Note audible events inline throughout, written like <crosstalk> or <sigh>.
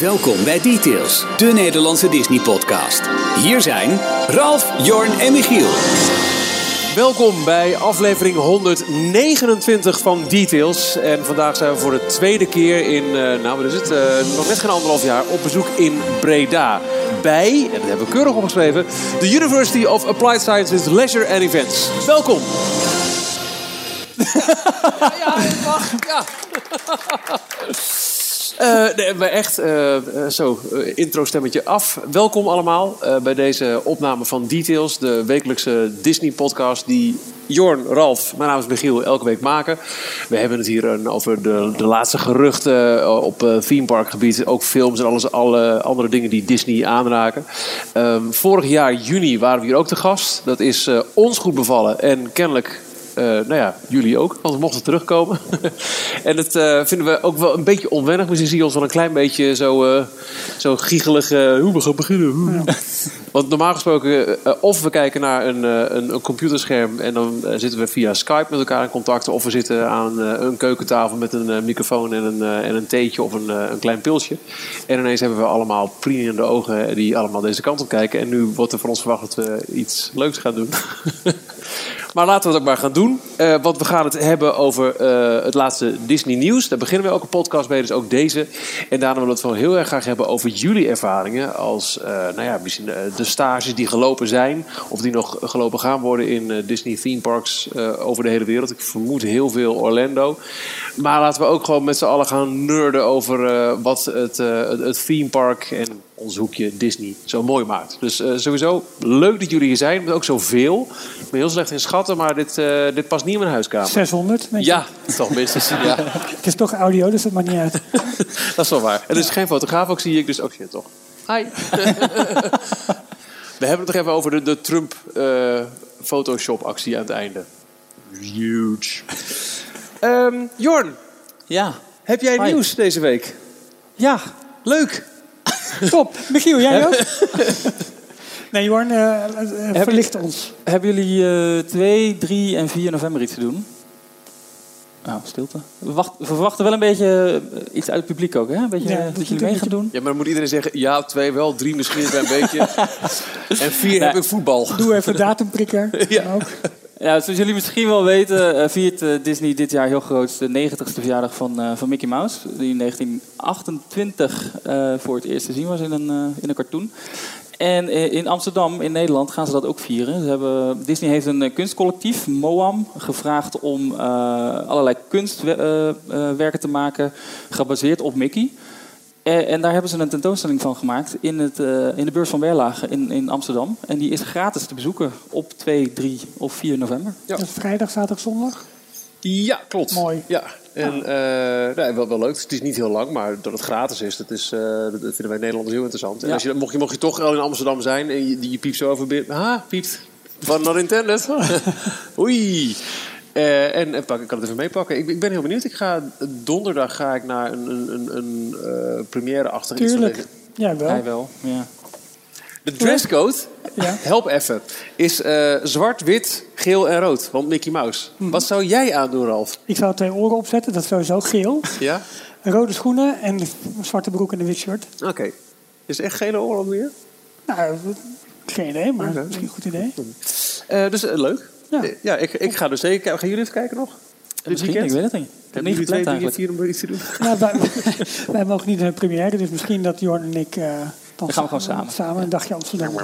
Welkom bij Details, de Nederlandse Disney-podcast. Hier zijn Ralf, Jorn en Michiel. Welkom bij aflevering 129 van Details. En vandaag zijn we voor de tweede keer in, uh, nou wat is het, uh, nog net geen anderhalf jaar, op bezoek in Breda. Bij, en dat hebben we keurig opgeschreven, de University of Applied Sciences Leisure and Events. Welkom. ja, ja, mag, ja. <laughs> Uh, nee, maar echt, uh, zo, uh, intro-stemmetje af. Welkom allemaal bij deze opname van Details, de wekelijkse Disney-podcast die Jorn, Ralf, mijn naam is Michiel, elke week maken. We hebben het hier over de, de laatste geruchten op theme park gebied, ook films en alles, alle andere dingen die Disney aanraken. Um, vorig jaar juni waren we hier ook te gast. Dat is ons goed bevallen en kennelijk uh, nou ja, jullie ook, want we mochten terugkomen. <laughs> en dat uh, vinden we ook wel een beetje onwennig. Misschien zie je ons wel een klein beetje zo, uh, zo giegelig. hoe we gaan beginnen. Ja. <laughs> want normaal gesproken, of we kijken naar een, een, een computerscherm en dan zitten we via Skype met elkaar in contact. Of we zitten aan een keukentafel met een microfoon en een, en een theetje of een, een klein pilsje. En ineens hebben we allemaal prienende ogen die allemaal deze kant op kijken. En nu wordt er van ons verwacht dat we iets leuks gaan doen. <laughs> Maar laten we het ook maar gaan doen. Uh, want we gaan het hebben over uh, het laatste Disney nieuws. Daar beginnen we elke podcast mee, dus ook deze. En daarna willen we het wel heel erg graag hebben over jullie ervaringen. Als, uh, nou ja, misschien de stages die gelopen zijn. Of die nog gelopen gaan worden in Disney theme parks over de hele wereld. Ik vermoed heel veel Orlando. Maar laten we ook gewoon met z'n allen gaan nerden over wat het, het theme park en ons hoekje Disney zo mooi maakt. Dus uh, sowieso leuk dat jullie hier zijn, maar ook zoveel. Ik ben heel slecht in schatten, maar dit, uh, dit past niet in mijn huiskamer. 600? Ja, toch minstens. ja. <laughs> Het is toch audio, dus dat maakt niet uit. <laughs> dat is wel waar. En er is geen fotograaf, ook zie ik, dus ook shit toch. Hi. <laughs> We hebben het nog even over de, de Trump uh, Photoshop actie aan het einde. Huge. Um, Jorn. Ja. Heb jij Hi. nieuws deze week? Ja. Leuk. Top. Michiel, jij ook? <laughs> nee, Jorn, uh, uh, verlicht ons. Hebben jullie uh, 2, 3 en 4 november iets te doen? Nou, stilte. We, wacht, we, verwachten wel een beetje iets uit het publiek ook, hè? Een beetje ja, dat jullie mee gaan doen. Ja, maar dan moet iedereen zeggen, ja, twee wel, drie misschien een klein beetje. <laughs> en vier nee. hebben voetbal. Doe even datumprikker. <laughs> ja. Ook. Ja, zoals jullie misschien wel weten, uh, viert uh, Disney dit jaar heel groot de 90ste verjaardag van, uh, van Mickey Mouse. Die in 1928 voor het eerst te zien was in een, in een cartoon. En in Amsterdam, in Nederland, gaan ze dat ook vieren. Ze hebben, Disney heeft een kunstcollectief, MOAM, gevraagd om allerlei kunstwerken te maken gebaseerd op Mickey. En daar hebben ze een tentoonstelling van gemaakt in, het, uh, in de beurs van Berlage in, in Amsterdam. En die is gratis te bezoeken op 2, 3 of 4 november. Ja. Is vrijdag, zaterdag, zondag? Ja, klopt. Mooi. Ja, en uh, nou, wel, wel leuk. Het is niet heel lang, maar dat het gratis is, dat, is, uh, dat vinden wij Nederlanders heel interessant. En ja. als je, mocht, je, mocht je toch al in Amsterdam zijn en je, je piept zo over... Ah, piept. Van not intended. <laughs> Oei. Uh, en, en pak, ik kan het even meepakken. Ik, ik, ben heel benieuwd. Ik ga, donderdag ga ik naar een, een, een uh, première achter Tuurlijk. Ja, wel. Hij wel, ja. De dresscode, ja. <laughs> help even, is uh, zwart, wit, geel en rood. Want Mickey Mouse. Hm. Wat zou jij aandoen, Ralf? Ik zou twee oren opzetten, dat is sowieso geel. Ja? Rode schoenen en een zwarte broek en een wit shirt. Oké. Okay. Is echt gele oren weer? Nou, geen idee, maar okay. een goed idee. Uh, dus uh, leuk. Ja, ja ik, ik ga dus zeker. Gaan jullie even kijken nog? Dit misschien, weekend? ik weet het niet. Ik heb niet gepland eigenlijk. Vier om iets te doen? Nou, wij, <laughs> wij, mogen niet naar de première, dus misschien dat Jorn en ik... Uh, dan, gaan we gewoon samen. Samen een dagje Amsterdam.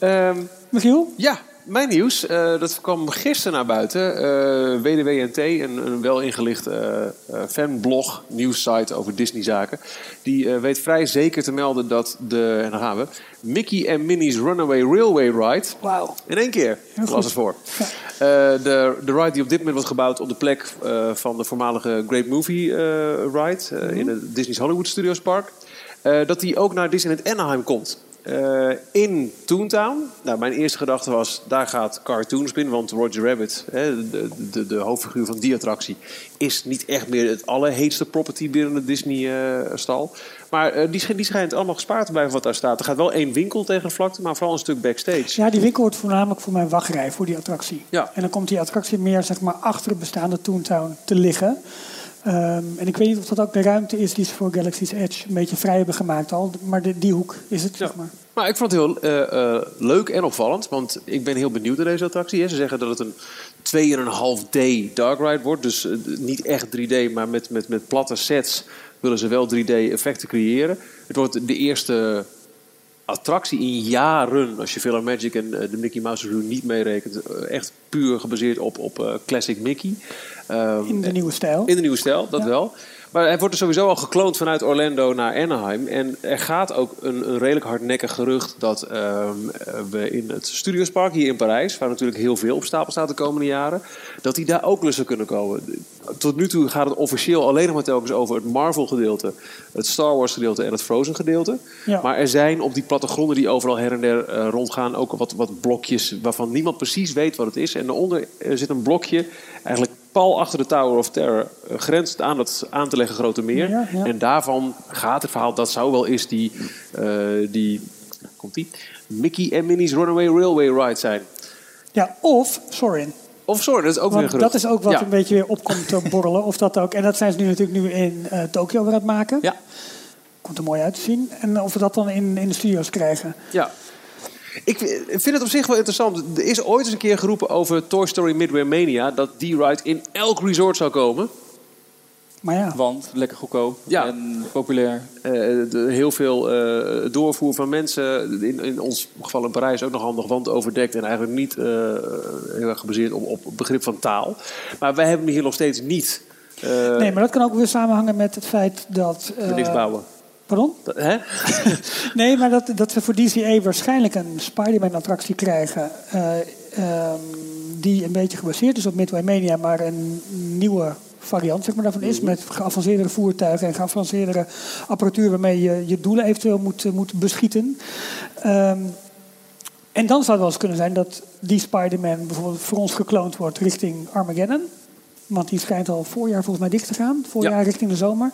Um, Michiel? Ja, mijn nieuws, uh, dat kwam gisteren naar buiten. Uh, WDWNT, een, een wel ingelicht uh, fanblog, nieuwssite over Disney-zaken. Die weet vrij zeker te melden dat de, en dan gaan we, Mickey en Minnie's Runaway Railway Ride. Wauw. In één keer, ik las het voor. Ja. de, de ride die op dit moment wordt gebouwd op de plek van de voormalige Great Movie Ride mm -hmm. in het Disney's Hollywood Studios Park. dat die ook naar Disneyland Anaheim komt. Uh, in Toontown. Nou, mijn eerste gedachte was, daar gaat Cartoon Spin. Want Roger Rabbit, hè, de, de, de, hoofdfiguur van die attractie... is niet echt meer het allerheetste property binnen de Disney-stal. Uh, maar uh, die, die schijnt allemaal gespaard te blijven wat daar staat. Er gaat wel één winkel tegen de vlakte, maar vooral een stuk backstage. Ja, die winkel wordt voornamelijk voor mijn wachtrij, voor die attractie. Ja. En dan komt die attractie meer zeg maar, achter het bestaande Toontown te liggen... Ehm, en ik weet niet of dat ook de ruimte is die ze voor Galaxy's Edge een beetje vrij hebben gemaakt al. Maar de, die hoek is het, zeg maar. Maar ik vond het heel eh, eh, leuk en opvallend. Want ik ben heel benieuwd naar deze attractie. Hè. Ze zeggen dat het een 2,5D dark ride wordt. Dus eh, niet echt 3D, maar met, met, met platte sets willen ze wel 3D-effecten creëren. Het wordt de eerste attractie in jaren, als je Filler Magic en de Mickey Mouse Review niet meerekent, echt puur gebaseerd op, op Classic Mickey. Ehm, in de nieuwe stijl. In de nieuwe stijl, dat wel. Maar hij wordt er sowieso al gekloond vanuit Orlando naar Anaheim. En er gaat ook een, een redelijk hardnekkig gerucht dat ehm, we in het Studiospark hier in Parijs, waar natuurlijk heel veel op stapel staat de komende jaren, dat die daar ook lussen kunnen komen. Tot nu toe gaat het officieel alleen nog maar telkens over het Marvel gedeelte, het Star Wars gedeelte en het Frozen gedeelte. Maar er zijn op die plattegronden die overal her en der uh, rondgaan ook wat, wat blokjes waarvan niemand precies weet wat het is. En daaronder zit een blokje, eigenlijk pal achter de Tower of Terror uh, grenst aan het aan te leggen grote meer. En daarvan gaat het verhaal, dat zou wel eens die, uh, die komt die, Mickey en Minnie's Runaway Railway Ride zijn. Ja, of Sorin. Of Sorin, dat is ook Want weer Dat is ook wat ja. een beetje weer opkomt te borrelen. Of dat ook. En dat zijn ze nu natuurlijk nu in uh, Tokio weer aan het maken. Ja. Komt er mooi uit te zien. En of we dat dan in, in de studio's krijgen. Ja. Ik vind het op zich wel interessant. Er is ooit eens een keer geroepen over Toy Story Midway Mania... dat die ride in elk resort zou komen. Maar ja. Want lekker goedkoop ja. en populair. Uh, de, heel veel uh, doorvoer van mensen. In, in ons geval in Parijs ook nog handig, want overdekt. En eigenlijk niet uh, heel erg gebaseerd op, op begrip van taal. Maar wij hebben hier nog steeds niet. nee, maar dat kan ook weer samenhangen met het feit dat. we niks bouwen. Pardon? Hè? <laughs> nee, maar dat, dat we voor DCA waarschijnlijk een Spider-Man-attractie krijgen. Uh, um, die een beetje gebaseerd is op Midway Mania, maar een nieuwe variant zeg maar, daarvan is. Met geavanceerdere voertuigen en geavanceerdere apparatuur waarmee je je doelen eventueel moet, moet beschieten. Um, en dan zou het wel eens kunnen zijn dat die Spider-Man bijvoorbeeld voor ons gekloond wordt richting Armageddon. Want die schijnt al voorjaar volgens mij dicht te gaan. Voorjaar ja. richting de zomer.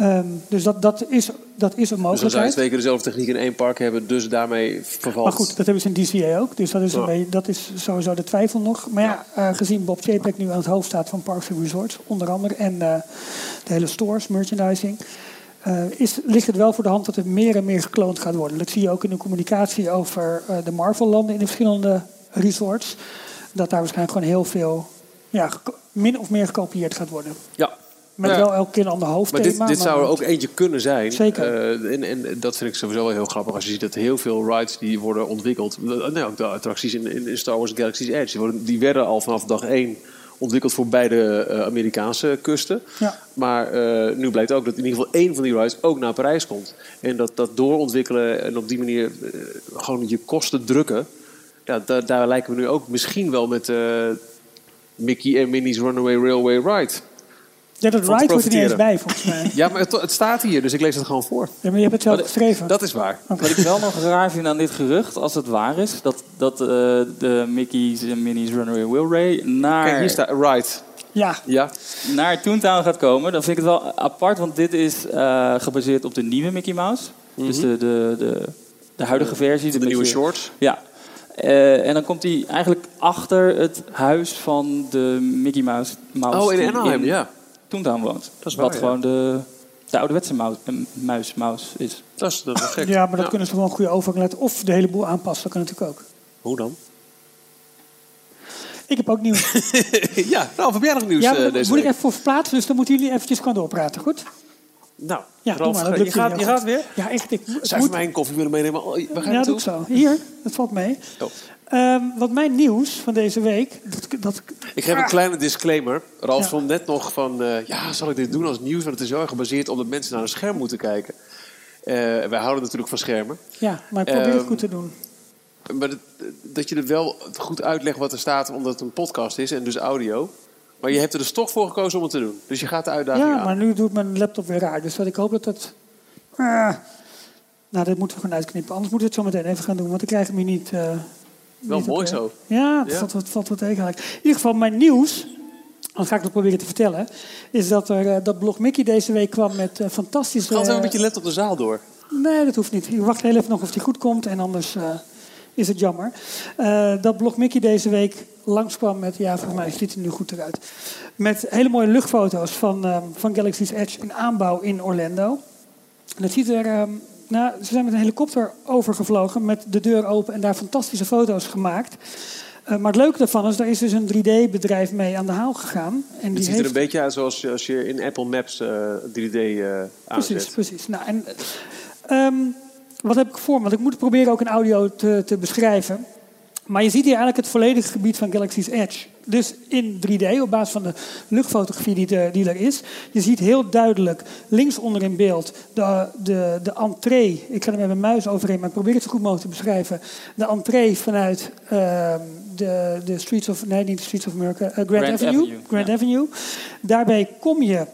Um, dus dat, dat, is, dat is een mogelijkheid. Dus dan zou je twee keer dezelfde techniek in één park hebben. Dus daarmee vervalt... Maar goed, dat hebben ze in DCA ook. Dus dat is, een beetje, dat is sowieso de twijfel nog. Maar ja, uh, gezien Bob Chapek nu aan het hoofd staat van Parks and Resorts. Onder andere. En uh, de hele stores, merchandising. Uh, is, ligt het wel voor de hand dat er meer en meer gekloond gaat worden. Dat zie je ook in de communicatie over de Marvel-landen in de verschillende resorts. Dat daar waarschijnlijk gewoon heel veel ja, min of meer gekopieerd gaat worden. Ja. Met ja. wel elke keer een ander hoofdthema. Maar dit, dit maar zou er ook eentje kunnen zijn. Zeker. Uh, en, en, dat vind ik sowieso wel heel grappig. Als je ziet dat heel veel rides die worden ontwikkeld... Nou, ook de attracties in, in Star Wars Galaxy's Edge... Die, worden, die werden al vanaf dag één ontwikkeld voor beide uh, Amerikaanse kusten. Ja. Maar uh, nu blijkt ook dat in ieder geval één van die rides ook naar Parijs komt. En dat, dat doorontwikkelen en op die manier gewoon je kosten drukken... Ja, daar, daar lijken we nu ook misschien wel met Mickey en Minnie's Runaway Railway Ride. Ja, dat ride hoort er niet eens bij, volgens mij. <laughs> ja, maar het, het, staat hier, dus ik lees het gewoon voor. Ja, maar je hebt het zelf geschreven. Dat is waar. Okay. Wat ik wel nog raar vind aan dit gerucht, als het waar is... dat, dat uh, de Mickey's en Minnie's Runaway Railway naar... Kijk, hier staat Ride. Ja. ja. Naar Toontown gaat komen. Dan vind ik het wel apart, want dit is uh, gebaseerd op de nieuwe Mickey Mouse. Mm -hmm. Dus de, de, de, de huidige versie. De, de nieuwe shorts. Ja, uh, en dan komt hij eigenlijk achter het huis van de Mickey Mouse. Mouse oh, in Anaheim, ja. Toontown woont. Dat is waar, Wat ja. gewoon de, de ouderwetse muis, muis, muis is. Dat is, dat is gek. Ja, maar dat ja. kunnen ze wel een goede overgang laten. Of de hele boel aanpassen, dat kan natuurlijk ook. Hoe dan? Ik heb ook nieuws. <laughs> ja, nou, heb jij nog nieuws ja, uh, deze moet week? ik even voor verplaatsen, dus dan moeten jullie eventjes gewoon doorpraten, goed? Nou, ja, Ralf, maar, je, gaat, je gaat weer? Ja, echt. Ik, Zou moet... mij een koffie willen meenemen? Oh, waar ga je ja, ik zo. Hier, dat valt mee. Oh. Um, wat mijn nieuws van deze week... Dat, dat, ik heb een kleine disclaimer. Ralf ja. vond net nog van... Uh, ja, zal ik dit doen als nieuws? Want het is heel erg gebaseerd op dat mensen naar een scherm moeten kijken. Uh, wij houden natuurlijk van schermen. Ja, maar ik probeer um, het goed te doen. Maar dat, dat je er wel goed uitlegt wat er staat... omdat het een podcast is en dus audio... Maar je hebt er dus toch voor gekozen om het te doen. Dus je gaat de uitdaging ja, aan. maar nu doet mijn laptop weer raar. Dus wat ik hoop dat dat... Uh, nou, dat moeten we gewoon uitknippen. Anders moeten we het zo meteen even gaan doen. Want ik krijg hem hier niet... Uh, Wel niet mooi op, zo. Ja, ja. valt, valt wat tegen eigenlijk. In ieder geval, mijn nieuws... Dan ga ik dat proberen te vertellen. Is dat, er, uh, dat Blog Mickey deze week kwam met fantastische... Gaat even een beetje let op de zaal door. Nee, dat hoeft niet. Ik wacht heel even nog of die goed komt. En anders is het jammer. Uh, dat Blog Mickey deze week langskwam met, ja, volgens mij ziet het er nu goed eruit. Met hele mooie luchtfoto's van, um, van Galaxy's Edge in aanbouw in Orlando. En dat ziet er, um, nou, ze zijn met een helikopter overgevlogen met de deur open en daar fantastische foto's gemaakt. Uh, maar het leuke daarvan is, daar is dus een 3D-bedrijf mee aan de haal gegaan. En het die ziet er een beetje uit zoals als je in Apple Maps uh, 3D uh, aanzet. Precies, precies. Nou, en, um, wat heb ik voor? Want ik moet proberen ook in audio te, te beschrijven. Maar je ziet hier eigenlijk het volledige gebied van Galaxy's Edge. Dus in 3D, op basis van de luchtfotografie die, de, die er is. Je ziet heel duidelijk links onder in beeld de, de, de entree. Ik ga er met mijn muis overheen, maar ik probeer het zo goed mogelijk te beschrijven. De entree vanuit uh, de, de Streets of... Nee, niet de Streets of America. Uh, Grand, Grand, Avenue. Avenue. Grand ja. Avenue. Daarbij kom je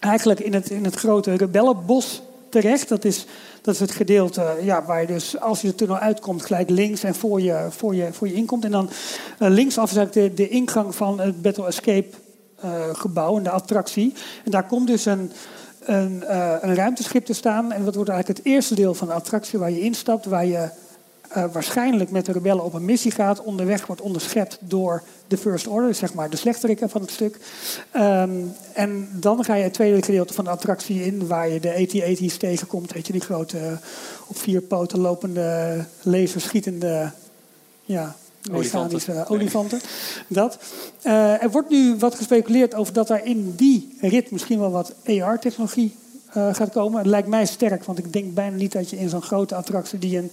eigenlijk in het, in het grote rebellenbos terecht. Dat is, dat is het gedeelte ja, waar je dus als je de tunnel uitkomt gelijk links en voor je, voor je, voor je inkomt. En dan uh, linksaf is eigenlijk de, de ingang van het Battle Escape uh, gebouw en de attractie. En daar komt dus een, een, uh, een ruimteschip te staan. En dat wordt eigenlijk het eerste deel van de attractie waar je instapt, waar je uh, waarschijnlijk met de rebellen op een missie gaat. Onderweg wordt onderschept door de First Order, zeg maar de slechterikken van het stuk. Um, en dan ga je het tweede gedeelte van de attractie in, waar je de AT-AT's tegenkomt. Weet je, die grote op vier poten lopende, laserschietende ja, mechanische olifanten. olifanten. Dat. Uh, er wordt nu wat gespeculeerd over dat er in die rit misschien wel wat AR-technologie uh, gaat komen. Het lijkt mij sterk, want ik denk bijna niet dat je in zo'n grote attractie die een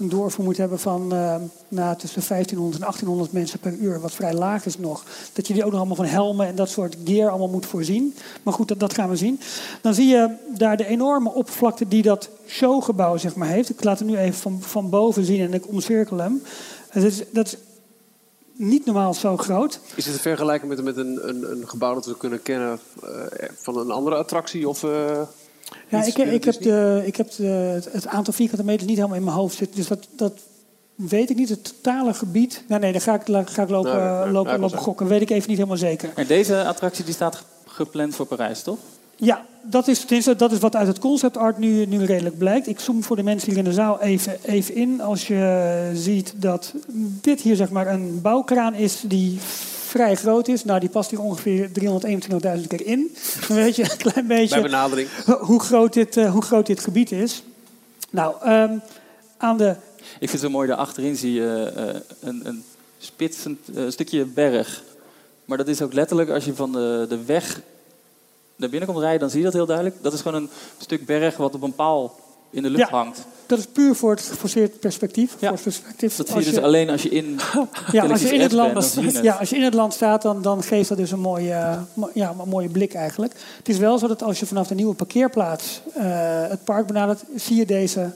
een doorvoer moet hebben van uh, nou, tussen 1500 en 1800 mensen per uur, wat vrij laag is nog. Dat je die ook nog allemaal van helmen en dat soort gear allemaal moet voorzien. Maar goed, dat, dat gaan we zien. Dan zie je daar de enorme oppervlakte die dat showgebouw zeg maar, heeft. Ik laat hem nu even van, van boven zien en ik omcirkel hem. Dat is, dat is niet normaal zo groot. Is het te vergelijken met, met een, een, een gebouw dat we kunnen kennen uh, van een andere attractie? Of, uh... Ja, ik, ik, heb, de, ik heb de, het aantal vierkante meters niet helemaal in mijn hoofd zitten. Dus dat, dat weet ik niet. Het totale gebied. Nou, nee, dan ga ik, ga ik lopen, nou, uh, lopen, lopen gokken. Weet ik even niet helemaal zeker. En deze attractie die staat gepland voor Parijs, toch? Ja, dat is, dat is wat uit het concept art nu, nu redelijk blijkt. Ik zoom voor de mensen hier in de zaal even, even in. Als je ziet dat dit hier zeg maar een bouwkraan is die vrij groot is. Nou, die past hier ongeveer 321.000 keer in. Dan weet je een klein beetje Bij benadering. Hoe, groot dit, uh, hoe groot dit gebied is. Nou, um, aan de... Ik vind het zo mooi, daarachterin zie je uh, een, een spitsend uh, stukje berg. Maar dat is ook letterlijk, als je van de, de weg naar binnen komt rijden, dan zie je dat heel duidelijk. Dat is gewoon een stuk berg wat op een paal in de lucht ja, hangt. Dat is puur voor het geforceerd perspectief. Ja. perspectief. Dat zie je dus alleen als je in, ja, als je in het land bent, Ja, als je in het land staat, dan, dan geeft dat dus een mooie, ja, een mooie blik eigenlijk. Het is wel zo dat als je vanaf de nieuwe parkeerplaats uh, het park benadert, zie je deze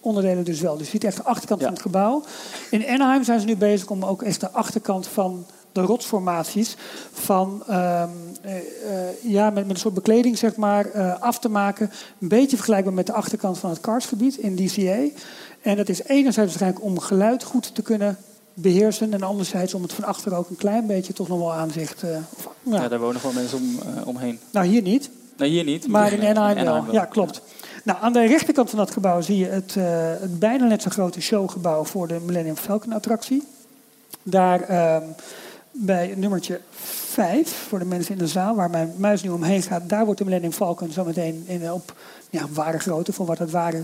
onderdelen dus wel. Dus je ziet echt de achterkant ja. van het gebouw. In Anaheim zijn ze nu bezig om ook echt de achterkant van de rotsformaties van um, uh, uh, ja, met, met, een soort bekleding zeg maar, uh, af te maken. Een beetje vergelijkbaar met de achterkant van het karstgebied in DCA. En dat is enerzijds waarschijnlijk om geluid goed te kunnen beheersen. En anderzijds om het van achter ook een klein beetje toch nog wel aanzicht... Of, ja. ja. daar wonen gewoon mensen om, omheen. Nou, hier niet. Nee, hier niet. Maar in <laughs> Anaheim wel. Ja, klopt. Nou, aan de rechterkant van dat gebouw zie je het, het bijna net zo grote showgebouw voor de Millennium Falcon attractie. Daar... Ehm, bij nummertje 5, voor de mensen in de zaal, waar mijn muis nu omheen gaat, daar wordt de Millennium Falcon zometeen in, op ja, ware grootte, voor wat het, ware,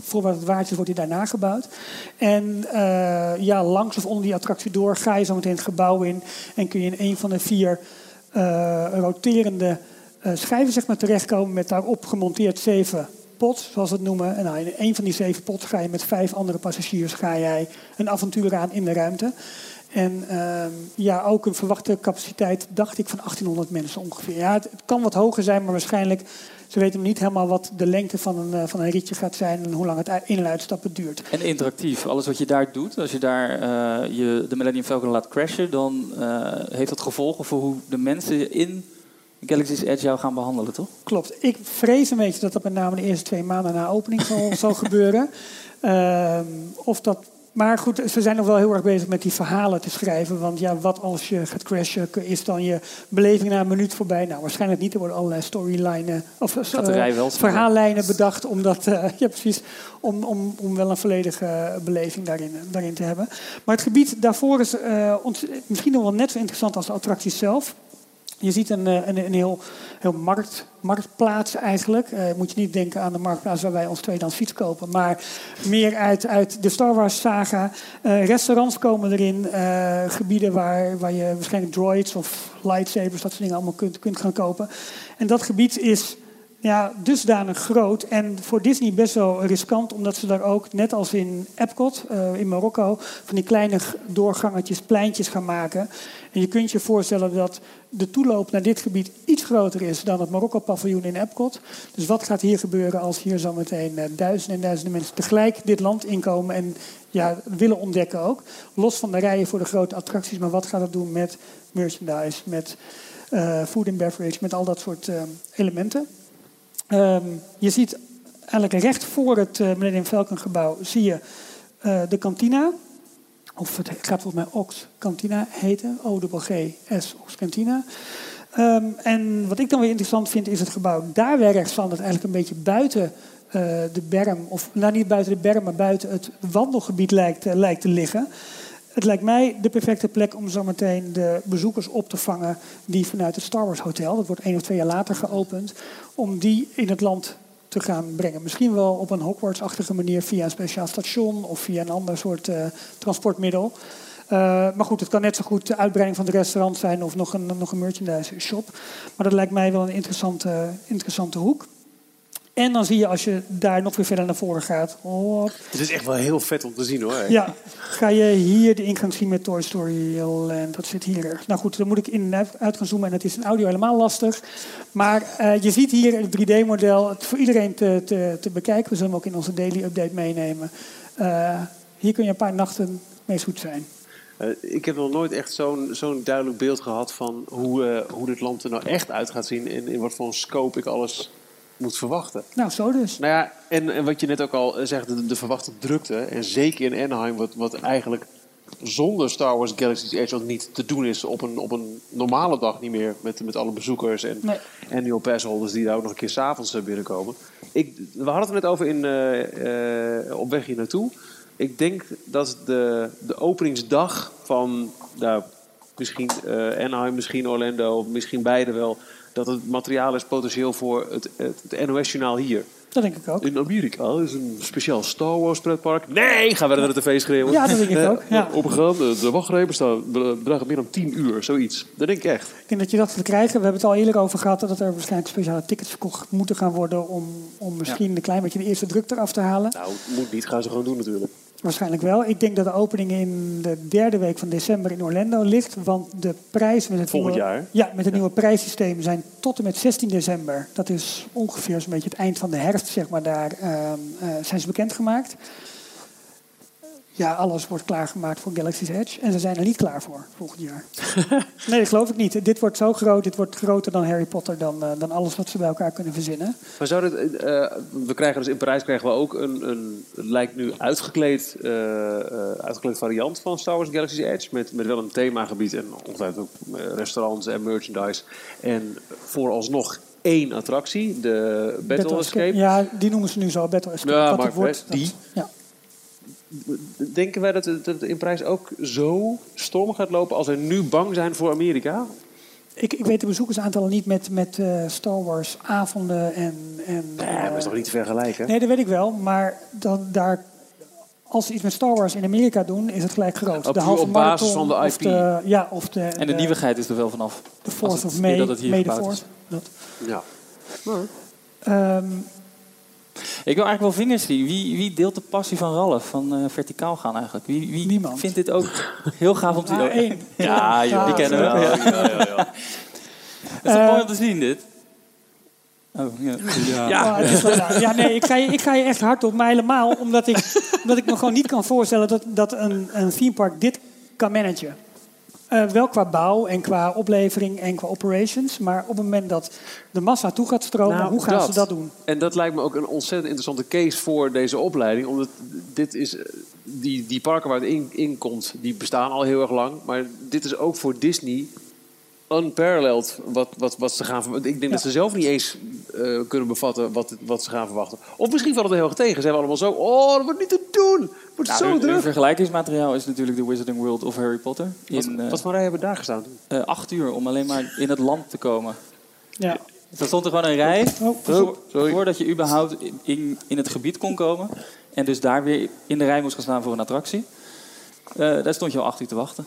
voor wat het waard is, wordt hij daarna gebouwd. En uh, ja, langs of onder die attractie door ga je zometeen het gebouw in en kun je in een van de vier uh, roterende uh, schijven zeg maar, terechtkomen met daarop gemonteerd zeven pots, zoals we het noemen. En nou, in een van die zeven pots ga je met vijf andere passagiers ga jij een avontuur aan in de ruimte. En uh, ja, ook een verwachte capaciteit, dacht ik, van 1800 mensen ongeveer. Ja, het, het, kan wat hoger zijn, maar waarschijnlijk... ze weten nog niet helemaal wat de lengte van een, uh, van een ritje gaat zijn... en hoe lang het in- en uitstappen duurt. En interactief, alles wat je daar doet... als je daar uh, je, de Millennium Falcon laat crashen... dan eh, heeft dat gevolgen voor hoe de mensen in Galaxy's Edge jou gaan behandelen, toch? Klopt. Ik vrees een beetje dat dat met name de eerste twee maanden na opening zal, zal <laughs> gebeuren. Ehm, of dat maar goed, ze zijn nog wel heel erg bezig met die verhalen te schrijven. Want ja, wat als je gaat crashen, is dan je beleving na een minuut voorbij? Nou, waarschijnlijk niet. Er worden allerlei storylijnen of uh, verhaallijnen bedacht om dat, uh, <laughs> ja, precies, om, om, om wel een volledige beleving daarin, daarin te hebben. Maar het gebied daarvoor is uh, misschien nog wel net zo interessant als de attracties zelf. Je ziet een, een, een heel, heel markt, marktplaats eigenlijk. Uh, moet je niet denken aan de marktplaats waar wij ons tweedehands fiets kopen. Maar meer uit, uit de Star Wars saga. Uh, restaurants komen erin. Gebieden waar, waar je waarschijnlijk droids of lightsabers, dat soort dingen allemaal kunt, kunt gaan kopen. En dat gebied is ja, dusdanig groot en voor Disney best wel riskant, omdat ze daar ook, net als in Epcot uh, in Marokko, van die kleine doorgangetjes, pleintjes gaan maken. En je kunt je voorstellen dat de toeloop naar dit gebied iets groter is dan het Marokko-paviljoen in Epcot. Dus wat gaat hier gebeuren als hier zometeen uh, duizenden en duizenden mensen tegelijk dit land inkomen en ja, willen ontdekken ook? Los van de rijen voor de grote attracties, maar wat gaat het doen met merchandise, met uh, food and beverage, met al dat soort elementen? Um, je ziet eigenlijk recht voor het uh, Millennium Falcon gebouw zie je uh, de kantina. Of het gaat volgens mij Ox Cantina heten. O-G-G-S Ox Cantina. Um, en wat ik dan weer interessant vind is het gebouw daar rechts van. Dat eigenlijk een beetje buiten uh, de berm. Of nou niet buiten de berm, maar buiten het wandelgebied lijkt, lijkt te liggen. Het lijkt mij de perfecte plek om zometeen de bezoekers op te vangen die vanuit het Star Wars Hotel, dat wordt één of twee jaar later geopend, om die in het land te gaan brengen. Misschien wel op een Hogwarts-achtige manier via een speciaal station of via een ander soort uh, transportmiddel. Uh, maar goed, het kan net zo goed de uitbreiding van het restaurant zijn of nog een, nog een merchandise shop. Maar dat lijkt mij wel een interessante, interessante hoek. En dan zie je als je daar nog weer verder naar voren gaat. Oh, het is echt wel heel vet om te zien hoor. Ja, ga je hier de ingang zien met Toy Story Land. Dat zit hier. Nou goed, dan moet ik in en uit gaan zoomen. En het is in audio helemaal lastig. Maar uh, je ziet hier het 3D-model. Het voor iedereen te, te, te, bekijken. We zullen hem ook in onze daily update meenemen. Uh, hier kun je een paar nachten mee goed zijn. Uh, ik heb nog nooit echt zo'n zo'n duidelijk beeld gehad van hoe, hoe dit land er nou echt uit gaat zien. En in wat voor scope ik alles moet verwachten. Nou, zo dus. Nou ja, en, en wat je net ook al zegt, de, de verwachte drukte. En zeker in Anaheim, wat, wat eigenlijk zonder Star Wars Galaxy's Edge niet te doen is op een, op een normale dag niet meer. Met, met alle bezoekers en nee. annual passholders die daar ook nog een keer s'avonds binnenkomen. Ik, we hadden het net over in, uh, uh, op weg hier naartoe. Ik denk dat de, de openingsdag van nou, misschien uh, Anaheim, misschien Orlando, misschien beide wel dat het materiaal is potentieel voor het, het, het NOS-journaal hier. Dat denk ik ook. In Amerika is een speciaal Star Wars pretpark. Nee, gaan we naar de tv schreeuwen. Ja, dat denk ik ook. Ja. Opgegaan, de, de wachtrij staan, bedragen meer dan 10 uur, zoiets. Dat denk ik echt. Ik denk dat je dat gaat krijgen. We hebben het al eerder over gehad dat er waarschijnlijk speciale tickets verkocht moeten gaan worden om, om misschien ja. een klein beetje de eerste druk eraf te halen. Nou, moet niet. Gaan ze gewoon doen natuurlijk. Waarschijnlijk wel. Ik denk dat de opening in de derde week van december in Orlando ligt. Want de prijs met het, Volgend nieuwe, jaar. Ja, met het nieuwe prijssysteem zijn tot en met 16 december. Dat is ongeveer zo'n beetje het eind van de herfst, zeg maar. Daar uh, uh, zijn ze bekendgemaakt. Ja, alles wordt klaargemaakt voor Galaxy's Edge. En ze zijn er niet klaar voor volgend jaar. <laughs> nee, dat geloof ik niet. Dit wordt zo groot. Dit wordt groter dan Harry Potter. Dan, uh, dan alles wat ze bij elkaar kunnen verzinnen. Maar zou dit, uh, we krijgen dus in Parijs krijgen we ook een, een lijkt nu uitgekleed, uh, uitgekleed variant van Star Wars Galaxy's Edge. Met, met wel een themagebied en ongetwijfeld ook restaurants en merchandise. En vooralsnog één attractie, de Battle, Battle Escape. Escape. Ja, die noemen ze nu zo, Battle Escape. Ja, maar wordt, die. Dat, ja. Denken wij dat het, dat het in prijs ook zo storm gaat lopen als we nu bang zijn voor Amerika? Ik, ik weet de bezoekersaantallen niet met, met uh, Star Wars avonden en... en nee, dat is toch niet te vergelijken? Nee, dat weet ik wel. Maar dan, daar, als ze iets met Star Wars in Amerika doen, is het gelijk groot. Op, de halve op basis van de IP? Of de, ja, of de, en de, de nieuwigheid is er wel vanaf. De Force of May, dat het hier May the gebouwd Force. is. Dat. Ja. Um, ik wil eigenlijk wel vingers zien. Wie, wie deelt de passie van Ralf van uh, verticaal gaan eigenlijk? Wie, wie Niemand. vindt dit ook heel gaaf om te Ah, één. <laughs> Ja, Ja, die kennen we. Ja, Ja. ja, ja, <laughs> ja. Dat is Eh, mooi om te zien, dit? Oh, ja. ja. Ja, het ja, nee, ik ga, je, ik ga je echt hard op, maar helemaal omdat ik, omdat ik me gewoon niet kan voorstellen dat, dat een, een themepark dit kan managen. Eh, wel qua bouw en qua oplevering en qua operations. Maar op het moment dat de massa toe gaat stromen, Nou, hoe gaan dat. ze dat doen? En dat lijkt me ook een ontzettend interessante case voor deze opleiding. Omdat dit is... eh, die, die parken waar het in, in komt, die bestaan al heel erg lang. Maar dit is ook voor Disney unparalleled wat, wat, wat ze gaan verwachten. Ik denk Ja. dat ze zelf niet eens eh, kunnen bevatten wat, wat ze gaan verwachten. Of misschien valt het heel erg tegen. Ze hebben allemaal zo, oh, dat wordt niet te doen. Het wordt Nou, zo hun- hun druk. vergelijkingsmateriaal is natuurlijk de Wizarding World of Harry Potter. Wat, In eh, wat voor rij hebben we daar gestaan? eh, acht uur om alleen maar in het land te komen. Ja. Er stond er gewoon een rij Oh, voor- sorry. voordat je überhaupt in- in, het gebied kon komen. En dus daar weer in de rij moest gaan staan voor een attractie. Eh, daar stond je al acht uur te wachten.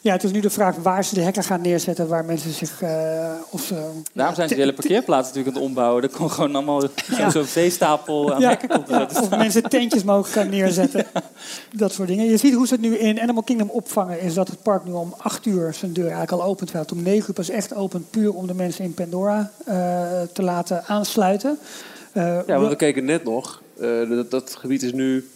Ja, het is nu de vraag waar ze de hekken gaan neerzetten, waar mensen zich... eh, of ze, Daarom zijn ze de hele parkeerplaats natuurlijk aan het ombouwen. Er kon gewoon allemaal Ja. zo'n veestapel aan Ja, hekken komt ja, te of mensen tentjes mogen gaan neerzetten. <laughs> Dat soort dingen. Je ziet hoe ze het nu in Animal Kingdom opvangen. Is dat het park nu om 8 uur zijn deur eigenlijk al opent. Terwijl het om 9 uur pas echt opent. Puur om de mensen in Pandora eh, te laten aansluiten. Eh, Ja, we- want we keken net nog. Eh, dat, dat gebied is nu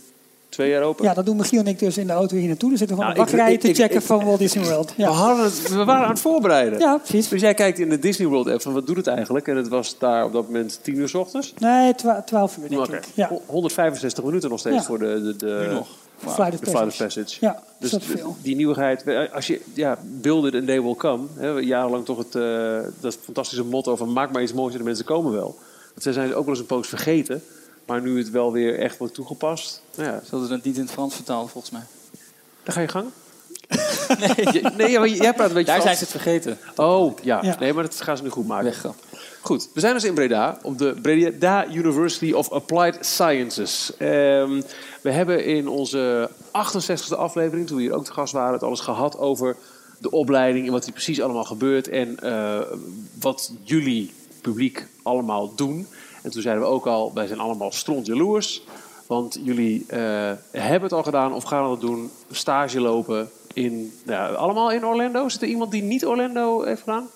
twee jaar open. ja, dat doen Michiel en ik dus in de auto hier naartoe. Dan zitten we van Nou, de ik- wachtrij ik- te ik- checken ik- van Walt Disney World. We, Ja, hadden het, we waren aan het voorbereiden. ja precies. Dus jij kijkt in de Disney World app van wat doet het eigenlijk? En het was daar op dat moment 10 uur s ochtends. Nee, twa- 12 uur denk Oké. ik. Ja, Ho- 165 minuten nog steeds Ja. voor de, de, de, Nu nog. Flight of de Flight of Passage. Ja, Dus dat is de- veel. die nieuwigheid, als je ja, build it and they will come. Hè, jarenlang toch het, eh, dat fantastische motto van maak maar iets moois en de mensen komen wel. Dat zijn ze ook wel eens een poos vergeten. Maar nu het wel weer echt wordt toegepast, nou ja, Ze hadden het niet in het Frans vertaald, volgens mij. dan ga je gang. <laughs> nee, nee maar jij praat een beetje Daar zijn ze het vergeten. Oh, ja. Ja. Nee, maar dat gaan ze nu goed maken. Weggrap. Goed, we zijn dus in Breda, op de Breda University of Applied Sciences. Ehm, we hebben in onze 68e aflevering, toen we hier ook te gast waren, het alles gehad over de opleiding en wat hier precies allemaal gebeurt en eh, wat jullie publiek allemaal doen. En toen zeiden we ook al, wij zijn allemaal stront jaloers, want jullie eh, hebben het al gedaan of gaan het doen, stage lopen in, nou, allemaal in Orlando. Zit er iemand die niet Orlando heeft gedaan?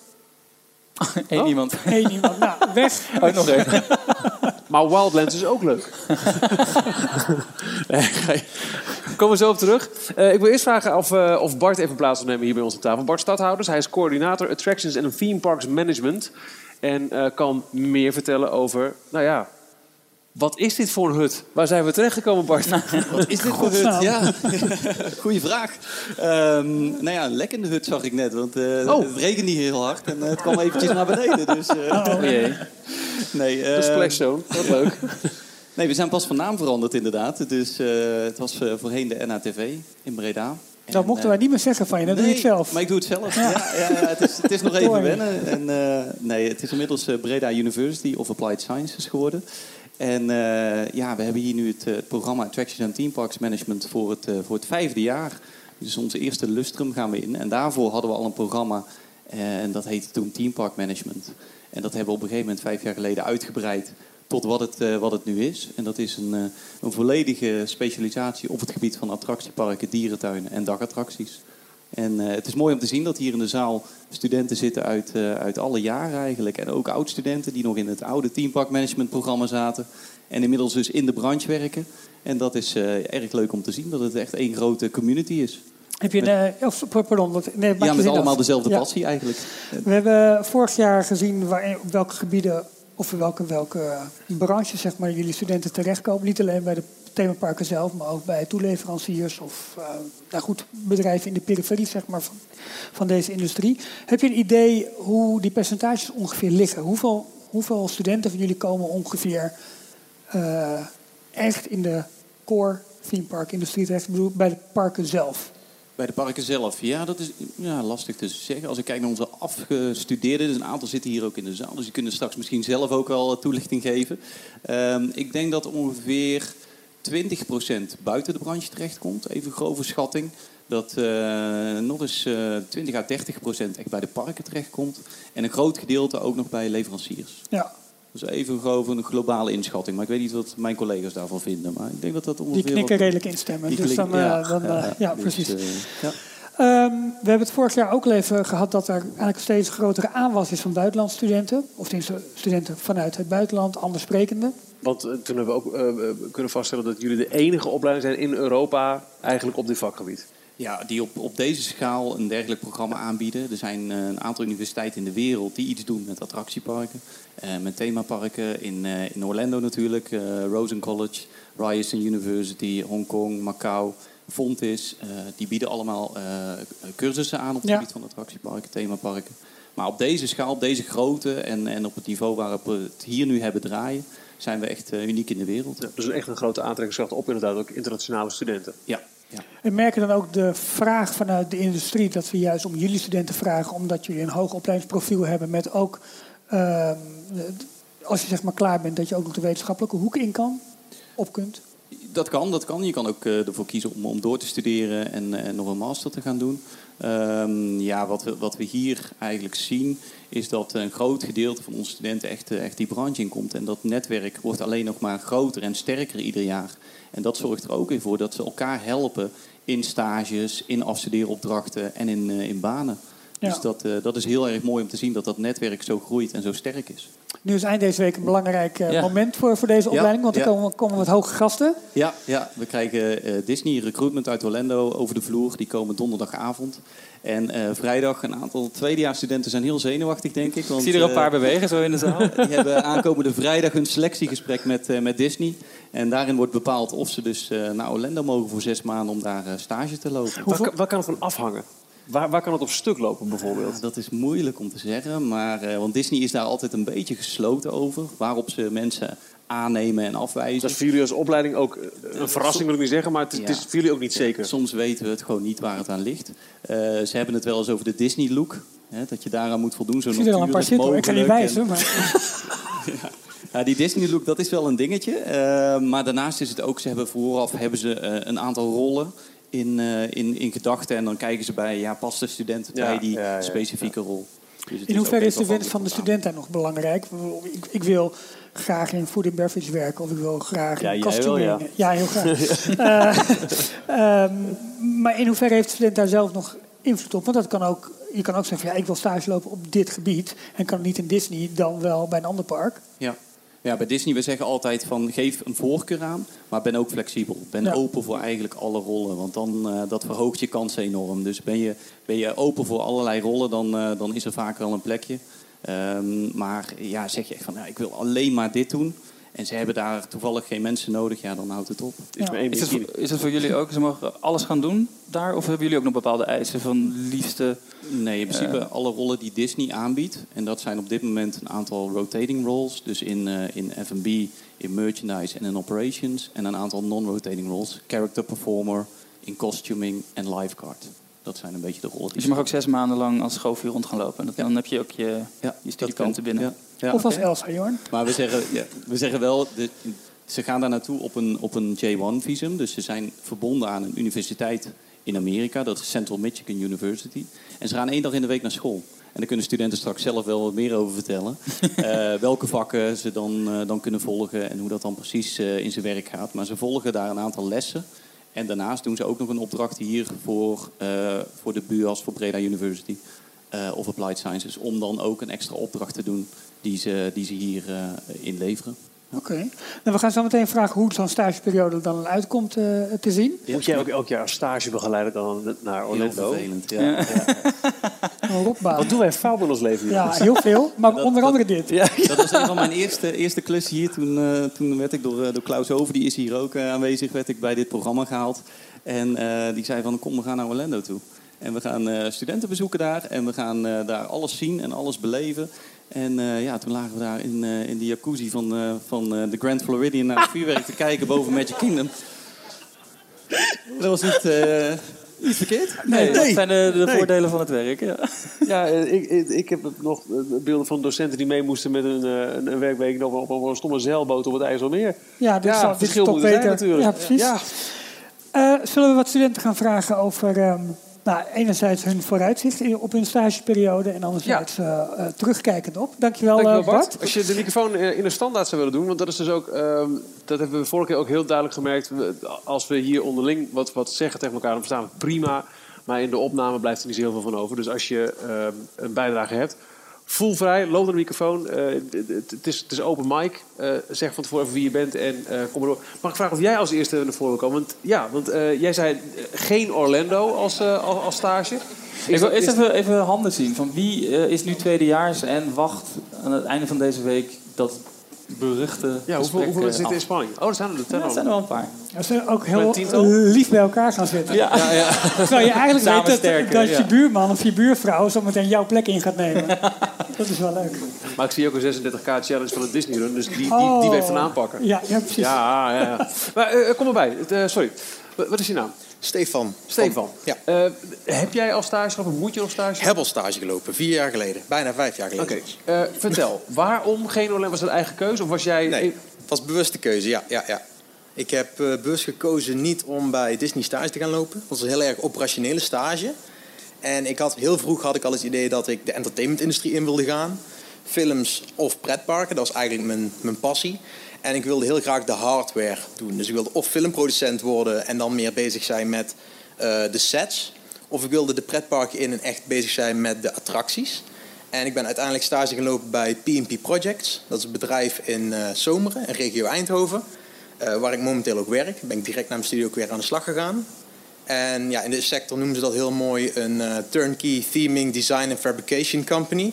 <laughs> Eén Oh. iemand. <laughs> Eén iemand. Nou, weg. <laughs> Oh, nog één. Maar Wildlands is ook leuk. nee, Komen we zo op terug. Eh, ik wil eerst vragen of, eh, of Bart even plaats wil nemen hier bij ons op tafel. Bart Stadhouders, hij is coördinator Attractions en Theme Parks Management. En eh, kan meer vertellen over, nou ja, wat is dit voor een hut? Waar zijn we terechtgekomen, Bart? Wat is dit voor Godsnaam. hut? Ja, <laughs> goeie vraag. Ehm, nou ja, een lekkende hut zag ik net, want eh, Oh. het regende hier heel hard en eh, het kwam eventjes naar beneden. Dus, eh, Oh jee. <laughs> nee, De eh, splash zone, wat leuk. <laughs> nee, we zijn pas van naam veranderd inderdaad. Dus het was voorheen de NATV in Breda. Dat En, mochten eh, wij niet meer zeggen van je. Dat doe je het zelf. Maar ik doe het zelf. Ja. Het, is, het is nog <laughs> even wennen. En, eh, nee, het is inmiddels eh, Breda University of Applied Sciences geworden. En ja, we hebben hier nu het, programma Attractions and Theme Parks Management voor het, voor het vijfde jaar. Dus onze eerste lustrum gaan we in. En daarvoor hadden we al een programma en dat heette toen Theme Park Management. En dat hebben we op een gegeven moment vijf jaar geleden uitgebreid tot wat het, eh, wat het nu is. En dat is een, eh, een volledige specialisatie op het gebied van attractieparken, dierentuinen en dakattracties. En eh, het is mooi om te zien dat hier in de zaal studenten zitten uit, uit alle jaren eigenlijk. En ook oud-studenten die nog in het oude Teampark Management programma zaten. En inmiddels dus in de branche werken. En dat is erg leuk om te zien dat het echt één grote community is. Heb je een, of, pardon, wat- nee, ja, met allemaal af. dezelfde Ja. passie eigenlijk. We hebben vorig jaar gezien waar, op welke gebieden of in welke, welke branches zeg maar, jullie studenten terechtkomen. Niet alleen bij de themaparken zelf, maar ook bij toeleveranciers of eh, nou goed, bedrijven in de periferie zeg maar, van, van deze industrie. Heb je een idee hoe die percentages ongeveer liggen? Hoeveel, hoeveel studenten van jullie komen ongeveer eh, echt in de core theme park industrie terecht? Ik bedoel, bij de parken zelf. Bij de parken zelf, ja, dat is ja, lastig te zeggen. Als ik kijk naar onze afgestudeerden, dus een aantal zitten hier ook in de zaal, dus die kunnen straks misschien zelf ook wel toelichting geven. Ehm, ik denk dat ongeveer 20% buiten de branche terechtkomt, even grove schatting. Dat eh, nog eens eh 20 à 30% echt bij de parken terechtkomt. En een groot gedeelte ook nog bij leveranciers. Ja, Dus even grove een globale inschatting. Maar ik weet niet wat mijn collega's daarvan vinden. Maar ik denk dat dat die ongeveer... knikken wat- redelijk instemmen. die dus dan, eh, dan, eh, ja, dus, precies. eh, ja. Ehm, we hebben het vorig jaar ook al even gehad dat er eigenlijk steeds grotere aanwas is van buitenlandse studenten. Of studenten vanuit het buitenland, anders sprekende. Want toen hebben we ook kunnen vaststellen dat jullie de enige opleiding zijn in Europa eigenlijk op dit vakgebied. Ja, die op, op deze schaal een dergelijk programma aanbieden. Er zijn eh, een aantal universiteiten in de wereld die iets doen met attractieparken. Eh, met themaparken in, eh, in Orlando natuurlijk, eh, Rosen College, Ryerson University, Hongkong, Macau, Fontis. Eh, die bieden allemaal eh, cursussen aan op het Ja. gebied van attractieparken, themaparken. Maar op deze schaal, op deze grootte en, en op het niveau waarop we het hier nu hebben draaien, zijn we echt uniek in de wereld. Ja, dus echt een grote aantrekkingskracht op inderdaad ook internationale studenten. Ja, ja. En merken dan ook de vraag vanuit de industrie dat we juist om jullie studenten vragen, omdat jullie een hoog opleidingsprofiel hebben met ook, ehm, als je zeg maar klaar bent, dat je ook nog de wetenschappelijke hoek in kan, op kunt? Dat kan, dat kan. Je kan ook eh, ervoor kiezen om, om door te studeren en, eh, nog een master te gaan doen. Ehm, ja, wat we, wat we hier eigenlijk zien, is dat een groot gedeelte van onze studenten echt, eh, echt die branche in komt. En dat netwerk wordt alleen nog maar groter en sterker ieder jaar. En dat zorgt er ook in voor dat ze elkaar helpen in stages, in afstudeeropdrachten en in, eh, in banen. Ja. Dus dat, eh, dat is heel erg mooi om te zien dat dat netwerk zo groeit en zo sterk is. Nu is eind deze week een belangrijk eh, Ja. moment voor, voor deze opleiding, want er ja. komen, komen wat hoge gasten. Ja, ja we krijgen eh, Disney Recruitment uit Orlando over de vloer. Die komen donderdagavond. En eh, vrijdag een aantal tweedejaarsstudenten zijn heel zenuwachtig, denk ik. Ik Want, zie er een paar bewegen zo in de zaal. <laughs> die hebben aankomende vrijdag een selectiegesprek met, eh, met Disney. En daarin wordt bepaald of ze dus eh, naar Orlando mogen voor zes maanden om daar eh, stage te lopen. Waar, kan- waar kan het van afhangen? Waar, waar kan het op stuk lopen bijvoorbeeld? Ja, dat is moeilijk om te zeggen, maar, eh, want Disney is daar altijd een beetje gesloten over. Waarop ze mensen aannemen en afwijzen. Dat is voor jullie als opleiding ook een verrassing, wil ik niet zeggen, maar het, is- het is Ja. voor jullie ook niet zeker. Soms weten we het gewoon niet waar het aan ligt. Eh, ze hebben het wel eens over de Disney-look. Hè, dat je daaraan moet voldoen. Zo Ik zie er al een paar zitten. Ik kan niet wijzen, maar En, <laughs> <laughs> ja, die Disney-look, dat is wel een dingetje. Eh, maar daarnaast is het ook, ze hebben vooraf hebben ze, eh, een aantal rollen in, eh, in, in gedachten. En dan kijken ze bij, ja, past de student Ja, bij die ja, ja, specifieke rol. Dus in hoeverre is de wens van de student daar nog belangrijk? Ik, ik wil graag in food and beverage werken of ik wil graag Ja, in wel, ja. heel graag. <laughs> Eh, ehm, maar in hoeverre heeft de student daar zelf nog invloed op? Want dat kan ook, je kan ook zeggen, van, ja, ik wil stage lopen op dit gebied. En kan het niet in Disney, dan wel bij een ander park. Ja. Ja, bij Disney, we zeggen altijd van geef een voorkeur aan, maar ben ook flexibel. Ben Ja. open voor eigenlijk alle rollen, want dan eh, dat verhoogt je kansen enorm. Dus ben je, ben je open voor allerlei rollen, dan, eh, dan is er vaak wel een plekje. Ehm, maar ja, zeg je echt van, ja, ik wil alleen maar dit doen. En ze hebben daar toevallig geen mensen nodig, ja, dan houdt het op. Ja. maar één Is het, voor, is het voor jullie ook, ze mogen alles gaan doen daar? Of hebben jullie ook nog bepaalde eisen van liefste... Nee, in principe alle rollen die Disney aanbiedt. En dat zijn op dit moment een aantal rotating roles. Dus in, eh, in F&B, in merchandise en in operations. En een aantal non-rotating roles. Character performer, in costuming en lifeguard. Dat zijn een beetje de rollen Dus je mag ook zes maanden lang als schoolvuur rond gaan lopen. En dat, Ja. dan heb je ook je, Ja, je studiepunten binnen. Ja. Ja, of als. Elsa, Jorn. Maar we zeggen, ja, we zeggen wel, de, ze gaan daar naartoe op een, op een J1-visum. Dus ze zijn verbonden aan een universiteit in Amerika. Dat is Central Michigan University. En ze gaan één dag in de week naar school. En daar kunnen studenten straks zelf wel wat meer over vertellen. <laughs> Eh, welke vakken ze dan, eh, dan kunnen volgen en hoe dat dan precies eh, in zijn werk gaat. Maar ze volgen daar een aantal lessen. En daarnaast doen ze ook nog een opdracht hier voor, eh, voor de BUAS, voor Breda University eh, of Applied Sciences. Om dan ook een extra opdracht te doen die ze, die ze hier eh, inleveren. Oké. Nou, we gaan zo meteen vragen hoe zo'n stageperiode er dan uitkomt eh, te zien. Moet jij ook elk jaar als stagebegeleider dan naar Heel Orlando? vervelend. Ja. <laughs> Een rockbaan. Wat doen wij fout met ons leven? Ja, jongens? heel veel. Maar Dat- onder dat- andere dit. <laughs> Dat was een van mijn eerste, eerste klussen hier. Toen, eh, toen werd ik door, eh, door Klaus Over, die is hier ook aanwezig, werd ik bij dit programma gehaald. En eh, die zei van kom, we gaan naar Orlando toe. En we gaan eh, studenten bezoeken daar. En we gaan eh, daar alles zien en alles beleven. En eh, ja, toen lagen we daar in, eh, in de jacuzzi van, eh, van eh, de Grand Floridian naar het vuurwerk te kijken boven Magic Kingdom. Dat was niet, eh, niet verkeerd. Nee, dat zijn de, de voordelen van het werk. Ja. Ja, ik, ik, ik heb nog beelden van docenten die mee moesten met een, eh, een, een werkweek nog op, op een stomme zeilboot op het IJsselmeer. Ja, Ja, is verschil toch moet zijn beter. natuurlijk. Ja, precies. Ja. Eh, zullen we wat studenten gaan vragen over... ehm, nou, enerzijds hun vooruitzicht in- op hun stageperiode... en anderzijds eh, eh, terugkijkend op. Dankjewel, Dankjewel eh, Bart. Bart. Als je de microfoon in de standaard zou willen doen, want dat is dus ook, ehm, dat hebben we vorige keer ook heel duidelijk gemerkt. Als we hier onderling wat, wat zeggen tegen elkaar, dan verstaan we het prima. Maar in de opname blijft er niet zo heel veel van over. Dus als je ehm, een bijdrage hebt, Voel vrij, loop naar de microfoon. Eh, het- is, is open mic. Eh, zeg van tevoren even wie je bent en eh, kom maar door. Mag ik vragen of jij als eerste naar voren wil komen? Want, ja, want jij zei geen Orlando als, als, stage. Ik wil eerst even, even handen zien. Van wie is nu tweedejaars en wacht aan het einde van deze week dat beruchte Ja, hoeveel, hoeveel eh, mensen zitten in spanning? Oh, er zijn er, er Ja, zijn er er zijn er wel een paar. Als ze ook Met heel tiental? lief bij elkaar gaan zitten. Ja. Terwijl je eigenlijk Samen weet dat, sterker, dat ja. je buurman of je buurvrouw zometeen jouw plek in gaat nemen. <laughs> dat is wel leuk. Maar ik zie ook een 36k challenge van de Disney Run. Dus die, die, Oh. die weet van aanpakken. Ja, ja precies. Ja, ja, ja. Maar eh, kom erbij. Eh, sorry. Wat wat is je naam? Stefan. Stefan. Ja. Eh, heb jij al stage gelopen? Moet je nog stage Heb al stage gelopen, vier jaar geleden. Bijna vijf jaar geleden. Oké. Eh, vertel. Waarom geen Orlando? Was dat eigen keuze? Of was jij... Nee, het was bewuste keuze, ja. ja, ja. Ik heb eh, bewust gekozen niet om bij Disney stage te gaan lopen. Dat was een heel erg operationele stage. En ik had, heel vroeg had ik al het idee dat ik de entertainmentindustrie in wilde gaan. Films of pretparken, dat was eigenlijk mijn, mijn passie. En ik wilde heel graag de hardware doen. Dus ik wilde of filmproducent worden en dan meer bezig zijn met eh, de sets. Of ik wilde de pretparken in en echt bezig zijn met de attracties. En ik ben uiteindelijk stage gelopen bij P&P Projects. Dat is een bedrijf in eh Zomeren, in regio Eindhoven. eh, waar ik momenteel ook werk. Ben ik direct naar mijn studio ook weer aan de slag gegaan. En ja, in de sector noemen ze dat heel mooi een turnkey theming, design en fabrication company.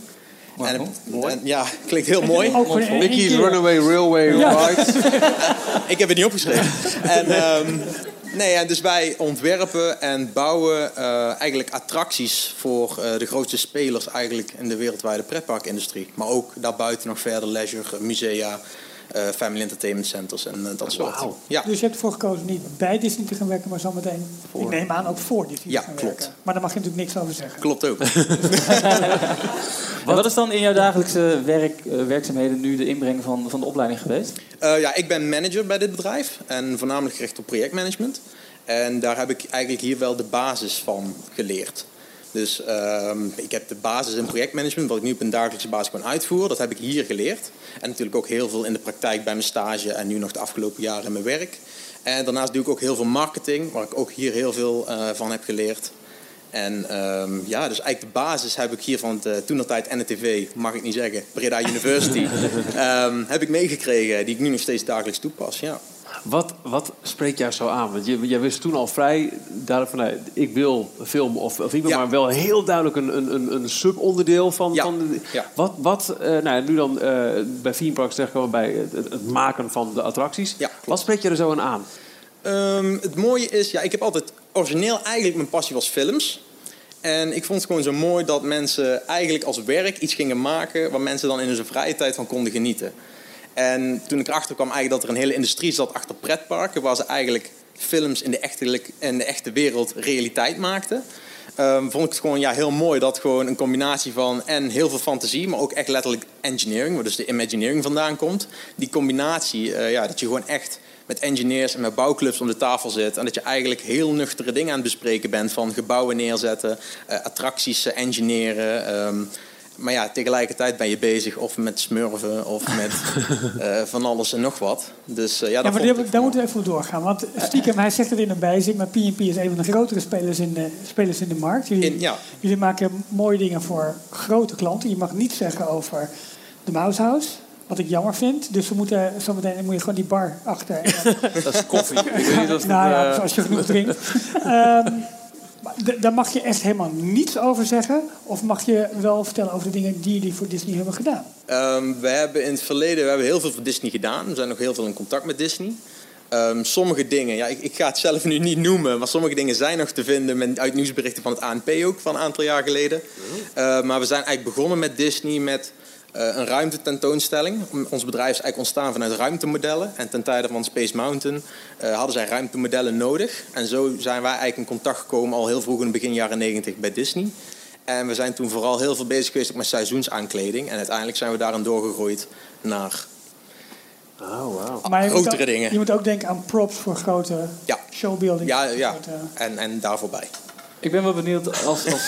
En, mooi. en- ja, <laughs> klinkt heel mooi. Mickey's. Runaway Railway Ja. Ride. <laughs> Ik heb het niet opgeschreven. en, ehm, nee, ja, dus wij ontwerpen en bouwen eh, eigenlijk attracties voor eh, de grootste spelers eigenlijk in de wereldwijde pretparkindustrie. Maar ook daarbuiten nog verder leisure, musea, family entertainment centers en eh, dat soort. Ja, Dus je hebt ervoor gekozen niet bij Disney te gaan werken, maar zometeen, ik neem aan, ook voor Disney Ja, te gaan klopt. werken. Maar daar mag je natuurlijk niks over zeggen. klopt ook. <laughs> Wat is dan in jouw dagelijkse werk, eh, werkzaamheden nu de inbreng van, van de opleiding geweest? Eh, ja, ik ben manager bij dit bedrijf en voornamelijk gericht op projectmanagement. En daar heb ik eigenlijk hier wel de basis van geleerd. Dus ehm, ik heb de basis in projectmanagement, wat ik nu op een dagelijkse basis gewoon uitvoer, dat heb ik hier geleerd. En natuurlijk ook heel veel in de praktijk bij mijn stage en nu nog de afgelopen jaren in mijn werk. En daarnaast doe ik ook heel veel marketing, waar ik ook hier heel veel eh, van heb geleerd. En ehm, ja, dus eigenlijk de basis heb ik hier van het, uh, toen dat tijd NTV, mag ik niet zeggen, Breda University, <laughs> ehm, heb ik meegekregen, die ik nu nog steeds dagelijks toepas. Ja. Wat, wat spreekt jou zo aan? Want je, jij wist toen al vrij duidelijk van... nee, ik wil film of, of ik wil Ja. maar wel heel duidelijk een, een, een, een subonderdeel van... Ja. van de-. Wat, wat eh, nou, nu dan eh, bij Theme Parks terechtkomen bij het, het maken van de attracties. Wat spreekt je er zo aan aan? Ehm, het mooie is, ja, ik heb altijd origineel eigenlijk mijn passie was films. En ik vond het gewoon zo mooi dat mensen eigenlijk als werk iets gingen maken waar mensen dan in hun vrije tijd van konden genieten. En toen ik erachter kwam eigenlijk dat er een hele industrie zat achter pretparken, waar ze eigenlijk films in de echte, de echte wereld realiteit maakten. ehm, vond ik het gewoon ja, heel mooi dat gewoon een combinatie van en heel veel fantasie, maar ook echt letterlijk engineering, waar dus de imagineering vandaan komt. Die combinatie, eh, ja, dat je gewoon echt met engineers en met bouwclubs om de tafel zit. En dat je eigenlijk heel nuchtere dingen aan het bespreken bent. Van gebouwen neerzetten, eh, attracties engineeren. ehm, maar ja, tegelijkertijd ben je bezig of met smurven of met <laughs> eh, van alles en nog wat. Dus eh, ja, Ja, dat maar daar, moeten we even voor doorgaan. Want stiekem, hij zegt het in een bijzin, maar P&P is een van de grotere spelers in de, spelers in de markt. Jullie, In- ja. jullie maken mooie dingen voor grote klanten. Je mag niets zeggen over de Mouse House, wat ik jammer vind. Dus we moeten, zometeen moet je gewoon die bar achter. <laughs> Dat is koffie. ik weet niet of <laughs> het, nou ja, eh, als je genoeg drinkt. Ehm, daar mag je echt helemaal niets over zeggen. Of mag je wel vertellen over de dingen die jullie voor Disney hebben gedaan? Ehm, we hebben in het verleden we hebben heel veel voor Disney gedaan. We zijn nog heel veel in contact met Disney. Ehm, sommige dingen, ja, ik, ik ga het zelf nu niet noemen, maar sommige dingen zijn nog te vinden met, uit nieuwsberichten van het ANP ook van een aantal jaar geleden. Eh, maar we zijn eigenlijk begonnen met Disney met eh, een ruimtetentoonstelling. Ons bedrijf is eigenlijk ontstaan vanuit ruimtemodellen. En ten tijde van Space Mountain eh, hadden zij ruimtemodellen nodig. En zo zijn wij eigenlijk in contact gekomen al heel vroeg in het begin jaren 90 bij Disney. En we zijn toen vooral heel veel bezig geweest met seizoensaankleding. En uiteindelijk zijn we daarin doorgegroeid naar Oh. Maar moet grotere ook- dingen. Je moet ook denken aan props voor grote Ja. showbuilding. Ja, ja. Grote- En, en daar voorbij. Ik ben wel benieuwd als, als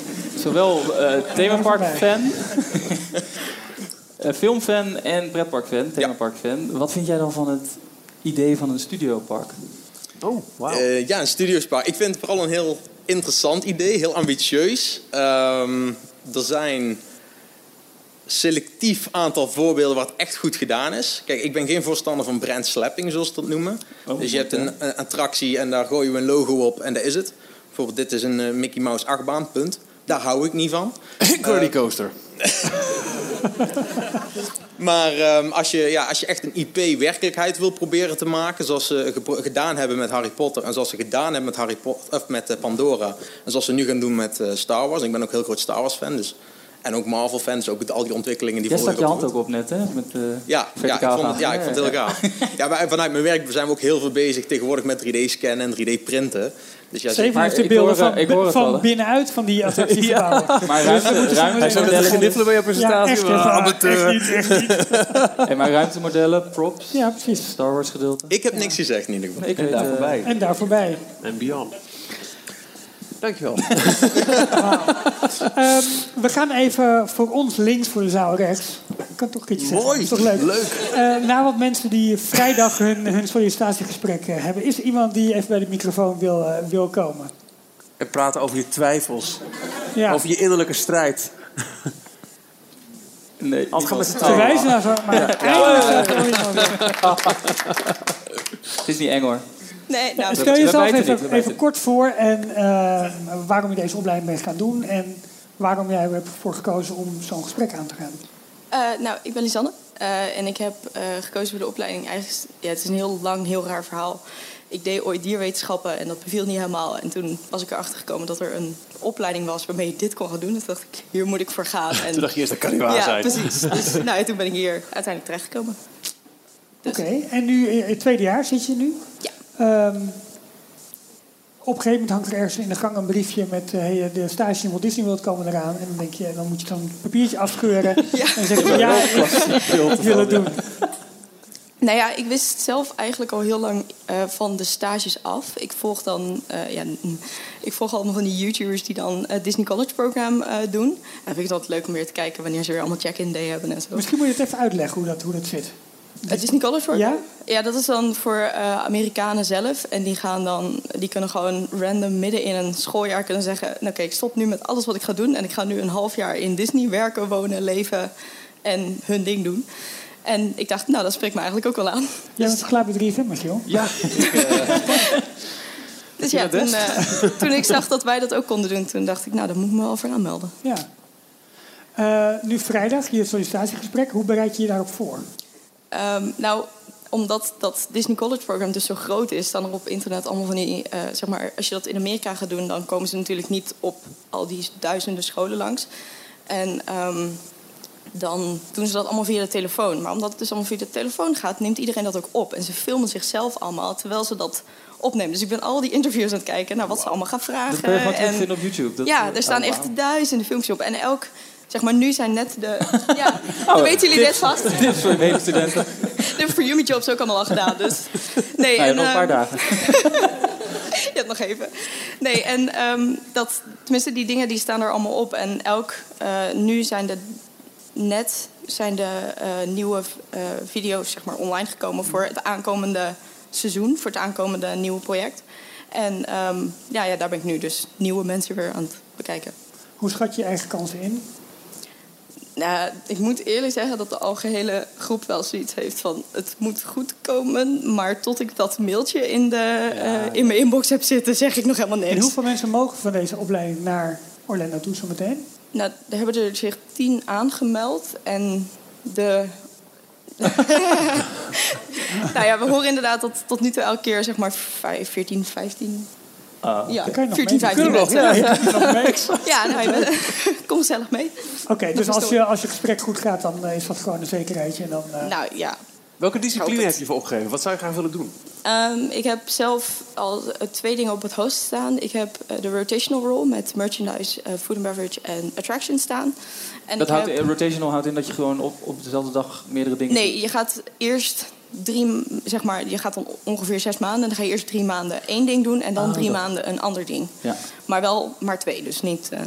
<laughs> zowel eh themapark-fan, <laughs> filmfan en pretpark-fan, themapark-fan. Wat vind jij dan van het idee van een studiopark? Oh, wauw. Eh, ja, een studiospark. Ik vind het vooral een heel interessant idee, heel ambitieus. Ehm, er zijn selectief aantal voorbeelden waar het echt goed gedaan is. Kijk, ik ben geen voorstander van brand slapping, zoals ze dat noemen. dus je hebt een, een attractie en daar gooi je een logo op en dat is het. Bijvoorbeeld, dit is een eh, Mickey Mouse achtbaan, punt. Daar hou ik niet van. <coughs> Die coaster. <laughs> Maar ehm, als, je, ja, als je echt een IP werkelijkheid wil proberen te maken, zoals ze gedaan hebben met Harry Potter en zoals ze gedaan hebben met, Harry Potter, of met eh, Pandora en zoals ze nu gaan doen met eh, Star Wars. Ik ben ook heel groot Star Wars fan, dus, en ook Marvel fan, dus ook al die ontwikkelingen die Jij stak je hand ook op net, hè? Met, eh, Ja, ja, ik vond het, ja, ik vond het heel gaaf. Ja, maar vanuit mijn werk zijn we ook heel veel bezig tegenwoordig met 3D-scannen en 3D-printen. Dus ja, Steven heeft de beelden hoor, van, eh, ik hoor het van binnenuit van die <laughs> attractiegebouwen. Maar ruimte, Hij zou ruimtemodellen, gniffelen bij je Ja, presentatie. echt, maar even, amateur. echt niet, echt <laughs> niet. hey, maar ruimtemodellen, props, Ja, precies. Star Wars gedeelte. ik heb niks gezegd in ieder geval. Ik En weet, daar eh, voorbij. En daar voorbij. En beyond. Dankjewel. <laughs> Ehm, we gaan even voor ons links, voor de zaal rechts. Ik kan toch een keertje zeggen. Mooi. Is toch leuk? Leuk. Eh, na wat mensen die vrijdag hun, hun sollicitatiegesprek eh, hebben. Is er iemand die even bij de microfoon wil, eh, wil komen? En praten over je twijfels. Ja. Over je innerlijke strijd. Nee, Anders gaan met z'n Ze wijzen naar zo, maar. <laughs> Het is niet eng hoor. Nee, <laughs> nou, Stel jezelf even, even kort voor en eh, waarom je deze opleiding bent gaan doen en waarom jij er hebt voor gekozen om zo'n gesprek aan te gaan. eh, nou, ik ben Lisanne. eh, en ik heb eh, gekozen voor de opleiding. Eigenlijk, ja, het is een heel lang, heel raar verhaal. Ik deed ooit dierwetenschappen en dat beviel niet helemaal. En toen was ik erachter gekomen dat er een opleiding was waarmee je dit kon gaan doen. Dus dacht ik, hier moet ik voor gaan. <laughs> En, Toen dacht je eerst, dat kan niet waar ja, zijn. precies. <laughs> Dus nou, ja, toen ben ik hier uiteindelijk terechtgekomen. Dus- Oké, en nu in het tweede jaar zit je nu? Ja. Ehm, op een gegeven moment hangt er ergens in de gang een briefje met eh, hey, de stage in Walt Disney World komen eraan. En dan denk je, dan moet je zo'n papiertje afscheuren. <laughs> En zeg je, ja, <laughs> <laughs> ik, wil het doen. Nou ja, ik wist zelf eigenlijk al heel lang eh, van de stages af. Ik volg dan, eh, ja, mm, ik volg allemaal van die YouTubers die dan het Disney College Program eh, doen. En dan vind ik het altijd leuk om weer te kijken wanneer ze weer allemaal check-in day hebben en zo. Misschien moet je het even uitleggen hoe dat, hoe dat zit. Het Disney College Program? Ja? Ja, dat is dan voor eh, Amerikanen zelf. En die gaan dan, die kunnen gewoon random midden in een schooljaar kunnen zeggen: nou, Oké, ik stop nu met alles wat ik ga doen. En ik ga nu een half jaar in Disney werken, wonen, leven en hun ding doen. En ik dacht, nou, dat spreekt me eigenlijk ook wel aan. Jij bent klaar met 3FM, Michiel? Ja, <laughs> Dus ja, toen, eh, toen ik zag dat wij dat ook konden doen, toen dacht ik, nou, daar moet ik me wel voor aanmelden. Ja. Eh, nu vrijdag, je sollicitatiegesprek. Hoe bereid je je daarop voor? Ehm, nou, omdat dat Disney College Program dus zo groot is, staan er op internet allemaal van die, eh, zeg maar, als je dat in Amerika gaat doen, dan komen ze natuurlijk niet op al die duizenden scholen langs. En ehm, dan doen ze dat allemaal via de telefoon. Maar omdat het dus allemaal via de telefoon gaat, neemt iedereen dat ook op. En ze filmen zichzelf allemaal terwijl ze dat opnemen. Dus ik ben al die interviews aan het kijken naar wat ze allemaal gaan vragen. Dat kun je gewoon en- terugvinden op YouTube. Dat, ja, eh, er staan oh, echt duizenden filmpjes op. En elk, zeg maar, nu zijn net de. <laughs> Ja, dan weten jullie dit vast. <laughs> Tips voor medestudenten. <laughs> De For You Jobs ook allemaal al gedaan. Dus. Nee, Nou, en, nog een paar ehm, dagen. je hebt nog even. Nee, en ehm, dat, tenminste, die dingen die staan er allemaal op. En elk, eh, nu zijn de net zijn de eh, nieuwe eh, video's zeg maar, online gekomen voor het aankomende seizoen, voor het aankomende nieuwe project. En ehm, ja, ja, daar ben ik nu dus nieuwe mensen weer aan het bekijken. Hoe schat je je eigen kansen in? Nou, ik moet eerlijk zeggen dat de algehele groep wel zoiets heeft van... het moet goed komen, maar tot ik dat mailtje in, de, eh, in mijn inbox heb zitten... zeg ik nog helemaal niks. En hoeveel mensen mogen van deze opleiding naar Orlando toe zometeen? Nou, er hebben er zich tien aangemeld en de... <laughs> <laughs> nou ja, we horen inderdaad dat tot nu toe elke keer zeg maar vijf, 14, 15... Ah, ja, kan je nog 14, mee. 15 Kunnen we nog, <laughs> ja, je kunt nog mee. Ja, nou, bent- kom gezellig mee. Oké, dus als je, als je gesprek goed gaat, dan eh, is dat gewoon een zekerheidje. En dan, eh, Nou ja, welke discipline heb je voor opgegeven? Wat zou je graag willen doen? Ehm, ik heb zelf al eh, twee dingen op het host staan. Ik heb de rotational role met merchandise, food and beverage en attraction staan. En Dat ik houdt, heb- rotational houdt in dat je gewoon op, op dezelfde dag meerdere dingen doet. Nee, je gaat eerst drie, zeg maar, je gaat dan ongeveer zes maanden. En dan ga je eerst drie maanden één ding doen en dan Ah, drie dat. maanden een ander ding. Ja. Maar wel maar twee, dus niet. eh,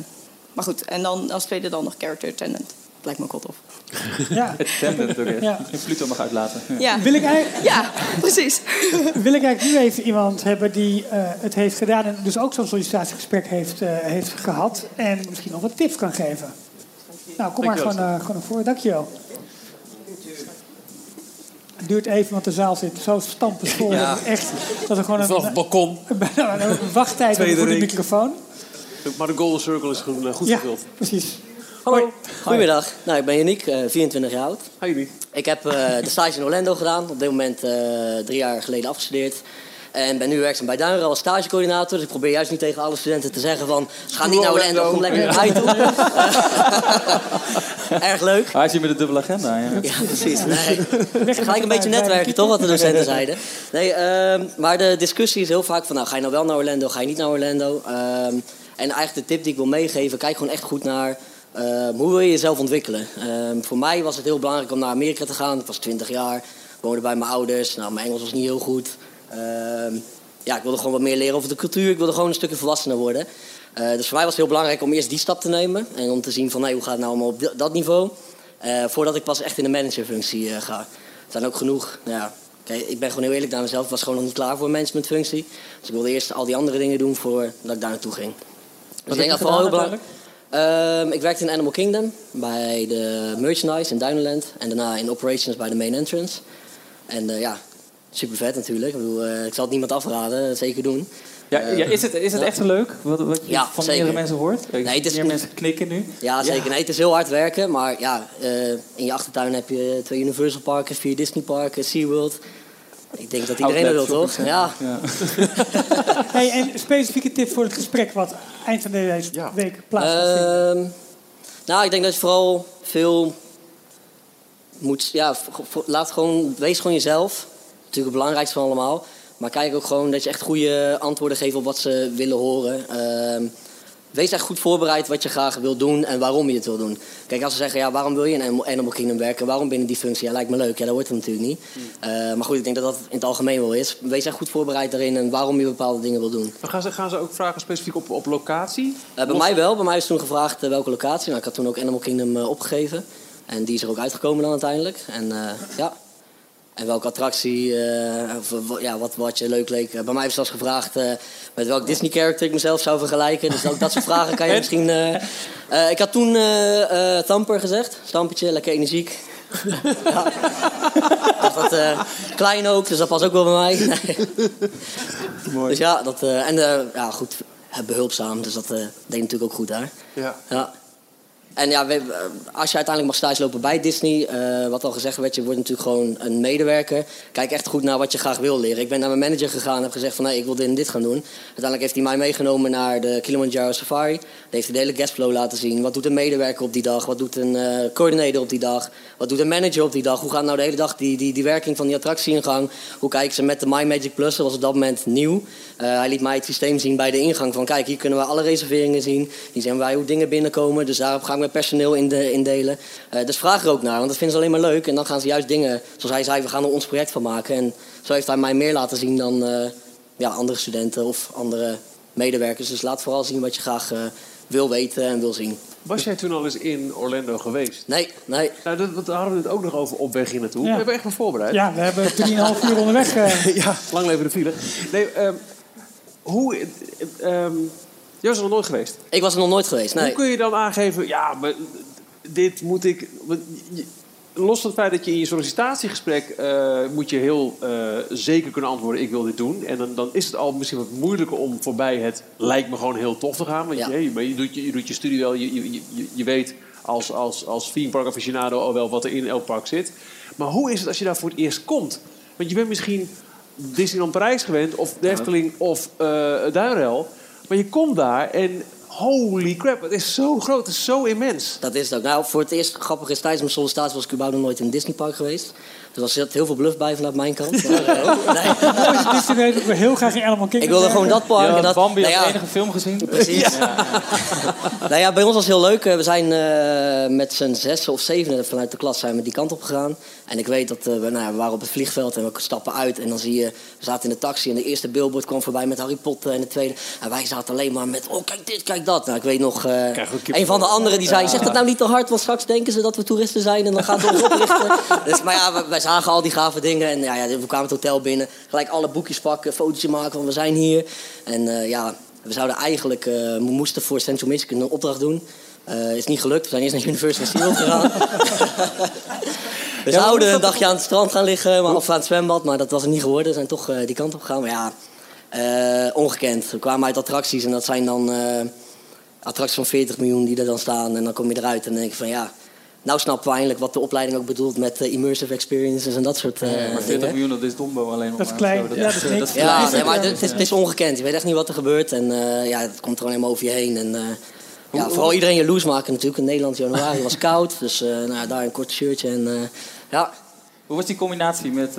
maar goed, en dan als tweede dan nog character attendant. Lijkt me ook wel tof. <laughs> ja. Attendant ook echt. Ja. Pluto mag uitlaten. Ja. Ja, Wil, ik eigenlijk, ja precies. <laughs> wil ik eigenlijk nu even iemand hebben die eh, het heeft gedaan... en dus ook zo'n sollicitatiegesprek heeft, eh, heeft gehad... en misschien nog wat tips kan geven? Nou, kom maar gewoon, eh, gewoon naar voren. Dankjewel. Het duurt even, want de zaal zit zo stampensvol. Ja. Echt, dat er gewoon Vanaf het een, balkon. <laughs> bijna een wachttijd voor de microfoon. Maar de Golden Circle is goed, eh, goed Ja, gevuld. precies. Hallo. Goedemiddag, nou, ik ben Yannick, eh, 24 jaar oud. Hi jullie. Ik heb eh, de stage in Orlando gedaan, op dit moment eh, drie jaar geleden afgestudeerd. En ben nu werkzaam bij Duinrel als stagecoördinator. Dus ik probeer juist niet tegen alle studenten te zeggen van... Ga niet naar Orlando, kom lekker naar. <laughs> Erg leuk. Hij zit met een dubbele agenda. Ja. Ja, precies. Nee. <laughs> Gelijk een beetje netwerken, toch? Wat de docenten zeiden. Nee, ehm, maar de discussie is heel vaak van... Nou, ga je nou wel naar Orlando, ga je niet naar Orlando? Ehm, en eigenlijk de tip die ik wil meegeven... Kijk gewoon echt goed naar... ehm, hoe wil je jezelf ontwikkelen? Ehm, voor mij was het heel belangrijk om naar Amerika te gaan. Ik was 20 jaar, woonde bij mijn ouders. Nou, mijn Engels was niet heel goed. Ehm, ja, ik wilde gewoon wat meer leren over de cultuur. Ik wilde gewoon een stukje volwassener worden. Eh, dus voor mij was het heel belangrijk om eerst die stap te nemen. En om te zien van, nee, hoe gaat het nou allemaal op dat niveau? Eh, voordat ik pas echt in de managerfunctie eh, ga. Er zijn ook genoeg. Nou ja, kijk, ik ben gewoon heel eerlijk naar mezelf. Ik was gewoon nog niet klaar voor een managementfunctie. Dus ik wilde eerst al die andere dingen doen voordat ik daar naartoe ging. Dus ik denk dat vooral heel belangrijk. Ehm, ik werkte in Animal Kingdom bij de merchandise in Duinland. En daarna in operations bij de main entrance. En ja, super vet natuurlijk. Ik, bedoel, eh, ik zal het niemand afraden, zeker doen. Ja, ja, is het, is het ja. echt zo leuk? Wat, wat je Ja, van zeker. meerdere mensen hoort? Ik- Nee, het is meer mensen knikken nu. Ja, zeker. Nee, het is heel hard werken. Maar ja, eh, in je achtertuin heb je twee Universal parken, vier Disney parken, SeaWorld. Ik denk dat iedereen dat wil, toch? Ja. Ja. <laughs> <laughs> Hey, en specifieke tip voor het gesprek wat eind van deze Ja. week plaats gaat vinden. Ehm, nou, ik denk dat je vooral veel moet... Ja, laat gewoon, wees gewoon jezelf. Natuurlijk het belangrijkste van allemaal. Maar kijk ook gewoon dat je echt goede antwoorden geeft op wat ze willen horen. Ehm, wees echt goed voorbereid wat je graag wil doen en waarom je het wil doen. Kijk, als ze zeggen, ja, waarom wil je in Animal- Kingdom werken? Waarom binnen die functie? Ja, lijkt me leuk. Ja, dat wordt het natuurlijk niet. Eh, maar goed, ik denk dat dat in het algemeen wel is. Wees echt goed voorbereid daarin en waarom je bepaalde dingen wil doen. Maar gaan ze, gaan ze ook vragen specifiek op, op locatie? Eh, bij mij wel. Bij mij is toen gevraagd eh, welke locatie. Nou, ik had toen ook Animal Kingdom opgegeven. En die is er ook uitgekomen dan uiteindelijk. En ja. En welke attractie, eh, of, eh, ja, wat, wat je leuk leek. Eh, bij mij ze zelfs gevraagd eh, met welk Disney-character ik mezelf zou vergelijken. Dus ook dat soort vragen kan je <laughs> misschien... eh, eh, ik had toen eh eh, Thumper gezegd. Stampertje, lekker energiek. ja. Eh, klein ook, dus dat past ook wel bij mij. <laughs> Nee. Dus ja, dat, eh, en eh, ja, goed, eh, behulpzaam. Dus dat eh, deed natuurlijk ook goed daar. Ja. Ja. En ja, we- als je uiteindelijk mag stage lopen bij Disney, eh, wat al gezegd werd, je wordt natuurlijk gewoon een medewerker. Kijk echt goed naar wat je graag wil leren. Ik ben naar mijn manager gegaan en heb gezegd van nee, ik wil dit en dit gaan doen. Uiteindelijk heeft hij mij meegenomen naar de Kilimanjaro Safari. Daar heeft hij de hele guestflow laten zien. Wat doet een medewerker op die dag? Wat doet een eh coördinator op die dag? Wat doet een manager op die dag? Hoe gaat nou de hele dag die, die, die werking van die attractie in gang? Hoe kijken ze met de My Magic Plus? Dat was op dat moment nieuw. Eh, hij liet mij het systeem zien bij de ingang van kijk, hier kunnen we alle reserveringen zien. Hier zien wij hoe dingen binnenkomen. Dus daarop ga ik mijn personeel in de, indelen. Eh, dus vraag er ook naar, want dat vinden ze alleen maar leuk. En dan gaan ze juist dingen, zoals hij zei, we gaan er ons project van maken. En zo heeft hij mij meer laten zien dan eh, ja, andere studenten of andere medewerkers. Dus laat vooral zien wat je graag eh, wil weten en wil zien. Was jij toen al eens in Orlando geweest? Nee, nee. Nou, dat, hadden we het ook nog over op weg hier naartoe. Ja. We hebben echt wel voorbereid. Ja, we hebben 3,5 uur onderweg. <laughs> ja, lang leven de file. Nee, ehm, hoe... eh, ehm, jij was er nog nooit geweest. Ik was er nog nooit geweest, nee. Hoe kun je dan aangeven... Ja, maar dit moet ik... Los van het feit dat je in je sollicitatiegesprek... eh, moet je heel eh, zeker kunnen antwoorden... ik wil dit doen. En dan, dan is het al misschien wat moeilijker om voorbij het... lijkt me gewoon heel tof te gaan. Want Ja. je, je, je doet je, doet je studie wel. Je, je, je, weet als, als, als theme park aficionado al wel wat er in elk park zit. Maar hoe is het als je daar voor het eerst komt? Want je bent misschien Disneyland Parijs gewend... of de Efteling of Duinrel. Maar je komt daar en... Holy crap, het is zo groot, het is zo immens. Dat is het. Nou, voor het eerst, grappig is, tijdens mijn sollicitatie was ik überhaupt nog nooit in een Disneypark geweest. Dus er zit heel veel bluff bij vanuit mijn kant. Maar, eh, <laughs> nee. <laughs> Ik wil heel graag in Animal Kingdom Ik wilde gewoon dat park. Ja, en dat, Bambi nou ja, enige film gezien. <laughs> Precies. nou ja, bij ons was het heel leuk. Eh, We zijn eh, met z'n zes of zeven vanuit de klas zijn we die kant op gegaan. En ik weet dat eh, we, nou ja, we waren op het vliegveld en we stappen uit. En dan zie je, we zaten in de taxi en de eerste billboard kwam voorbij met Harry Potter. En de tweede. En wij zaten alleen maar met, oh kijk dit, kijk dat. Nou, ik weet nog, eh, een van de anderen die zei, zeg dat nou niet te hard. Want straks denken ze dat we toeristen zijn en dan gaan ze ons oplichten. dus, maar ja, wij zagen al die gave dingen. En ja, ja, we kwamen het hotel binnen. Gelijk alle boekjes pakken, fotootje maken van we zijn hier. En eh, ja, we zouden eigenlijk, eh, we moesten voor Central Michigan een opdracht doen. Uh, is niet gelukt. We zijn eerst naar Universal SeaWorld gegaan. <laughs> we zouden een dagje aan het strand gaan liggen, maar, of aan het zwembad, maar dat was het niet geworden. We zijn toch die kant op gegaan. Maar ja, ongekend. We kwamen uit attracties en dat zijn dan attracties van 40 miljoen die er dan staan. En dan kom je eruit en dan denk je van ja, nou snappen we eindelijk wat de opleiding ook bedoelt met uh, immersive experiences en dat soort uh, ja, maar 40 miljoen, dat is Dombo alleen nog Dat is klein. Dat, ja, dat is. Dat is ja, nee, maar het is, het is, ongekend. Je weet echt niet wat er gebeurt. En uh, ja, het komt er alleen maar over je heen. En, ja, vooral iedereen jaloers maken natuurlijk. In Nederland januari was koud. <laughs> Dus nou, daar een kort shirtje. En, ja. Hoe was die combinatie met...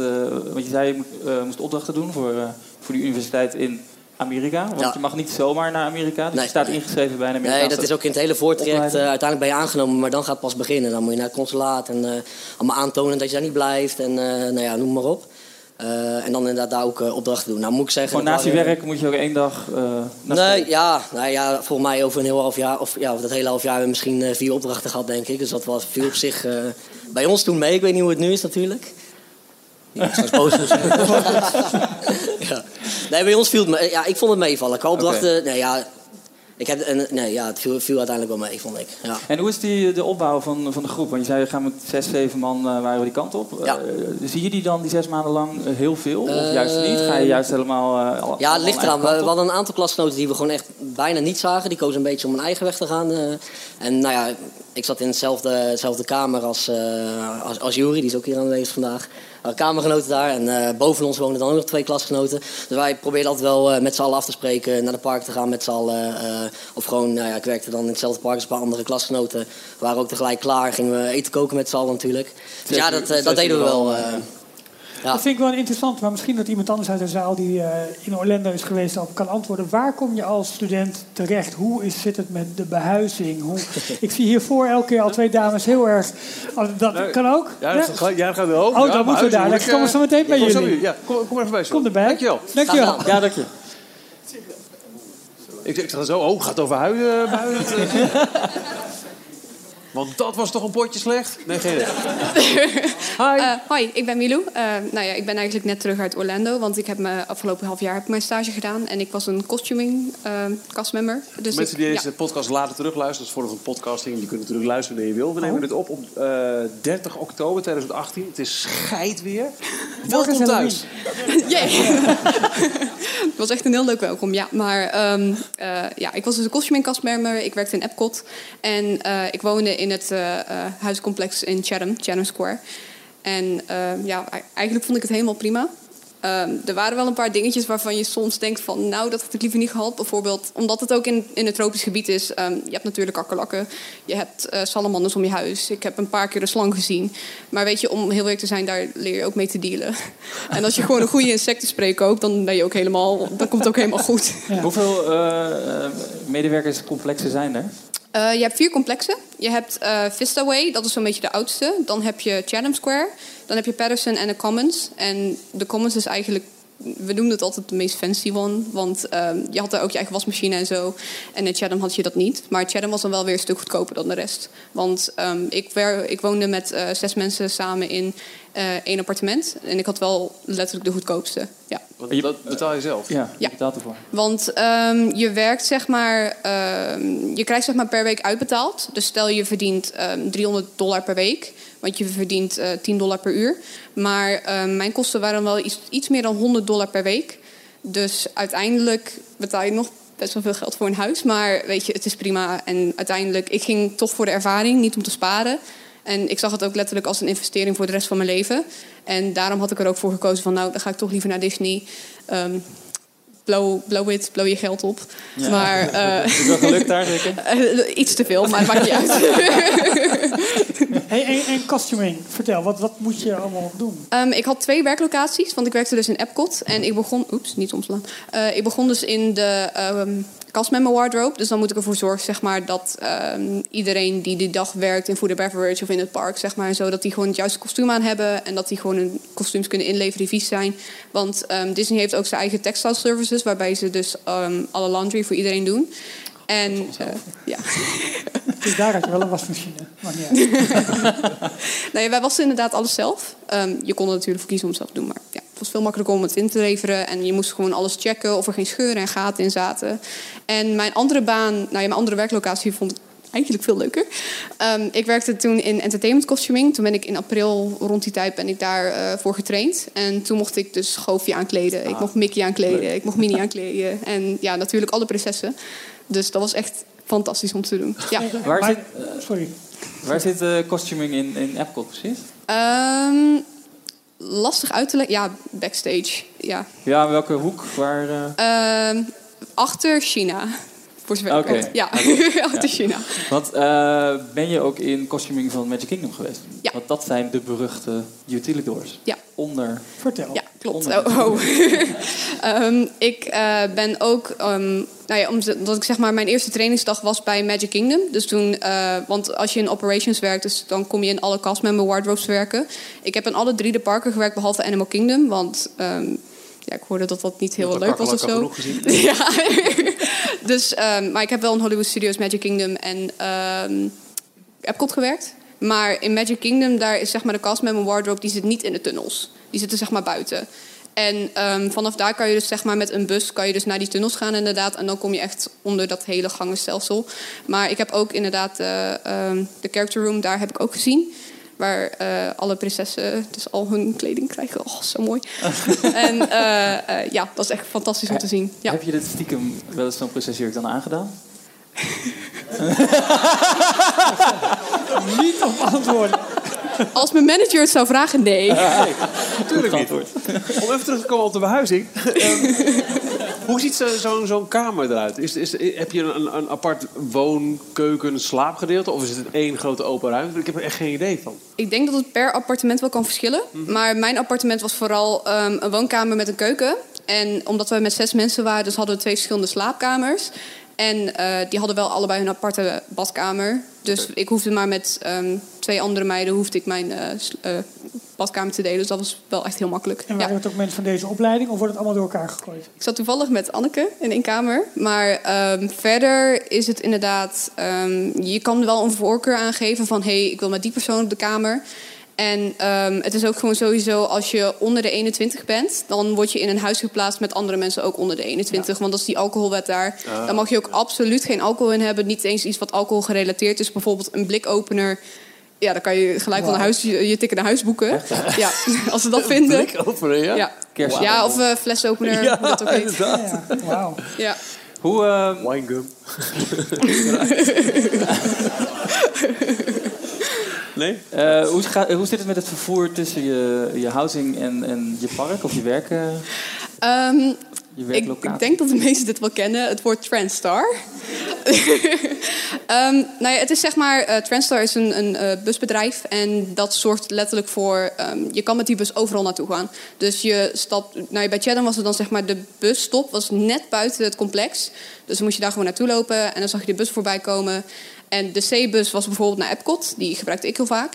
want je zei, je moest opdrachten doen voor, voor de universiteit in Amerika? Want je mag niet zomaar naar Amerika. Dus je staat ingeschreven bij een Amerikaanse Nee, dat is ook in het hele voortraject. Uh, uiteindelijk ben je aangenomen, maar dan gaat het pas beginnen. Dan moet je naar het consulaat en uh, allemaal aantonen dat je daar niet blijft. En uh, nou ja, noem maar op. en dan inderdaad daar ook opdrachten doen. Nou moet ik zeggen... Gewoon naast je werk moet je ook één dag... nee, ja, nou ja, volgens mij over een heel half jaar... Of ja, over dat hele half jaar hebben we misschien vier opdrachten gehad, denk ik. Dus dat was veel op zich bij ons toen mee. Ik weet niet hoe het nu is natuurlijk. <laughs> Ja. Nee, bij ons viel het me, ja, ik vond het meevallen. Qua opdrachten, okay. nee, ja, ik heb, nee, ja, het viel, viel, uiteindelijk wel mee, vond ik. Ja. En hoe is die, de opbouw van, van de groep? Want je zei, we gaan met zes, zeven man uh, waren we die kant op. Ja. Uh, zie je die dan die zes maanden lang uh, heel veel? Of juist niet? Ga je juist helemaal... Al, ja, het ligt eraan. We, we, hadden een aantal klasgenoten die we gewoon echt bijna niet zagen. Die kozen een beetje om een eigen weg te gaan. en nou ja, ik zat in hetzelfde, dezelfde kamer als, als, als Jury. Die is ook hier aanwezig vandaag kamergenoten daar. En uh, boven ons wonen dan ook nog twee klasgenoten. Dus wij probeerden altijd wel uh, met z'n allen af te spreken, naar de park te gaan met z'n allen. Uh, of gewoon, nou ja, ik werkte dan in hetzelfde park als een paar andere klasgenoten. We waren ook tegelijk klaar, gingen we eten koken met z'n allen natuurlijk. Dus ja, dat, dat deden we wel. Ja. Dat vind ik wel interessant, maar misschien dat iemand anders uit de zaal die uh, in Orlando is geweest al kan antwoorden. Waar kom je als student terecht? Hoe is, zit het met de behuizing? Hoe, <laughs> ik zie hiervoor elke keer al twee dames heel erg. Oh, dat kan ook? Ja, dat ja? Gaat, ja, dat gaat. Oh, dan moeten we daar. Dan komen we zo meteen bij jullie. Ja, kom, kom even bij. Kom erbij. Dankjewel. Dankjewel. Ja, dank je. Ik, ik zeg zo, oh, gaat het over huizen? <laughs> Want dat was toch een potje slecht? Nee, geen <laughs> Hi. Uh, hoi, ik ben Milou. Uh, nou ja, ik ben eigenlijk net terug uit Orlando. Want ik heb me afgelopen half jaar heb mijn stage gedaan. En ik was een costuming uh, castmember. Dus Mensen die deze ja. podcast later terugluisteren, dat is voor een podcasting. Die kunnen natuurlijk luisteren wanneer je wil. We nemen oh. dit op op 30 oktober 2018. Het is scheid weer. <laughs> Welkom thuis. Jee. <laughs> Het was echt een heel leuk welkom, ja. Maar um, ja, ik was dus een costuming castmember. Ik werkte in Epcot. En ik woonde in in het uh, huiscomplex in Chatham, Chatham Square. En uh, ja, eigenlijk vond ik het helemaal prima. Uh, er waren wel een paar dingetjes waarvan je soms denkt van... nou, dat had ik liever niet gehad. Bijvoorbeeld omdat het ook in, in het tropisch gebied is. Um, je hebt natuurlijk akkerlakken. Je hebt uh, salamanders om je huis. Ik heb een paar keer de slang gezien. Maar weet je, om heel eerlijk te zijn, daar leer je ook mee te dealen. <laughs> en als je gewoon een goede insectenspray koopt... dan, ben je ook helemaal, dan komt het ook helemaal goed. Ja. <laughs> Hoeveel uh, medewerkerscomplexen zijn er? Uh, je hebt vier complexen. Je hebt uh, Vista Way, dat is zo'n beetje de oudste. Dan heb je Chatham Square. Dan heb je Patterson en de Commons. En de Commons is eigenlijk we noemden het altijd de meest fancy one. Want um, je had daar ook je eigen wasmachine en zo. En in Chatham had je dat niet. Maar Chatham was dan wel weer een stuk goedkoper dan de rest. Want um, ik, ik, woonde met uh, zes mensen samen in uh, één appartement. En ik had wel letterlijk de goedkoopste. Ja. Want dat betaal je zelf? Ja, je betaalt ervoor. Want um, je werkt zeg maar... je krijgt zeg maar per week uitbetaald. Dus stel je verdient 300 dollar per week... Want je verdient uh, eh, 10 dollar per uur. Maar uh, mijn kosten waren wel iets, iets meer dan 100 dollar per week. Dus uiteindelijk betaal je nog best wel veel geld voor een huis. Maar weet je, het is prima. En uiteindelijk, ik ging toch voor de ervaring, niet om te sparen. En ik zag het ook letterlijk als een investering voor de rest van mijn leven. En daarom had ik er ook voor gekozen van, nou, dan ga ik toch liever naar Disney. Um, blow, blow it, blow je geld op. Ja. Maar, uh, <laughs> is wel gelukt daar zeker? Uh, <laughs> iets te veel, maar het maakt niet uit. <laughs> hey, en, en costuming, vertel, wat, wat moet je allemaal doen? Um, ik had twee werklocaties, want ik werkte dus in Epcot. En ik begon, oeps, niet omslaan. Uh, ik begon dus in de um, kastmember wardrobe. Dus dan moet ik ervoor zorgen zeg maar, dat um, iedereen die die dag werkt in food and beverage of in het park, zeg maar, zo, dat die gewoon het juiste kostuum aan hebben. En dat die gewoon hun kostuums kunnen inleveren die vies zijn. Want Disney heeft ook zijn eigen textile services, waarbij ze dus alle laundry voor iedereen doen. En uh, ja. <laughs> Dus daar had je wel een wasmachine. Maar <laughs> nee, wij wassen inderdaad alles zelf. Um, je kon er natuurlijk voor kiezen om het zelf te doen, maar ja, het was veel makkelijker om het in te leveren. En je moest gewoon alles checken of er geen scheuren en gaten in zaten. En mijn andere baan, nou ja, mijn andere werklocatie vond ik eigenlijk veel leuker. Ehm, ik werkte toen in entertainment costuming. Toen ben ik in april rond die tijd ben ik daar eh, voor getraind. En toen mocht ik dus Goofy aankleden. Ik mocht Mickey aankleden. Ik mocht Minnie aankleden. En ja, natuurlijk alle prinsessen. Dus dat was echt fantastisch om te doen. Ja. <laughs> Waar zit, Sorry. waar zit eh, costuming in, in Epcot precies? Ehm, lastig uit te leggen. Ja, backstage. Ja. Ja, welke hoek? Waar, eh, Ehm, achter China. Voor zover ik Oké. weet. <laughs> Ja, China. Want eh, ben je ook in costuming van Magic Kingdom geweest? Ja. Want dat zijn de beruchte utilidors. Ja. Onder. Vertel. Ja, klopt. Onder- Oh, oh. <laughs> Ehm, ik eh, ben ook, ehm, nou ja, omdat ik zeg maar mijn eerste trainingsdag was bij Magic Kingdom. Dus toen, eh, want als je in operations werkt, dus dan kom je in alle castmember wardrobes werken. Ik heb in alle drie de parken gewerkt behalve Animal Kingdom, want ehm, ja, ik hoorde dat dat niet heel Dat leuk was of zo. <laughs> ja. dus, ehm, maar ik heb wel in Hollywood Studios, Magic Kingdom en ehm Epcot gewerkt. Maar in Magic Kingdom, daar is zeg maar de castmember wardrobe, die zit niet in de tunnels. Die zitten zeg maar buiten. En ehm, vanaf daar kan je dus zeg maar met een bus kan je dus naar die tunnels gaan inderdaad. En dan kom je echt onder dat hele gangenstelsel. Maar ik heb ook inderdaad eh, de character room, daar heb ik ook gezien. Waar eh, alle prinsessen dus al hun kleding krijgen. Oh, zo mooi. <laughs> en eh, eh, ja, dat is echt fantastisch om te zien. Ja. Heb je dit stiekem wel eens zo'n prinsesjurk dan aangedaan? <laughs> Niet op antwoorden. Als mijn manager het zou vragen, nee. Natuurlijk niet. Om even terug te komen op de behuizing. <laughs> Hoe ziet zo- zo'n zo'n kamer eruit? Is, is, heb je een, een apart woon, keuken, slaapgedeelte? Of is het één grote open ruimte? Ik heb er echt geen idee van. Ik denk dat het per appartement wel kan verschillen. Maar mijn appartement was vooral ehm, een woonkamer met een keuken. En omdat we met zes mensen waren, dus hadden we twee verschillende slaapkamers. En eh, die hadden wel allebei hun aparte badkamer. Dus ik hoefde maar met ehm, twee andere meiden hoefde ik mijn eh, eh, badkamer te delen. Dus dat was wel echt heel makkelijk. En Ja. waren het ook mensen van deze opleiding of wordt het allemaal door elkaar gegooid? Ik zat toevallig met Anneke in één kamer. Maar ehm, verder is het inderdaad... ehm, je kan wel een voorkeur aangeven van... hé, hey, ik wil met die persoon op de kamer. En ehm, het is ook gewoon sowieso... als je onder de 21 bent... dan word je in een huis geplaatst met andere mensen ook onder de 21. Want dat is die alcoholwet daar. Daar mag je ook absoluut geen alcohol in hebben. Niet eens iets wat alcohol gerelateerd is. Bijvoorbeeld een blikopener... Ja, dan kan je gelijk van een huis, je, je ticket naar huis boeken. Ja, <laughs> als ze dat vinden. Blik openen, ja? Ja, ja of uh, flesopener, hoe dat ook heet. inderdaad. Ja, wauw. Ja. Hoe, eh, Winegum. <laughs> nee? eh, hoe, ga- hoe zit het met het vervoer tussen je, je housing en, en je park of je werk? eh, Ehm, je ik, werklocatie? ik denk dat de meesten dit wel kennen, het woord Transstar. <laughs> Ehm, nou ja, het is zeg maar, Transstar is een, een eh, busbedrijf en dat zorgt letterlijk voor, ehm, je kan met die bus overal naartoe gaan. Dus je stapt, nou ja, bij Chatham was het dan zeg maar, de busstop was net buiten het complex. Dus dan moest je daar gewoon naartoe lopen en dan zag je de bus voorbij komen. En de C-bus was bijvoorbeeld naar Epcot, die gebruikte ik heel vaak.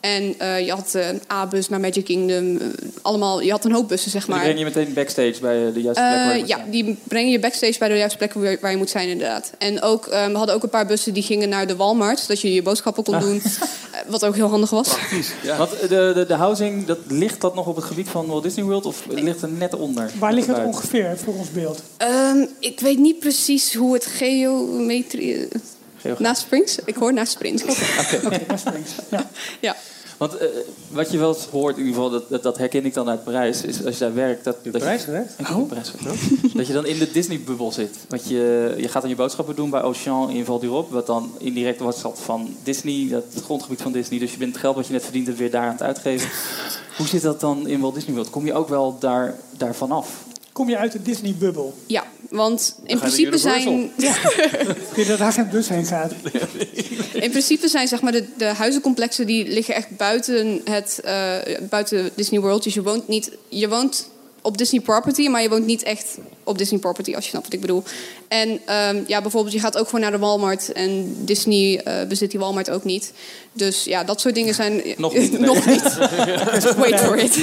En eh, je had een A-bus naar Magic Kingdom, eh, allemaal, je had een hoop bussen zeg Die maar. breng je meteen backstage bij eh, de juiste plek waar je Eh, moet ja, zijn. die brengen je backstage bij de juiste plek waar, waar je moet zijn, inderdaad. En ook, eh, we hadden ook een paar bussen die gingen naar de Walmart, zodat je je boodschappen kon doen. <laughs> Eh, wat ook heel handig was. <laughs> Want de, de, de housing, dat, ligt dat nog op het gebied van Walt Disney World of ligt er net onder? Waar ligt het ongeveer voor ons beeld? Ehm, ik weet niet precies hoe het geometrie. Naast Springs? Ik hoor naast Springs. Oké, West Springs. Ja. ja. Want eh, wat je wel eens hoort, in ieder geval, dat, dat, dat herken ik dan uit Parijs, is als je daar werkt. Dat, dat Parijs je, gewerkt? Parijs gewerkt. Dat je dan in de Disney-bubbel zit. Want je, je gaat dan je boodschappen doen bij Auchan in Val d'Europe, wat dan indirect was dat van Disney, dat het grondgebied van Disney. Dus je bent het geld wat je net verdient het weer daar aan het uitgeven. Hoe zit dat dan in Walt Disney World? Kom je ook wel daar, daarvan af? Kom je uit de Disney-bubbel? ja, want in ga je naar principe zijn. Kun je dat daar geen bus heen gaat? In principe zijn zeg maar, de, de huizencomplexen die liggen echt buiten, het, eh, buiten Disney World. Dus je woont, niet, je woont op Disney property, maar je woont niet echt op Disney property, als je snapt wat ik bedoel. En ehm, ja, bijvoorbeeld, je gaat ook gewoon naar de Walmart en Disney eh, bezit die Walmart ook niet. Dus ja, dat soort dingen zijn. <laughs> Nog <laughs> niet, nee. Nog niet. <laughs> Wait for it.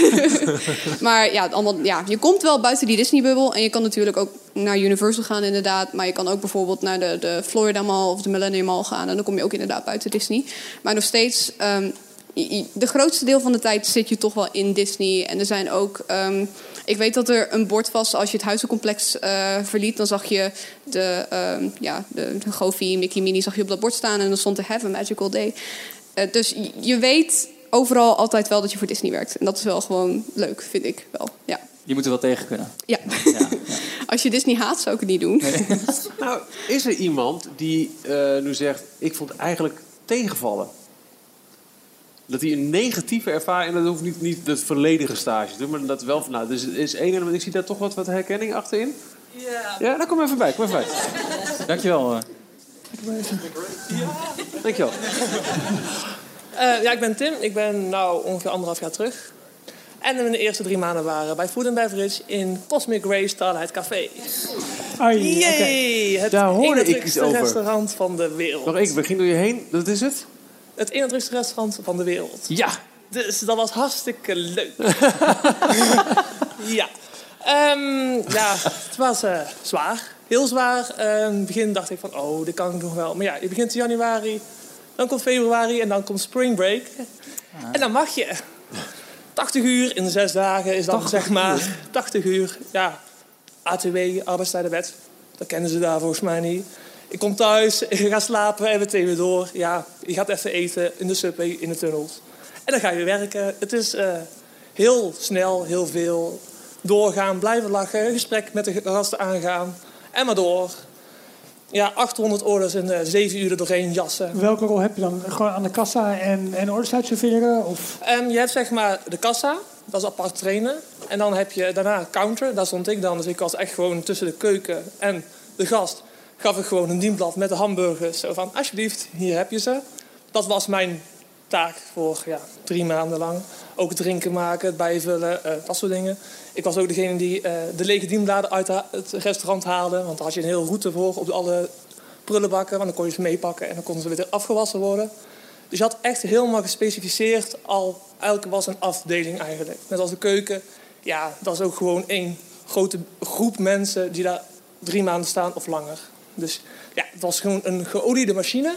maar ja, allemaal, ja, je komt wel buiten die Disney-bubbel. En je kan natuurlijk ook naar Universal gaan, inderdaad. Maar je kan ook bijvoorbeeld naar de, de Florida Mall of de Millennium Mall gaan. En dan kom je ook inderdaad buiten Disney. Maar nog steeds, ehm, de grootste deel van de tijd zit je toch wel in Disney. En er zijn ook. ehm, ik weet dat er een bord was als je het huizencomplex eh, verliet. Dan zag je de, ehm ja, de, de Goofy, Mickey, Minnie zag je op dat bord staan. En dan stond er Have a Magical Day. Eh, dus je- weet overal altijd wel dat je voor Disney werkt. En dat is wel gewoon leuk, vind ik wel. Ja. Je moet er wel tegen kunnen. Ja. <laughs> Als je Disney haat, zou ik het niet doen. <laughs> Nou, is er iemand die eh, nu zegt: Ik vond het eigenlijk tegenvallen? Dat hij een negatieve ervaring, en dat hoeft niet, niet het volledige stage te doen, maar dat wel van, nou, dus er is één element, ik zie daar toch wat, wat herkenning achterin. Ja. Ja, daar kom even bij, kom even bij. Dankjewel. eh. Dankjewel. Eh, ja, ik ben Tim. Ik ben nou ongeveer anderhalf jaar terug. En in de eerste drie maanden waren bij Food and Beverage in Cosmic Ray Starlight Café. Ai, Yay! Het Daar hoorde ik iets over. restaurant van de wereld. Nog één, we gingen door je heen, dat is het? Het eenendrukste restaurant van de wereld. Ja. Dus dat was hartstikke leuk. <laughs> ja. Ehm, ja, het was eh, zwaar. Heel zwaar. Ehm, in het begin dacht ik van, oh, dit kan ik nog wel. Maar ja, je begint in januari, dan komt februari en dan komt spring break. En dan mag je. 80 uur in zes dagen is dan 80 zeg maar uur? 80 uur. Ja, ATW, arbeidstijdenwet. Dat kennen ze daar volgens mij niet. Ik kom thuis, <laughs> ik ga slapen en meteen weer door. Ja, je gaat even eten in de subway, in de tunnels. En dan ga je weer werken. Het is eh, heel snel, heel veel. Doorgaan, blijven lachen, gesprek met de gasten aangaan. En maar door. Ja, 800 orders in eh, 7 uur er doorheen jassen. Welke rol heb je dan? Gewoon aan de kassa en, en orders uitserveren? Of Ehm, je hebt zeg maar de kassa, dat is apart trainen. En dan heb je daarna counter, daar stond ik dan. Dus ik was echt gewoon tussen de keuken en de gast. Gaf ik gewoon een dienblad met de hamburgers. Zo van, alsjeblieft, hier heb je ze. Dat was mijn taak voor ja, drie maanden lang. Ook drinken maken, bijvullen, eh, dat soort dingen. Ik was ook degene die eh, de lege dienbladen uit het restaurant haalde. Want daar had je een hele route voor op alle prullenbakken. Want dan kon je ze meepakken en dan konden ze weer afgewassen worden. Dus je had echt helemaal gespecificeerd al, elke was een afdeling eigenlijk. Net als de keuken, ja, dat is ook gewoon één grote groep mensen die daar drie maanden staan of langer. Dus ja, het was gewoon een geoliede machine, maar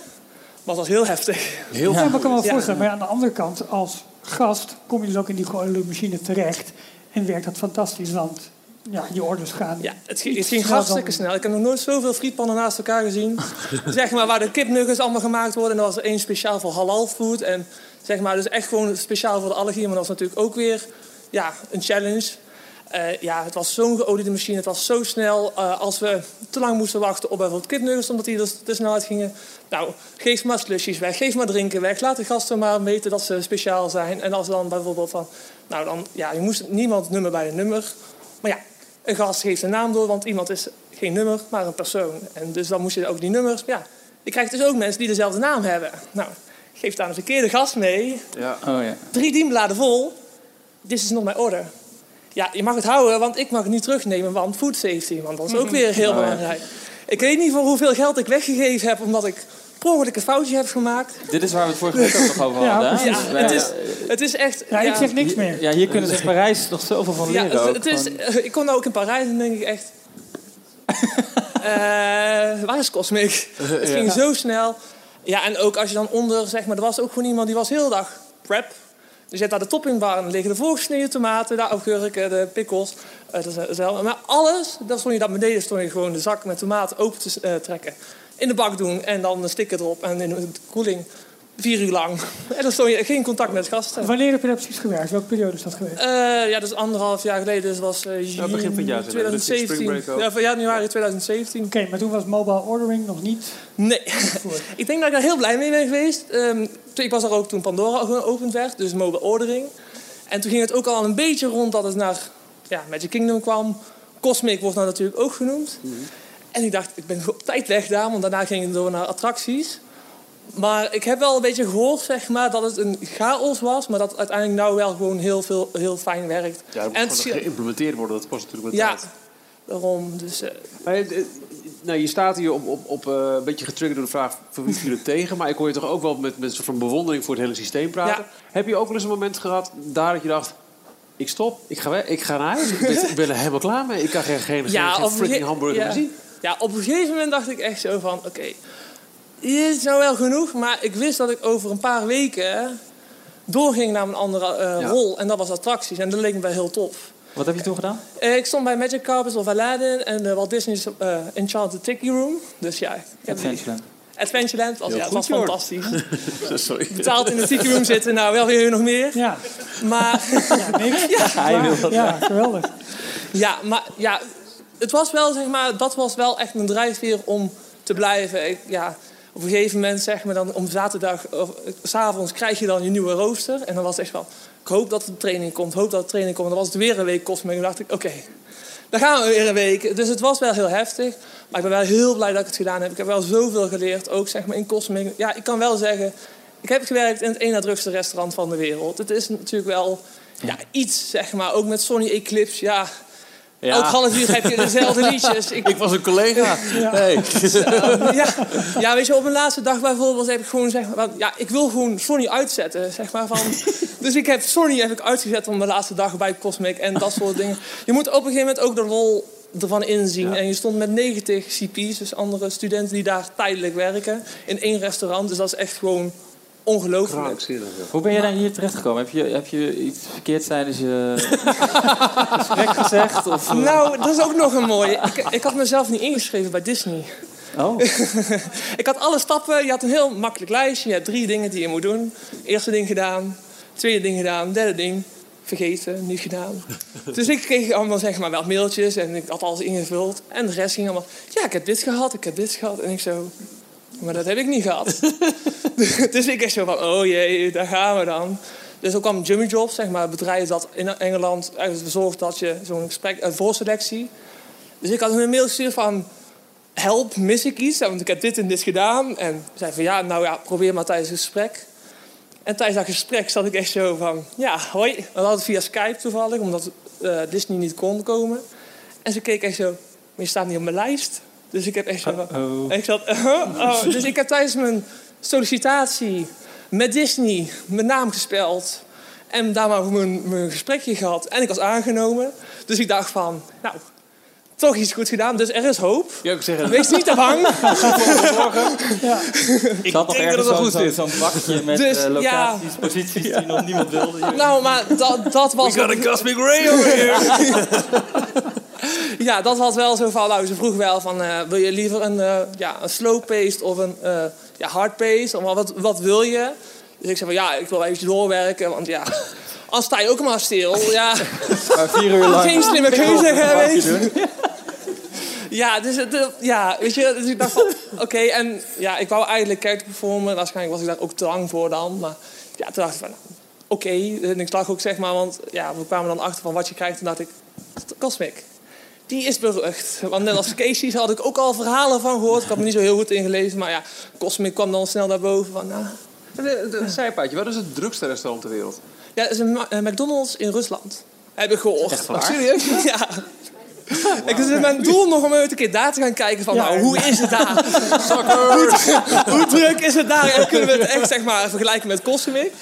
het was heel heftig. ja, maar ik kan me wel Ja. voorstellen. Maar aan de andere kant, als gast kom je dus ook in die geoliede machine terecht. En werkt dat fantastisch, want ja, je orders gaan. Ja, het ging, het ging hartstikke dan- snel. Ik heb nog nooit zoveel frietpannen naast elkaar gezien. <laughs> zeg maar waar de kipnuggets allemaal gemaakt worden. En er was er één speciaal voor halal food. En zeg maar, dus echt gewoon speciaal voor de allergie. Maar dat was natuurlijk ook weer ja, een challenge. Eh, ja, het was zo'n geoliede machine. Het was zo snel. Eh, als we te lang moesten wachten op bijvoorbeeld kipnuggets, omdat die dus te snel uitgingen. Nou, geef maar slushies weg, geef maar drinken weg. Laat de gasten maar weten dat ze speciaal zijn. En als dan bijvoorbeeld van, nou dan, ja, je moest niemand nummer bij een nummer. Maar ja, een gast geeft een naam door, want iemand is geen nummer, maar een persoon. En dus dan moest je ook die nummers. Ja, je krijgt dus ook mensen die dezelfde naam hebben. Nou, geef daar een verkeerde gast mee. Ja. Oh ja. Drie dienbladen vol. Dit is nog mijn order. Ja, je mag het houden, want ik mag het niet terugnemen, want food safety. Want dat is ook weer heel <laughs> ja. belangrijk. Ik weet niet voor hoeveel geld ik weggegeven heb, omdat ik per ongeluk een foutje heb gemaakt. Dit is waar we het vorige week ook nog over Ja, hadden. Ja, het is, het is echt... Ja, ik zeg niks meer. Ja, hier kunnen ze in Parijs nog zoveel van Ja, leren. het, ook. het is, ik kom nou ook in Parijs en denk ik echt... <laughs> eh, waar is Cosmic? Het ging zo snel. Ja, en ook als je dan onder, zeg maar, er was ook gewoon iemand die was heel dag prep. Je hebt daar de toppingbar en dan liggen de voorgesneden tomaten, de augurken, de pickles. eh, is- maar alles, dan stond je daar beneden, stond je gewoon de zak met tomaten open te eh, trekken. In de bak doen en dan een sticker erop en in de koeling. Vier uur lang. En dan stond je geen contact met gasten. Wanneer heb je dat precies gewerkt? Welke periode is dat geweest? Eh, ja, dat is anderhalf jaar geleden. Dus dat was eh, Ja, begin van het jaar, zeg maar. Dat is spring 2017. break ook. Ja, van januari 2017. Oké, maar toen was mobile ordering nog niet. Nee. <laughs> ik denk dat ik daar heel blij mee ben geweest. Ehm, toen- ik was er ook toen Pandora geopend werd, dus mobile ordering. En toen ging het ook al een beetje rond dat het naar ja, Magic Kingdom kwam. Cosmic wordt nou natuurlijk ook genoemd. En ik dacht, ik ben op tijd weg daar, want daarna ging het door naar attracties. Maar ik heb wel een beetje gehoord, zeg maar, dat het een chaos was, maar dat het uiteindelijk nou wel gewoon heel, veel, heel fijn werkt. Ja, dat moet en het gewoon geïmplementeerd worden, dat kost natuurlijk wat ja, tijd. daarom. Dus, Maar, eh, nou, je staat hier op, op, op eh, een beetje getriggerd door de vraag voor wie viel het <laughs> tegen. Maar ik hoor je toch ook wel met, met een soort van bewondering voor het hele systeem praten. Heb je ook wel eens een moment gehad daar dat je dacht... Ik stop, ik ga, weg, ik ga naar huis. Ik ben, ik ben er helemaal klaar mee. Ik kan geen, geen, <laughs> geen, geen freaking ge- hamburger ja. meer zien. Ja, op een gegeven moment dacht ik echt zo van... Oké, is nou wel genoeg, maar ik wist dat ik over een paar weken... doorging naar een andere eh, Ja. rol. En dat was attracties. En dat leek me wel heel tof. Wat heb je toen gedaan? Eh, ik stond bij Magic Carpet of Aladdin en eh, Walt Disney's eh, Enchanted Tiki Room. Dus ja, Adventureland. Adventureland was, Heel ja, goed, was fantastisch. <laughs> Sorry. Betaald in de Tiki Room zitten, nou wel weer nog meer. Ja, Maar <laughs> ja niks. <laughs> Hij wil dat. Ja, geweldig. Ja, maar ja, het was wel, zeg maar, dat was wel echt mijn drijfveer om te blijven. Ik, ja, op een gegeven moment, zeg maar, dan om zaterdag eh, s'avonds krijg je dan je nieuwe rooster. En dan was het echt van, ik hoop dat de training komt, hoop dat de training komt. Dan was het weer een week Cosmic. En dan dacht ik, oké, dan gaan we weer een week. Dus het was wel heel heftig. Maar ik ben wel heel blij dat ik het gedaan heb. Ik heb wel zoveel geleerd, ook zeg maar in Cosmic. Ja, ik kan wel zeggen, ik heb gewerkt in het één na drukste restaurant van de wereld. Het is natuurlijk wel ja, iets, zeg maar, ook met Sony Eclipse. Ja, Ja. Elk half uur heb je dezelfde liedjes. Ik, Ik was een collega. Nee. ja, ja, weet je, op mijn laatste dag bijvoorbeeld heb ik gewoon zeg maar, ja, ik wil gewoon Sony uitzetten, zeg maar van. <laughs> Dus ik heb Sony heb ik uitgezet op mijn laatste dag bij Cosmic en dat soort dingen. Je moet op een gegeven moment ook de rol ervan inzien. En je stond met 90 CP's, dus andere studenten die daar tijdelijk werken, in één restaurant. Dus dat is echt gewoon ongelooflijk. Krankzinnig. Hoe ben je daar hier terechtgekomen? Heb je, heb je iets verkeerd tijdens je <laughs> gesprek gezegd? Of, eh? Nou, dat is ook nog een mooie. Ik, ik had mezelf niet ingeschreven bij Disney. Oh, <laughs> ik had alle stappen. Je had een heel makkelijk lijstje. Je hebt drie dingen die je moet doen. Eerste ding gedaan. Tweede ding gedaan. Derde ding. Vergeten. Niet gedaan. <laughs> dus ik kreeg allemaal zeg maar wel mailtjes. En ik had alles ingevuld. En de rest ging allemaal... Ja, ik heb dit gehad. Ik heb dit gehad. En ik zo... Maar dat heb ik niet gehad. <laughs> dus ik echt zo van... Oh jee, daar gaan we dan. Dus ook kwam Jimmy Jobs, zeg maar, het bedrijf dat in Engeland eigenlijk zorgt dat je zo'n gesprek, een voorselectie. Dus ik had hun een mail gestuurd van, help, mis ik iets? Want ik heb dit en dit gedaan. En zei van, ja, nou ja, probeer maar tijdens het gesprek. En tijdens dat gesprek zat ik echt zo van, ja, hoi. We hadden het via Skype toevallig, omdat eh, Disney niet kon komen. En ze keek echt zo, maar je staat niet op mijn lijst. Dus ik heb echt zo van, ik zat, <laughs> oh. Dus ik heb tijdens mijn sollicitatie met Disney mijn naam gespeld. En daar maar mijn, mijn gesprekje gehad. En ik was aangenomen. Dus ik dacht van, nou, toch iets goed gedaan. Dus er is hoop. Ja, ik zeg het. Wees niet te bang. <laughs> ik had nog dat ergens zo'n bakje met Dus, eh, ja. locaties, posities die nog niemand wilde. hier. <laughs> nou, maar dat, dat was... We got a cosmic ray over here. <laughs> Ja, dat was wel zo van, nou, ze vroeg wel van, eh, wil je liever een, eh, ja, een slow paced of een eh ja, hard paced? Of wat, wat wil je? Dus ik zei van, ja, ik wil even doorwerken, want ja, anders sta je ook maar stil. Ja, <laughs> Maar vier uur lang. geen slimme keuze. Ja, <laughs> dus, het, ja, weet je, dus ik dacht van, oké, en ja, ik wou eigenlijk character performen. Waarschijnlijk was ik daar ook te lang voor dan, maar ja, toen dacht ik van, oké. En ik zag ook, zeg maar, want ja, we kwamen dan achter van wat je krijgt. En dacht ik, Cosmic, die is berucht. Want net als Casey's had ik ook al verhalen van gehoord. Ik had me niet zo heel goed ingelezen, maar ja, Cosmic kwam dan snel naar boven van, nou... De, zijpaadje, wat is het drukste restaurant ter wereld? Ja, het is een een McDonald's in Rusland. Heb ik gehoord. Echt waar? Serieus? Ja. Ik het is mijn doel nog om een keer daar te gaan kijken van, nou, hoe is het daar? hoe, hoe druk is het daar? En kunnen we het echt zeg maar, vergelijken met Cosmic?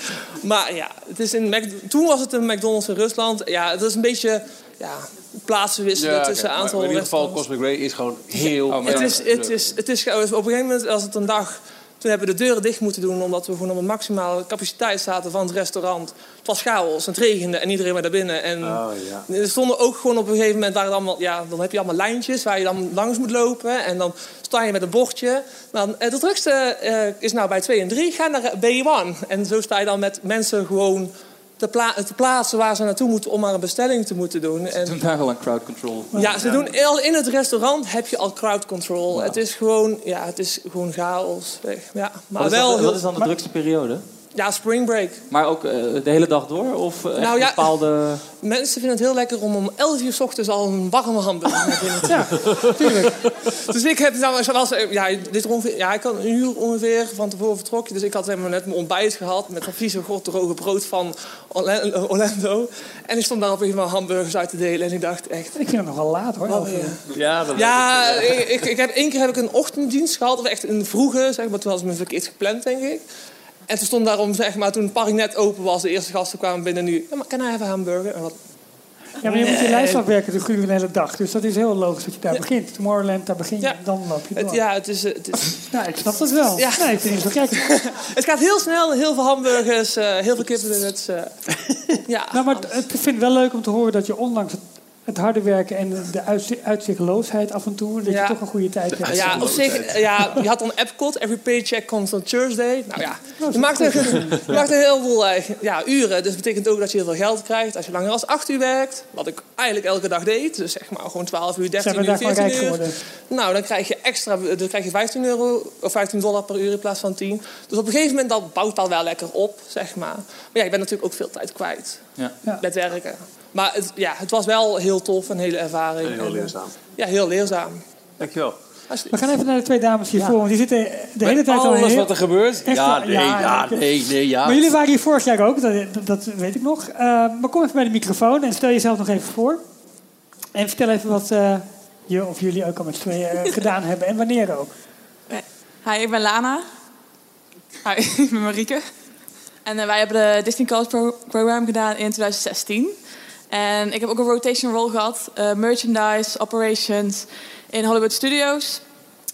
Maar ja, het is in Mac- toen was het een McDonald's in Rusland. Ja, het is een beetje ja, plaatsen wisselen tussen een aantal maar in ieder geval. Cosmic Ray is gewoon heel... Oh, maar Het is, het is, het is, op een gegeven moment, als het een dag... Toen hebben we de deuren dicht moeten doen, omdat we gewoon op een maximale capaciteit zaten van het restaurant. Het was chaos, het regende en iedereen werd naar binnen. En Oh, ja. er stonden ook gewoon op een gegeven moment, waren allemaal, ja, dan heb je allemaal lijntjes waar je dan langs moet lopen. En dan sta je met een bordje. Dan, eh, de drukste eh, is nou bij 2 en 3, ga naar B1. En zo sta je dan met mensen gewoon te, pla- te plaatsen waar ze naartoe moeten om maar een bestelling te moeten doen. En, Toen daar al een crowd control. ja, ze doen al in het restaurant heb je al crowd control. Het is gewoon, ja, het is gewoon chaos. Weg. Ja, maar Wat is, wel, dan, wat is dan de drukste periode? Ja, spring break. Maar ook eh, de hele dag door? Of eh, Nou ja, bepaalde... <laughs> Mensen vinden het heel lekker om om 11 uur s ochtends al een warme hamburger te Ja, tuurlijk. Dus ik heb, nou, zoals, ja, dit ongeveer, ja, ik had een uur ongeveer van tevoren vertrokken. Dus ik had helemaal net mijn ontbijt gehad met een vieze droge brood van Orla- Orlando. En ik stond daar op een moment hamburgers uit te delen. En ik dacht echt, Ik vind het nogal laat hoor. Oh, ja. Ja, dat Ja, ik, ik, ik heb, één keer heb ik een ochtenddienst gehad, of echt een vroege, zeg maar, toen was het me verkeerd gepland, denk ik. En toen stond daarom, zeg maar, toen het park net open was, de eerste gasten kwamen binnen nu, ja, maar kan hij even hamburger? En wat, Ja, maar je moet je lijst afwerken de hele dag. Dus dat is heel logisch dat je daar begint. Tomorrowland, daar begin je. Ja. Dan loop je door. Het, ja, het is... Het, is Ja, ik snap dat wel. Ja. Nee, ik vind het gek. <laughs> het gaat heel snel, heel veel hamburgers, eh, heel veel kippennuggets. eh <laughs> ja, Nou, maar het- ik vind het wel leuk om te horen dat je ondanks het, het harde werken en de- de uitzi- uitzichtloosheid af en toe, dat Ja. je toch een goede tijd hebt. Ja, op zich, ja, je had dan Epcot, every paycheck comes on Thursday. Nou ja, <laughs> je maakt er, je maakt heel veel eh, ja, uren. Dus dat betekent ook dat je heel veel geld krijgt als je langer dan 8 uur werkt. Wat ik eigenlijk elke dag deed. Dus zeg maar gewoon 12 uur, 13 Zijn we uur, daarvan 14 rijk uur. geworden? Nou, dan krijg je extra, dan krijg je 15 euro of 15 dollar per uur in plaats van 10. Dus op een gegeven moment dat bouwt dat wel lekker op, zeg maar. Maar ja, je bent natuurlijk ook veel tijd kwijt Ja. Met werken. Maar het, ja, het was wel heel tof, een hele ervaring. En heel En, eh, leerzaam. Ja, heel leerzaam. Dankjewel. We gaan even naar de twee dames hiervoor, want die zitten de hele tijd al Alles heel... wat er gebeurt? Echt Ja, nee, ja, nee, nee, ja. Maar jullie waren hier vorig jaar ook, dat, dat, weet ik nog. Eh, maar kom even bij de microfoon en stel jezelf nog even voor. En vertel even wat eh, je of jullie ook al met z'n tweeën eh, <laughs> gedaan hebben en wanneer ook. Hi, ik ben Lana. Hi, <laughs> ik ben Marieke. En eh, wij hebben de Disney College Pro- Program gedaan in 2016. En ik heb ook een rotation role gehad. eh, merchandise, operations in Hollywood Studios.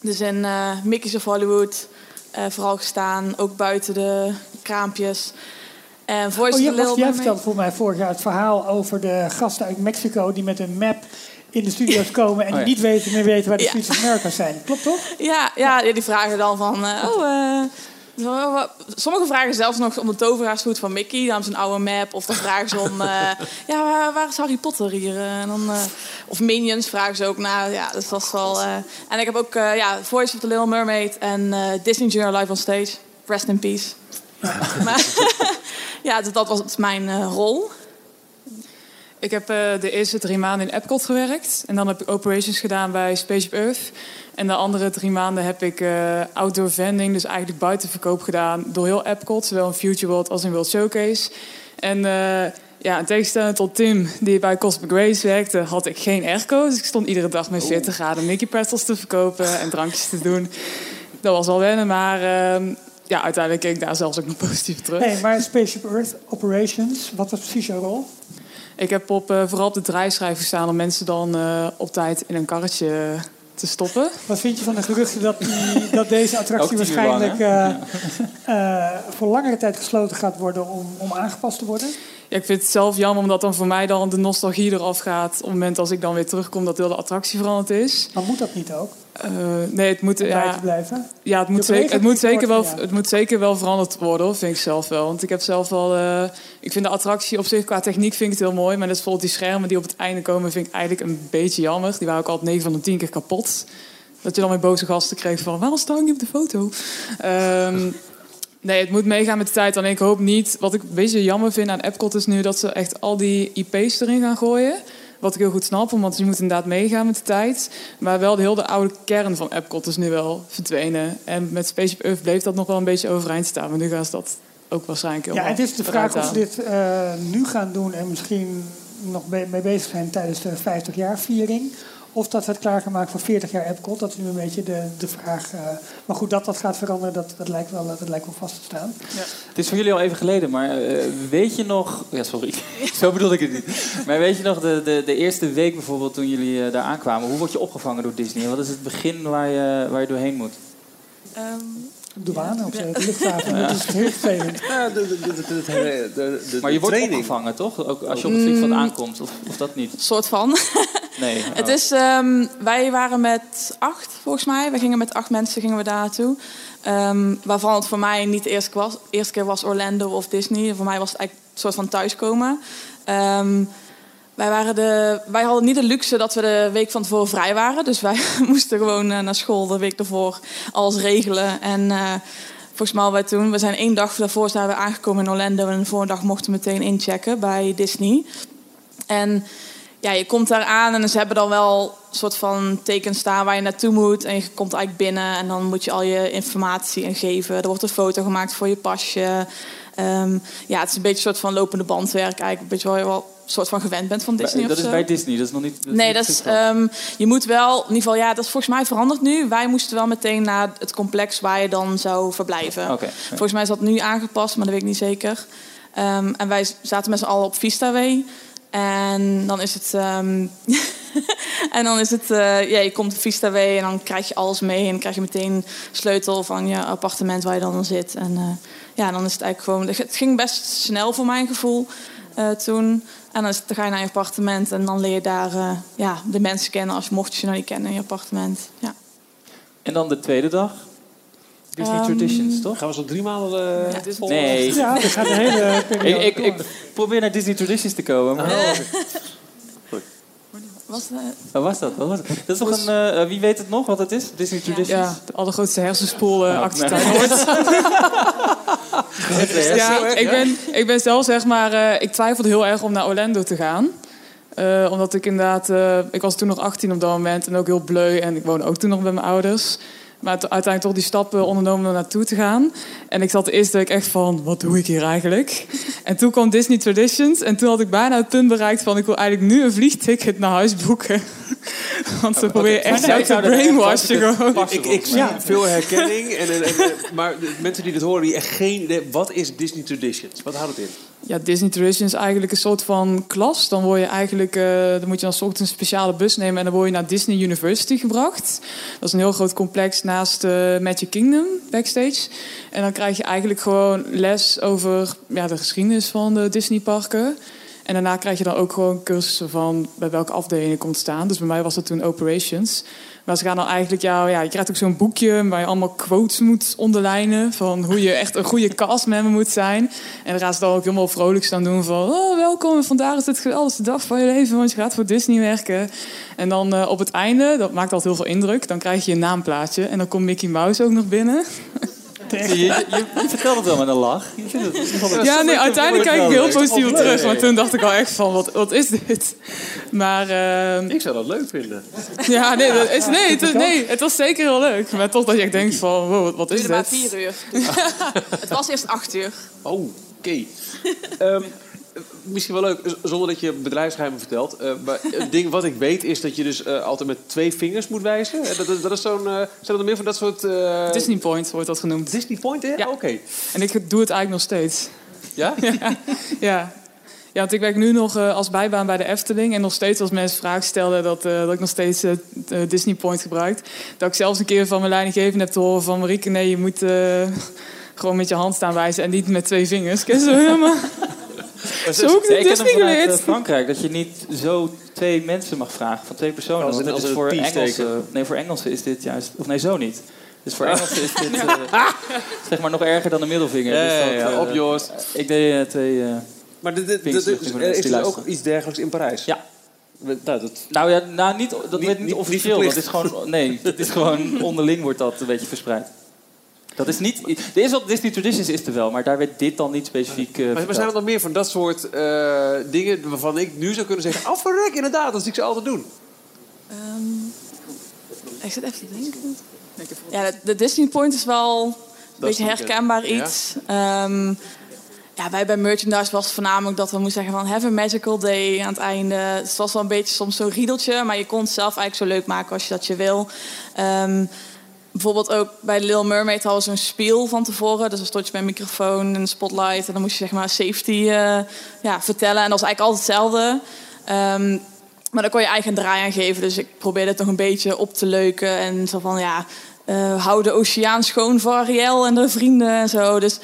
Dus in eh Mickey's of Hollywood eh, vooral gestaan. Ook buiten de kraampjes. En Voice Oh, jij, the Little wacht, jij vertelde volgens mij vorig jaar het verhaal over de gasten uit Mexico die met een map in de studio's <laughs> komen en Oh, die ja. niet weten meer weten waar de Ja. Streets of America zijn. Klopt toch? Ja, ja, die vragen dan van... eh, oh, eh, Sommigen vragen zelfs nog om de toveraarshoed van Mickey. Dan een oude map. Of dan vragen ze om... eh, <laughs> ja, waar, waar is Harry Potter hier? Eh, En dan, eh, of Minions vragen ze ook naar. Ja, dus dat was wel... en ik heb ook ja, Voice of the Little Mermaid en Disney Junior Live on Stage. Rest in peace. <laughs> Maar, <laughs> ja, dus dat was mijn rol. Ik heb eh, de eerste drie maanden in Epcot gewerkt. En dan heb ik operations gedaan bij Spaceship Earth. En de andere drie maanden heb ik eh, outdoor vending, dus eigenlijk buitenverkoop gedaan door heel Epcot. Zowel in Future World als in World Showcase. En eh, ja, in tegenstelling tot Tim, die bij Cosmic Race werkte, had ik geen airco. Dus ik stond iedere dag met 40 graden Mickey pretzels te verkopen en drankjes te doen. Dat was wel wennen, maar ehm, ja, uiteindelijk keek ik daar zelfs ook nog positief terug. Nee, maar Spaceship Earth Operations, wat was precies jouw rol? Ik heb op, eh, vooral op de draaischijf gestaan om mensen dan eh, op tijd in een karretje te stoppen. Wat vind je van de geruchten dat, die, dat deze attractie waarschijnlijk lang, eh, eh, voor langere tijd gesloten gaat worden om, om aangepast te worden? Ja, ik vind het zelf jammer omdat dan voor mij dan de nostalgie eraf gaat. Op het moment als ik dan weer terugkom dat heel de attractie veranderd is. Maar moet dat niet ook? Eh, nee, het moet, ja, blijven? ja, het, moet zeker, het, moet zeker wel, het moet zeker wel veranderd worden, hoor, vind ik zelf wel. Want ik heb zelf wel... eh, ik vind de attractie op zich qua techniek vind ik het heel mooi. Maar dat is bijvoorbeeld die schermen die op het einde komen vind ik eigenlijk een beetje jammer. Die waren ook altijd 9 van de 10 keer kapot. Dat je dan weer boze gasten kreeg van... waarom sta ik niet op de foto? Ehm, nee, het moet meegaan met de tijd. En ik hoop niet... Wat ik een beetje jammer vind aan Epcot is nu... dat ze echt al die IP's erin gaan gooien. Wat ik heel goed snap, want je moet inderdaad meegaan met de tijd. Maar wel de hele oude kern van Epcot is nu wel verdwenen. En met Spaceship Earth bleef dat nog wel een beetje overeind staan. Maar nu gaan ze dat ook waarschijnlijk heel Ja, het is de vraag of ze dit eh, nu gaan doen en misschien nog mee bezig zijn tijdens de 50 jaar viering. Of dat we het klaar gaan maken voor 40 jaar Epcot. Dat is nu een beetje de, de vraag. eh, maar goed, dat dat gaat veranderen, dat, dat, lijkt, wel, dat lijkt wel vast te staan. Het is voor jullie al even geleden, maar eh, weet je nog... Ja, sorry. <laughs> Zo bedoel ik het niet. Maar weet je nog de, de, de eerste week bijvoorbeeld toen jullie eh, daar aankwamen? Hoe word je opgevangen door Disney? Wat is het begin waar je, waar je doorheen moet? Ehm, Douane of zo, de luchthaven. Dat is heel vervelend. Maar je wordt opgevangen, toch? Ook als je op het vliegveld Mm. aankomt, of, of dat niet? soort van. <laughs> Nee. <laughs> Het is, ehm, wij waren met acht, volgens mij. We gingen met acht mensen gingen we daar naartoe. Ehm, waarvan het voor mij niet de eerste keer was. eerste keer was Orlando of Disney. Voor mij was het eigenlijk een soort van thuiskomen. Ehm, wij, waren de, wij hadden niet de luxe dat we de week van tevoren vrij waren. Dus wij <laughs> moesten gewoon eh, naar school de week ervoor alles regelen. En eh, volgens mij wij toen... We zijn één dag daarvoor zijn we aangekomen in Orlando... en de volgende dag mochten we meteen inchecken bij Disney. En ja, je komt daar aan en ze hebben dan wel een soort van teken staan waar je naartoe moet. En je komt eigenlijk binnen en dan moet je al je informatie ingeven. Er wordt een foto gemaakt voor je pasje. Ehm, ja, het is een beetje een soort van lopende bandwerk eigenlijk. Een beetje wel soort van gewend bent van Disney Bij- of dat is zo. bij Disney, dat is nog niet... dat is Nee, niet dat is, ehm, je moet wel, in ieder geval, ja, dat is volgens mij veranderd nu. Wij moesten wel meteen naar het complex waar je dan zou verblijven. Oké, ja. Volgens mij is dat nu aangepast, maar dat weet ik niet zeker. Ehm, en wij zaten met z'n allen op Vista Way. En dan is het. ehm, <laughs> en dan is het. eh, ja, je komt de Vista Way en dan krijg je alles mee. En dan krijg je meteen sleutel van je appartement waar je dan zit. En eh, ja, dan is het eigenlijk gewoon. Het ging best snel voor mijn gevoel eh, toen. En dan, ga je naar je appartement en dan leer je daar eh, ja, de mensen kennen als mocht je ze nou niet kennen in je appartement. Ja. En dan de tweede dag. Disney Ehm, Traditions, toch? Gaan we zo drie maanden uh, volgen? Nee. Ja, dat gaat de hele <laughs> ik, ik, ik probeer naar Disney Traditions te komen. Maar... <laughs> Was, eh, Wat was dat? Wat was het? Dat is toch een... eh, eh, wie weet het nog wat het is? Disney Traditions? Ja, de allergrootste hersenspoel uh, nee. ooit. ja, ik ben, ik ben zelf zeg maar... eh, ik twijfelde heel erg om naar Orlando te gaan. Eh, omdat ik inderdaad... eh, ik was toen nog 18 op dat moment en ook heel bleu. En ik woonde ook toen nog bij mijn ouders. Maar uiteindelijk toch die stappen ondernomen om er naartoe te gaan. En ik zat de eerste week echt van, wat doe ik hier eigenlijk? <laughs> En toen kwam Disney Traditions. En toen had ik bijna het punt bereikt van... ik wil eigenlijk nu een vliegticket naar huis boeken. <laughs> Want ze proberen echt jou te brainwashen gewoon. Ik, ik zie veel <laughs> herkenning. En, en, en, maar de mensen die dit horen, die echt geen idee. Wat is Disney Traditions? Wat houdt het in? Ja, Disney Traditions is eigenlijk een soort van klas. Dan word je eigenlijk, eh, dan moet je dan ochtends een speciale bus nemen en dan word je naar Disney University gebracht. Dat is een heel groot complex naast eh, Magic Kingdom backstage. En dan krijg je eigenlijk gewoon les over ja, de geschiedenis van de Disney parken. En daarna krijg je dan ook gewoon cursussen van bij welke afdeling je komt staan. Dus bij mij was dat toen operations. Maar ze gaan dan eigenlijk jou, ja, je krijgt ook zo'n boekje waar je allemaal quotes moet onderlijnen. Van hoe je echt een goede castmember moet zijn. En dan gaan ze dan ook helemaal vrolijk staan doen van... Oh, welkom, vandaag is het geweldigste dag van je leven, want je gaat voor Disney werken. En dan eh, op het einde, dat maakt altijd heel veel indruk, dan krijg je een naamplaatje. En dan komt Mickey Mouse ook nog binnen. <laughs> Je, je, je, vertelt het wel met een lach. Je vindt het, je vond het- Ja, nee, uiteindelijk kijk ik heel positief op terug. Maar toen dacht ik al echt van, wat, wat is dit? Maar... ehm, Ik zou dat leuk vinden. Ja, nee, dat is, nee, het, nee, het was zeker heel leuk. Maar toch dat je echt denkt van, wow, wat- is duurde maar dit? vier uur. <laughs> Het was eerst acht uur. Oh, oké. <laughs> Ehm, misschien wel leuk, zonder dat je bedrijfsgeheimen vertelt. eh, maar <laughs> een ding wat ik weet is dat je dus eh, altijd met twee vingers moet wijzen. Eh, Dat, dat, dat is zo'n, eh, zijn er meer van dat soort... eh, Disney Point wordt dat genoemd. Disney Point, hè? Ja. Oké. En ik doe het eigenlijk nog steeds. Ja? <laughs> ja. ja. Ja, want ik werk nu nog eh, als bijbaan bij de Efteling. En nog steeds als mensen vragen stellen dat, eh, dat ik nog steeds eh, eh, Disney Point gebruik. Dat ik zelfs een keer van mijn leidinggevende heb te horen van... Marieke, nee, je moet eh, gewoon met je hand staan wijzen en niet met twee vingers. <laughs> Zo helemaal... Zo ook de ken Disney eh, Frankrijk dat je niet zo twee mensen mag vragen van twee personen. Als dat als is voor Engelsen. steken. Nee, voor Engelsen is dit juist. Of nee, zo niet. Dus voor Engelsen is dit <laughs> eh, zeg maar nog erger dan de middelvinger. Ja, Dus dat, eh, op Joost. Ik deed eh, twee. eh, Maar dit- er is ook iets dergelijks in Parijs? Ja. Nou, dat, nou ja, nou, niet, dat Niet- werd niet- niet niet officieel. Dat is gewoon, nee, het is gewoon <laughs> onderling wordt dat een beetje verspreid. Dat is niet. Er is op Disney Traditions is er wel, maar daar werd dit dan niet specifiek. eh maar, maar zijn er nog meer van dat soort eh, dingen waarvan ik nu zou kunnen zeggen... Oh, verrek, inderdaad, dat zie ik ze altijd doen. Ik zit even te denken. Ja, de, de Disney Point is wel een beetje herkenbaar ja. iets. Ehm, ja, wij bij merchandise was het voornamelijk dat we moesten zeggen van have a magical day aan het einde. Dus het was wel een beetje soms zo'n riedeltje, maar je kon het zelf eigenlijk zo leuk maken als je dat je wil. Ehm, bijvoorbeeld ook bij Little Mermaid hadden zo'n spiel van tevoren. Dus dan stond je met een microfoon en een spotlight en dan moest je zeg maar safety eh, ja, vertellen. En dat was eigenlijk altijd hetzelfde. Ehm, maar dan kon je eigen draai aan geven. Dus ik probeerde het nog een beetje op te leuken. En zo van, ja, eh, hou de oceaan schoon voor Ariel en de vrienden en zo. Dus,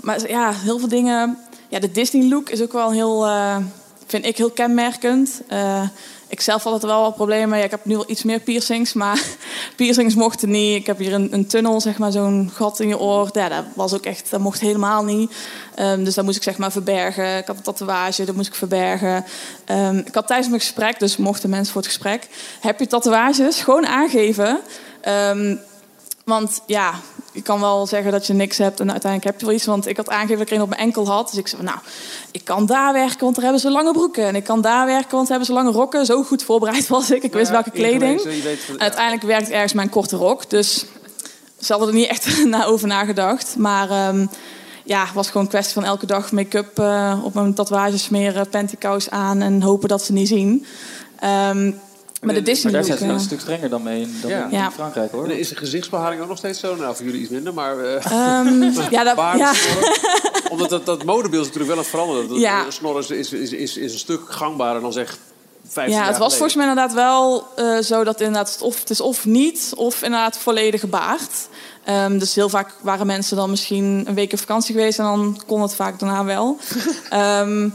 maar ja, heel veel dingen... Ja, de Disney-look is ook wel heel, eh, vind ik heel kenmerkend. Ik zelf had er wel wat problemen. Ja, ik heb nu wel iets meer piercings, maar <laughs> piercings mochten niet. Ik heb hier een, een tunnel, zeg maar, zo'n gat in je oor. Ja, dat was ook echt, dat mocht helemaal niet. Ehm, dus dat moest ik zeg maar verbergen. Ik had een tatoeage, dat moest ik verbergen. Ehm, ik had tijdens mijn gesprek, dus mochten mensen voor het gesprek... heb je tatoeages, gewoon aangeven. Ehm, want ja, je kan wel zeggen dat je niks hebt en uiteindelijk heb je wel iets. Want ik had aangegeven dat ik er een op mijn enkel had. Dus ik zei, nou, ik kan daar werken, want daar hebben ze lange broeken. En ik kan daar werken, want daar hebben ze lange rokken. Zo goed voorbereid was ik. Ik wist welke kleding. Weet uiteindelijk werkt ergens mijn korte rok. Dus ze hadden er niet echt <laughs> na over nagedacht. Maar ehm, ja, het was gewoon een kwestie van elke dag make-up eh, op mijn tatoeages smeren, pantykous aan en hopen dat ze niet zien. Ehm, Maar de Disney Maar daar zijn ze eh, een stuk strenger dan mee dan Ja. in Ja. Frankrijk hoor. En is de gezichtsbeharing ook nog steeds zo? Nou, voor jullie iets minder, maar... eh Ehm, <laughs> ja, dat- baard, ja. <laughs> snorren. Omdat dat, dat modebeeld is natuurlijk wel aan het veranderen. Dat, Ja. eh, Snorren is, is, is, is, is een stuk gangbaarder dan zeg 15 Ja, jaar het was geleden. volgens mij inderdaad wel eh, zo dat inderdaad het of, het is of niet, of inderdaad volledige baard. Ehm, dus heel vaak waren mensen dan misschien een week op vakantie geweest en dan kon het vaak daarna wel. <laughs> Ehm,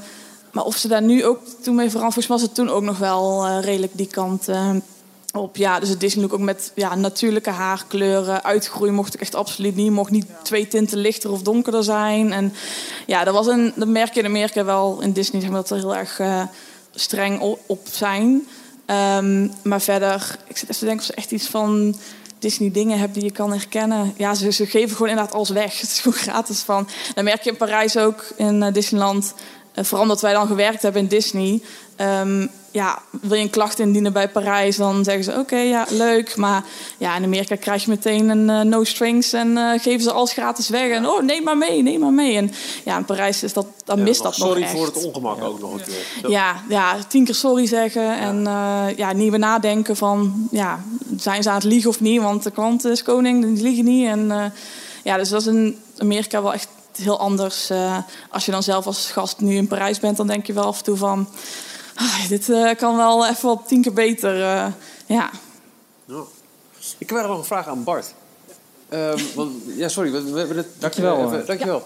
maar of ze daar nu ook toen mee veranderd, volgens was het toen ook nog wel eh, redelijk die kant eh, op. Ja, dus het Disney look ook met ja, natuurlijke haarkleuren. Uitgroeien mocht ik echt absoluut niet. Mocht niet twee tinten lichter of donkerder zijn. En ja, dat was een, dat merk je in Amerika wel in Disney, dat er heel erg eh, streng op, zijn. Ehm, maar verder, ik zit even te denken of ze echt iets van Disney dingen hebben die je kan herkennen. Ja, ze, ze geven gewoon inderdaad alles weg. <laughs> Het is gewoon gratis van. Dan merk je in Parijs ook, in Disneyland. Vooral omdat wij dan gewerkt hebben in Disney. Ehm, ja, wil je een klacht indienen bij Parijs, dan zeggen ze oké, ja, leuk. Maar ja, in Amerika krijg je meteen een eh, no strings en eh, geven ze alles gratis weg. En oh, neem maar mee, neem maar mee. En ja, in Parijs is dat, dan Ja, mist nog dat sorry nog echt. voor het ongemak ook nog een keer. Ja, ja, tien keer sorry zeggen en eh, ja, niet meer nadenken van, ja, zijn ze aan het liegen of niet? Want de klant is koning, die liegen niet. En eh, ja, dus dat is in Amerika wel echt heel anders. Eh, als je dan zelf als gast nu in Parijs bent, dan denk je wel af en toe van, ah, dit eh, kan wel even op tien keer beter. eh, ja. Ja. Ik heb nog een vraag aan Bart. Ehm, want, ja, sorry. We, we hebben het, Dankjewel, even- dankjewel.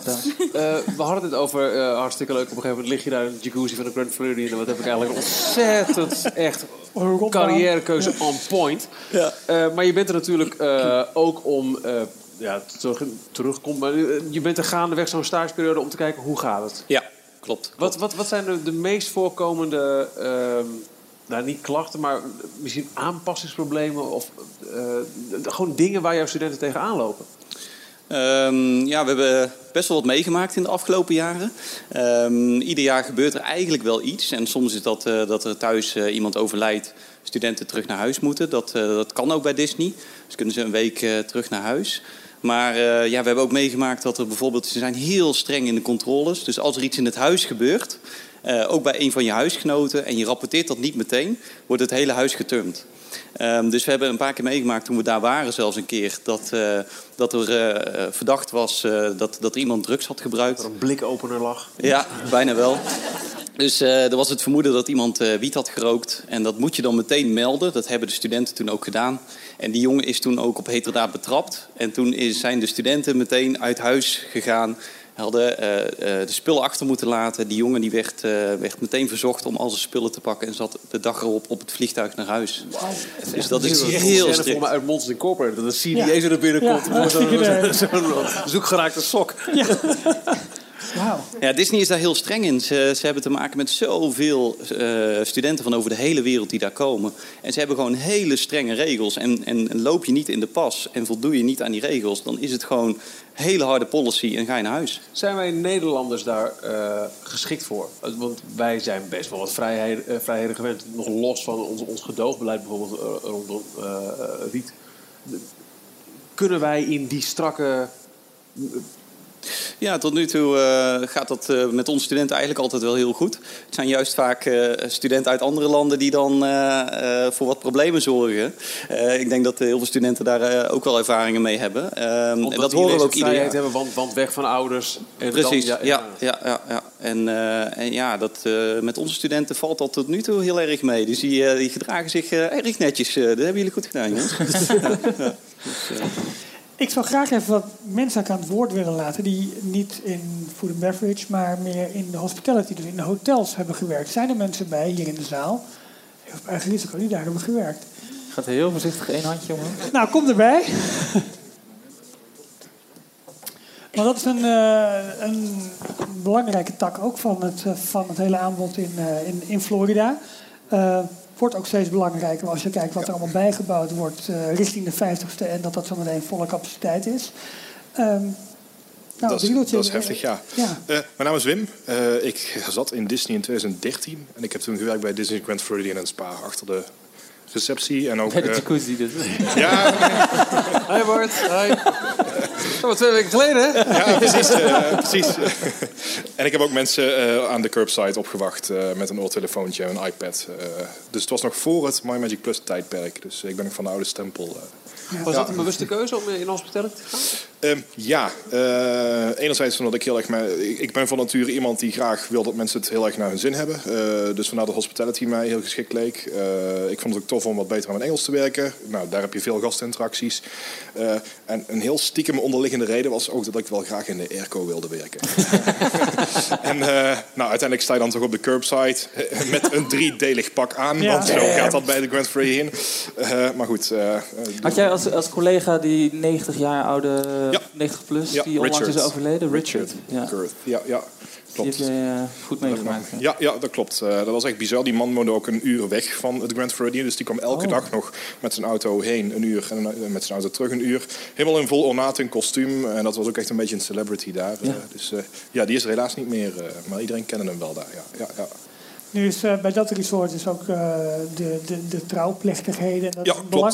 We hadden het over eh, hartstikke leuk. Op een gegeven moment lig je daar in de jacuzzi van de Grand Floridian. En wat heb ik eigenlijk ontzettend echt carrièrekeuze on point. Eh, maar je bent er natuurlijk eh, ook om... ja, terug, terugkomt. Maar eh, je bent er gaandeweg zo'n stageperiode om te kijken hoe gaat het. Ja, klopt. Wat, wat, wat zijn de, de meest voorkomende, ehm, nou niet klachten, maar misschien aanpassingsproblemen of eh, gewoon dingen waar jouw studenten tegenaan lopen? Ehm, ja, we hebben best wel wat meegemaakt in de afgelopen jaren. Ehm, ieder jaar gebeurt er eigenlijk wel iets. En soms is dat eh, dat er thuis iemand overlijdt, studenten terug naar huis moeten. Dat, dat kan ook bij Disney. Dus kunnen ze een week terug naar huis. Maar eh, ja, we hebben ook meegemaakt dat er bijvoorbeeld... Ze zijn heel streng in de controles. Dus als er iets in het huis gebeurt, eh, ook bij een van je huisgenoten... en je rapporteert dat niet meteen, wordt het hele huis geturmd. Ehm, dus we hebben een paar keer meegemaakt toen we daar waren zelfs een keer... dat, eh, dat er verdacht was dat, dat er iemand drugs had gebruikt. Er een blikopener lag. Ja, bijna wel. Dus er was het vermoeden dat iemand wiet had gerookt. En dat moet je dan meteen melden. Dat hebben de studenten toen ook gedaan. En die jongen is toen ook op heterdaad betrapt. En toen is, zijn de studenten meteen uit huis gegaan. Hadden eh, eh, de spullen achter moeten laten. Die jongen die werd, eh, werd meteen verzocht om al zijn spullen te pakken. En zat de dag erop op het vliegtuig naar huis. Dus dat is heel voor strikt. mij uit Monsters Incorporated. Dat de CDA Ja. zo naar binnen Ja, komt. voor hartstikke idee. Zo'n zo'n zoekgeraakte sok. Ja, Disney is daar heel streng in. Ze, ze hebben te maken met zoveel eh, studenten van over de hele wereld die daar komen. En ze hebben gewoon hele strenge regels. En, en, en loop je niet in de pas en voldoe je niet aan die regels... dan is het gewoon hele harde policy en ga je naar huis. Zijn wij Nederlanders daar eh, geschikt voor? Want wij zijn best wel wat vrijheden, eh, vrijheden gewend. Nog los van ons, ons gedoogbeleid bijvoorbeeld rondom Riet. Kunnen wij in die strakke... Ja, tot nu toe eh, gaat dat eh, met onze studenten eigenlijk altijd wel heel goed. Het zijn juist vaak eh, studenten uit andere landen die dan voor wat problemen zorgen. Ik denk dat heel veel studenten daar ook wel ervaringen mee hebben. Ehm, en dat horen we ook ieder vrijheid jaar. hebben, want, want weg van ouders. En Precies, dan, ja, ja, ja, ja, En, en ja, dat, met onze studenten valt dat tot nu toe heel erg mee. Dus die, die gedragen zich erg netjes. Dat hebben jullie goed gedaan, jongens. <laughs> ja. Dus, Ik zou graag even wat mensen aan het woord willen laten die niet in food and beverage, maar meer in de hospitality, dus in de hotels hebben gewerkt. Zijn er mensen bij hier in de zaal, op eigen risico, die daar hebben gewerkt? Gaat heel voorzichtig één handje omhoog. Nou, kom erbij. Maar dat is een, eh, een belangrijke tak ook van het, eh, van het hele aanbod in, eh, in, in Florida. Wordt ook steeds belangrijker als je kijkt wat er allemaal bijgebouwd wordt eh, richting de 50ste en dat dat zo meteen volle capaciteit is. Ehm, nou, dat, is, dat is eh, heftig, ja. ja. Eh, mijn naam is Wim. Ik zat in Disney in 2013 en ik heb toen gewerkt bij Disney Grand Floridian en Spa achter de receptie. En ook, Bij de eh, jacuzzi dus. <laughs> Ja. Hoi Bart, hoi. Dat was twee weken geleden, hè? Ja, precies. eh, precies. <laughs> en ik heb ook mensen eh, aan de curbside opgewacht eh, met een oortelefoontje en een iPad. dus het was nog voor het My Magic Plus tijdperk. Dus ik ben nog van de oude stempel. Eh. Was dat een bewuste keuze om in hospitality te gaan? Ehm, ja, eh, enerzijds omdat ik heel erg... me- ik, ik ben van nature iemand die graag wil dat mensen het heel erg naar hun zin hebben. Eh, dus vandaar dat hospitality mij heel geschikt leek. Eh, ik vond het ook tof om wat beter aan mijn Engels te werken. Nou, daar heb je veel gastinteracties. Eh, en een heel stiekem onderliggende reden was ook dat ik wel graag in de airco wilde werken. <laughs> en eh, nou, uiteindelijk sta je dan toch op de curbside eh, met een driedelig pak aan. Ja. Want zo gaat dat bij de Grand Floridian. Eh maar goed. eh, Had jij als, als collega die 90 jaar oude, 90 plus, Ja, die onlangs is overleden? Richard. Ja. Ja, ja. Klopt. Die heb jij eh, goed meegemaakt. Ja, ja, dat klopt. Eh, dat was echt bizar. Die man woonde ook een uur weg van het Grand Floridian. Dus die kwam elke Oh. dag nog met zijn auto heen een uur en eh, met zijn auto terug een uur. Helemaal in vol ornaat in kostuum. En dat was ook echt een beetje een celebrity daar. Ja. Dus eh, ja, die is er helaas niet meer. eh, maar iedereen kende hem wel daar. Ja, ja, ja. Nu is eh, bij dat resort is ook eh, de, de, de trouwplechtigheden. Dat Ja, is klopt.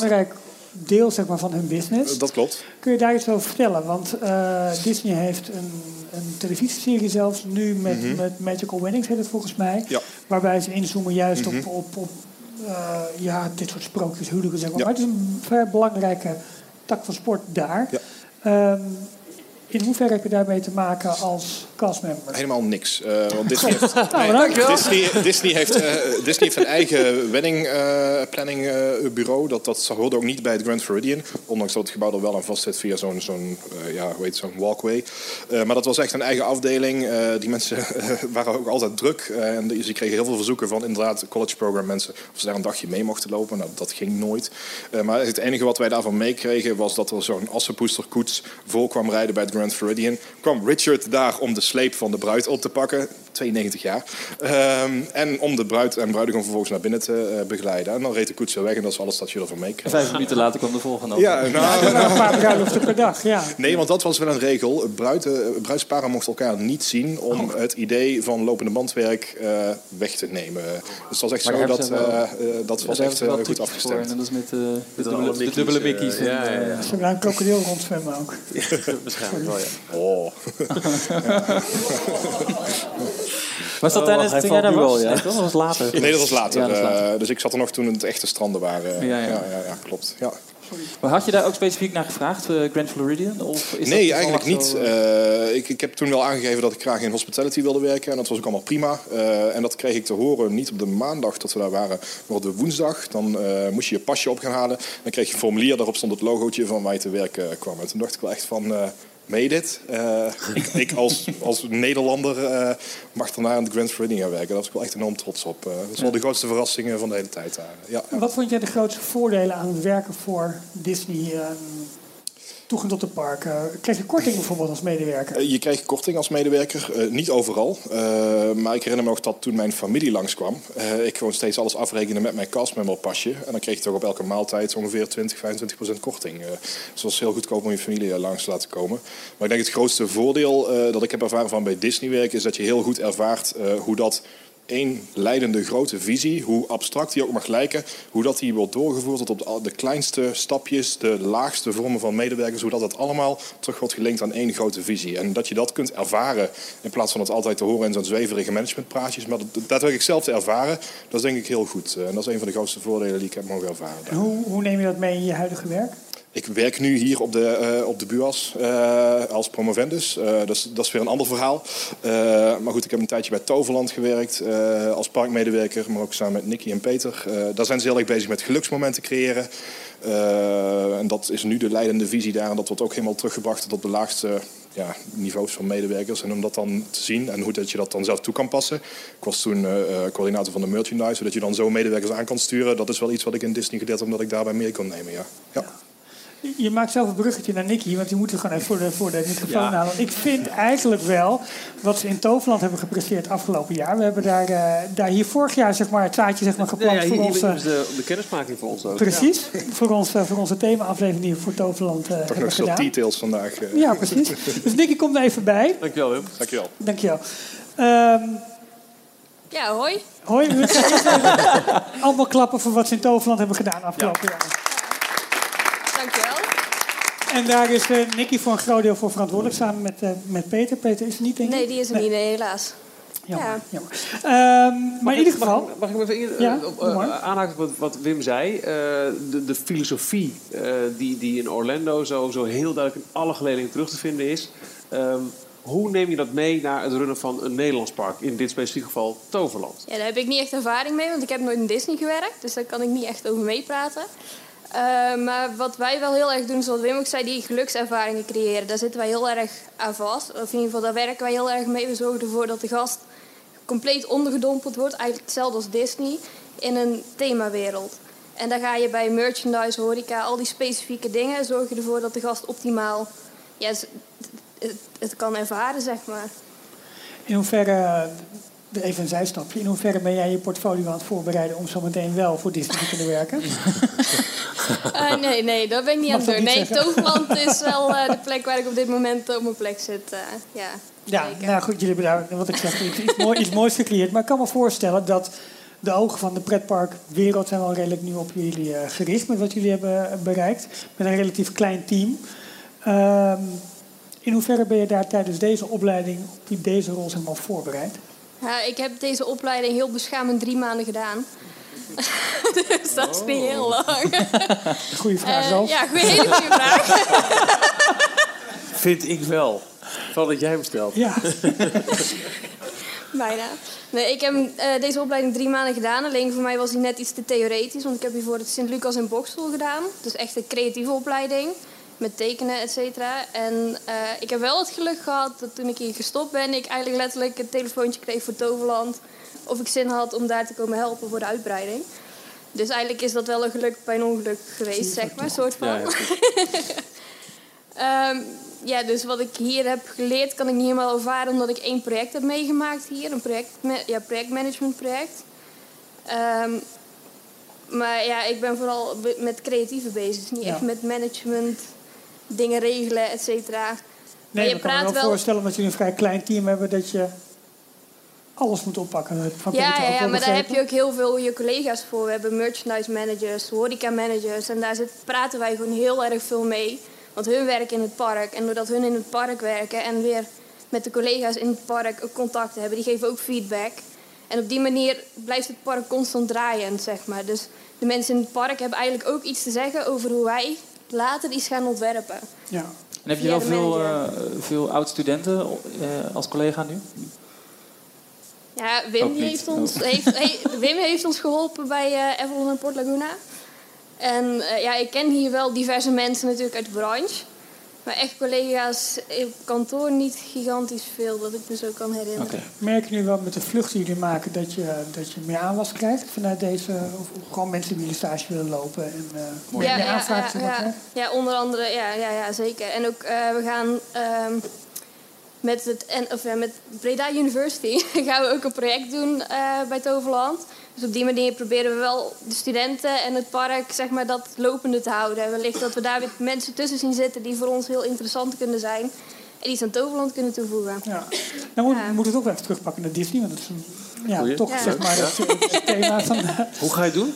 Deel zeg maar, van hun business. Dat klopt. Kun je daar iets over vertellen? Want eh, Disney heeft een, een televisieserie zelfs nu met, Mhm. met Magical Weddings, heet het volgens mij. Ja. Waarbij ze inzoomen juist Mhm. op, op, op eh, ja, dit soort sprookjes, huwelijken. Zeg maar. Ja. maar het is een vrij belangrijke tak van sport daar. Ja. Ehm, in hoeverre heb je daarmee te maken als castmember? Helemaal niks. Eh, want Disney heeft, <laughs> Nou. Disney, Disney, heeft, eh, Disney heeft een eigen wedding eh, planning eh, bureau. Dat, dat hoorde ook niet bij het Grand Floridian. Ondanks dat het gebouw er wel aan vast zit via zo'n zo'n eh, ja, hoe heet zo'n walkway. Eh, maar dat was echt een eigen afdeling. Eh, die mensen waren ook altijd druk. En de- ze kregen heel veel verzoeken van inderdaad college program mensen. Of ze daar een dagje mee mochten lopen. Nou, dat ging nooit. Eh, maar het enige wat wij daarvan meekregen was dat er zo'n assenpoesterkoets vol kwam rijden bij het Grand Floridian. Kwam Richard daar om de sleep van de bruid op te pakken. 92 jaar. Ehm, en om de bruid en bruidegom vervolgens naar binnen te eh, begeleiden. En dan reed de koets weer weg en dat is alles dat je ervan meekregen. vijf minuten later kwam de volgende. Ja, over. nou, Er waren een paar bruiloften per dag, ja. Nee, want dat was wel een regel. Bruid, eh, bruidsparen mochten elkaar niet zien om Oh. het idee van lopende bandwerk eh, weg te nemen. Dus dat was echt Maar zo daar dat, eh, eh, dat Ja, was daar echt eh, goed afgestemd. voor. En dat is met eh, de, Met dubbele, eh, en, ja, ja, ja. eh, Ze hebben een krokodil rondzwemmen ook. <laughs> <laughs> Waarschijnlijk wel, ja. Oh. <laughs> Was dat Oh, tijdens was? al, ja. Dat was later. Nee, dat was later. Ja, dat was later. Eh, dus ik zat er nog toen het echte stranden waren. Ja, ja. ja, ja, klopt. Ja. Maar had je daar ook specifiek naar gevraagd, eh, Grand Floridian? Of is nee, eigenlijk niet. zo, eh, ik, ik heb toen wel aangegeven dat ik graag in hospitality wilde werken. En dat was ook allemaal prima. Eh, en dat kreeg ik te horen niet op de maandag dat we daar waren, maar op de woensdag. Dan eh, moest je je pasje op gaan halen. Dan kreeg je een formulier, daarop stond het logootje van waar je te werken kwam. En toen dacht ik wel echt van... Made it. Eh, ik, als, als Nederlander eh, mag daarna aan de Grand Floridian werken. Daar was ik wel echt enorm trots op. Eh, dat is wel de grootste verrassingen van de hele tijd daar. Ja. Wat vond jij de grootste voordelen aan het werken voor Disney? Toegang tot de parken? Kreeg je korting bijvoorbeeld als medewerker? Eh, Je kreeg korting als medewerker, Eh, niet overal. Eh, maar ik herinner me nog dat toen mijn familie langskwam, eh ik gewoon steeds alles afrekende met mijn castmember pasje. En dan kreeg je toch op elke maaltijd ongeveer 20, 25 procent korting. Dus het was heel goedkoop om je familie langs te laten komen. Maar ik denk het grootste voordeel dat ik heb ervaren van bij Disney werken, is dat je heel goed ervaart hoe dat één leidende grote visie, hoe abstract die ook mag lijken, hoe dat die wordt doorgevoerd tot op de, kleinste stapjes, de laagste vormen van medewerkers, hoe dat het allemaal terug wordt gelinkt aan één grote visie. En dat je dat kunt ervaren, in plaats van het altijd te horen in zo'n zweverige managementpraatjes, maar dat daadwerkelijk zelf te ervaren, dat is denk ik heel goed. En dat is een van de grootste voordelen die ik heb mogen ervaren. En hoe, hoe neem je dat mee in je huidige werk? Ik werk nu hier op de, eh, op de BUAS eh, als promovendus. Eh, dat, is, weer een ander verhaal. Maar goed, ik heb een tijdje bij Toverland gewerkt als parkmedewerker, maar ook samen met Nicky en Peter. Daar zijn ze heel erg bezig met geluksmomenten creëren. En dat is nu de leidende visie daar. En dat wordt ook helemaal teruggebracht tot de laagste ja, niveaus van medewerkers. En om dat dan te zien en hoe dat je dat dan zelf toe kan passen. Ik was toen coördinator van de merchandise, zodat je dan zo medewerkers aan kan sturen. Dat is wel iets wat ik in Disney geleerd heb, omdat ik daarbij mee kon nemen. Ja. ja. Je maakt zelf een bruggetje naar Nicky, want die moet er gewoon even voor de, voor de microfoon Ja. halen. Ik vind eigenlijk wel wat ze in Toverland hebben gepresteerd afgelopen jaar. We hebben daar, eh, daar hier vorig jaar zeg maar, het zaadje zeg maar, Ja, geplant ja, voor hier, onze... hier is de, de kennismaking voor ons ook. Precies, voor, ons, voor onze thema-aflevering die we voor Toverland eh, Toch hebben nog veel gedaan. details vandaag. eh. Ja, precies. Dus Nicky komt er even bij. Dankjewel, Wim. Dankjewel. Dankjewel. Ehm Ja, hoi. Hoi, <laughs> allemaal klappen voor wat ze in Toverland hebben gedaan afgelopen jaar. En daar is eh Nicky voor een groot deel voor verantwoordelijk samen met, eh, met Peter. Peter is er niet, denk ik? Nee, die is er niet, nee, helaas. Jammer, Ja. jammer. Ehm, maar in ieder geval... Mag, mag ik me even Ja, eh, aanhaken op wat, wat Wim zei? Eh, de, de filosofie eh, die, die in Orlando zo, zo heel duidelijk in alle geledingen terug te vinden is. Ehm, hoe neem je dat mee naar het runnen van een Nederlands park? In dit specifieke geval Toverland. Ja, daar heb ik niet echt ervaring mee, want ik heb nooit in Disney gewerkt. Dus daar kan ik niet echt over meepraten. Eh, maar wat wij wel heel erg doen, zoals Wim ook zei, die gelukservaringen creëren. Daar zitten wij heel erg aan vast. Of in ieder geval, daar werken wij heel erg mee. We zorgen ervoor dat de gast compleet ondergedompeld wordt. Eigenlijk hetzelfde als Disney, in een themawereld. En daar ga je bij merchandise, horeca, al die specifieke dingen... zorg je ervoor dat de gast optimaal ja, het, kan ervaren, zeg maar. In hoeverre, even een zijstapje, in hoeverre ben jij je portfolio aan het voorbereiden om zo meteen wel voor Disney te kunnen werken? <laughs> Eh, nee, nee, dat ben ik niet Mag aan het doen. Nee? Toverland <laughs> is wel eh, de plek waar ik op dit moment op mijn plek zit. eh, ja. Ja, nou goed, jullie hebben daar, wat ik zeg, iets, iets, mooi, iets moois gecreëerd. Maar ik kan me voorstellen dat de ogen van de pretparkwereld zijn wel redelijk nu op jullie eh, gericht met wat jullie hebben bereikt. Met een relatief klein team. Ehm, in hoeverre ben je daar tijdens deze opleiding op die- deze rol zeg maar, voorbereid? Ja, ik heb deze opleiding heel beschamend drie maanden gedaan. <laughs> dus dat is niet heel lang. <laughs> Goeie vraag, Eh, Ralf. ja, goeie, hele goede vraag. <laughs> Vind ik wel. Van dat jij hem stelt. Ja. Bijna. Nee, ik heb eh, deze opleiding drie maanden gedaan. Alleen voor mij was die net iets te theoretisch. Want ik heb hiervoor het Sint-Lucas in Boksel gedaan. Dus echt een creatieve opleiding. Met tekenen, et cetera. En eh, ik heb wel het geluk gehad dat toen ik hier gestopt ben... ik eigenlijk letterlijk een telefoontje kreeg voor Toverland. Of ik zin had om daar te komen helpen voor de uitbreiding. Dus eigenlijk is dat wel een geluk bij een ongeluk geweest, zeg maar. Soort van. Ja, ja, <laughs> Ehm, ja, dus wat ik hier heb geleerd kan ik niet helemaal ervaren omdat ik één project heb meegemaakt hier. Een project, ja, projectmanagementproject. Ehm, maar ja, ik ben vooral met creatieve bezig. Niet Ja. echt met management, dingen regelen, et cetera. Maar Nee, je kan me wel wel... voorstellen dat jullie een vrij klein team hebben dat je alles moet oppakken. Van Ja, ja, maar daar heb je ook heel veel je collega's voor. We hebben merchandise managers, horeca managers. En daar zit, praten wij gewoon heel erg veel mee. Want hun werken in het park. En doordat hun in het park werken en weer met de collega's in het park ook contact hebben, die geven ook feedback. En op die manier blijft het park constant draaiend, zeg maar. Dus de mensen in het park hebben eigenlijk ook iets te zeggen over hoe wij later iets gaan ontwerpen. Ja. En heb je wel veel, eh, veel oud-studenten eh, als collega nu? Ja, Wim, heeft ons, Oh. heeft, he- Wim heeft ons geholpen bij eh Avalon en Port Laguna. En eh, ja, ik ken hier wel diverse mensen natuurlijk uit de branche. Maar echt collega's op kantoor niet gigantisch veel, dat ik me zo kan herinneren. Merk je nu wel met de vlucht die jullie maken dat je, dat je meer aanwas krijgt vanuit deze, of gewoon mensen die jullie stage willen lopen en eh meer, Ja, meer ja, aanvragen ja, ja, ja, onder andere, ja, ja, ja zeker. En ook, eh, we gaan ehm, met, het, en, of, ja, met Breda University <laughs> gaan we ook een project doen eh, bij Toverland. Dus op die manier proberen we wel de studenten en het park zeg maar, dat lopende te houden. En wellicht dat we daar weer mensen tussen zien zitten die voor ons heel interessant kunnen zijn. En iets aan Toverland kunnen toevoegen. Ja. Nou moet, we moeten het ook wel even terugpakken naar Disney, want dat is een, ja, Goeie. toch Ja. zeg maar Ja. het, het thema van... Hoe ga je het doen?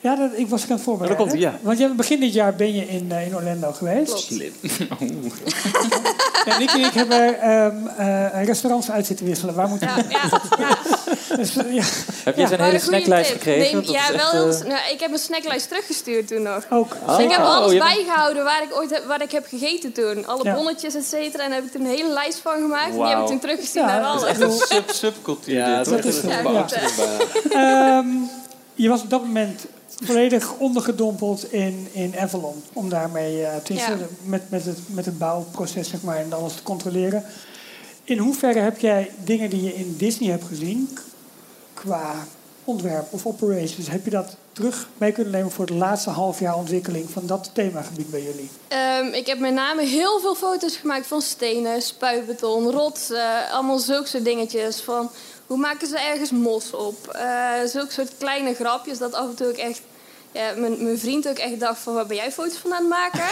Ja, dat, ik was er aan het voorbereiden. Ja, ja. Want jij, begin dit jaar ben je in, eh, in Orlando geweest. Slim. <laughs> <laughs> Ja, Nick en ik hebben ehm, eh, restaurants uit zitten wisselen. Waar moeten we... Dus, eh, ja. Heb je hele een goede snacklijst tip. gekregen? Nee, ja, wel heel, eh, nou, ik heb een snacklijst teruggestuurd toen nog. Ook. Oh, ik heb oh, alles bijgehouden waar ik ooit heb, wat ik heb gegeten toen. Alle Ja. bonnetjes, et cetera. En daar heb ik toen een hele lijst van gemaakt. En die heb ik toen teruggestuurd Ja, naar dat is alles. echt Sub, subcultuur Ja, dit, dat is bij. Ehm, je was op dat moment volledig ondergedompeld in, in Avalon. Om daarmee eh, te Ja. met, met, het, met het bouwproces zeg maar, en alles te controleren. In hoeverre heb jij dingen die je in Disney hebt gezien... qua ontwerp of operations... heb je dat terug mee kunnen nemen voor het laatste half jaar ontwikkeling... van dat themagebied bij jullie? Ehm, ik heb met name heel veel foto's gemaakt van stenen, spuitbeton, rotsen. allemaal zulke soort dingetjes. Van hoe maken ze ergens mos op? Eh zulke soort kleine grapjes dat af en toe ook echt... Ja, mijn, mijn vriend ook echt dacht van waar ben jij foto's van aan het maken?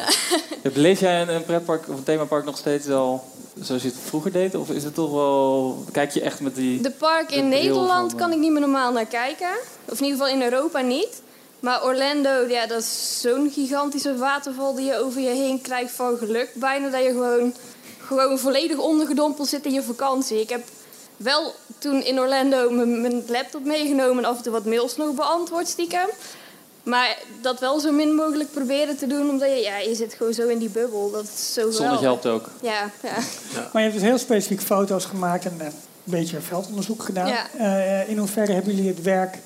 <laughs> <laughs> Beleef jij een, een pretpark of een themapark nog steeds wel zoals je het vroeger deed? Of is het toch wel... Kijk je echt met die... De park in de Nederland van, kan ik niet meer normaal naar kijken. Of in ieder geval in Europa niet. Maar Orlando, ja, dat is zo'n gigantische waterval die je over je heen krijgt van geluk. Bijna dat je gewoon, gewoon volledig ondergedompeld zit in je vakantie. Ik heb wel toen in Orlando mijn mijn laptop meegenomen en af en toe wat mails nog beantwoord stiekem. Maar dat wel zo min mogelijk proberen te doen, omdat je, ja, je zit gewoon zo in die bubbel. Dat is zo Zonnetje helpt ook. Ja, ja. Maar je hebt dus heel specifiek foto's gemaakt en eh, een beetje veldonderzoek gedaan. Ja. Eh, in hoeverre hebben jullie het werk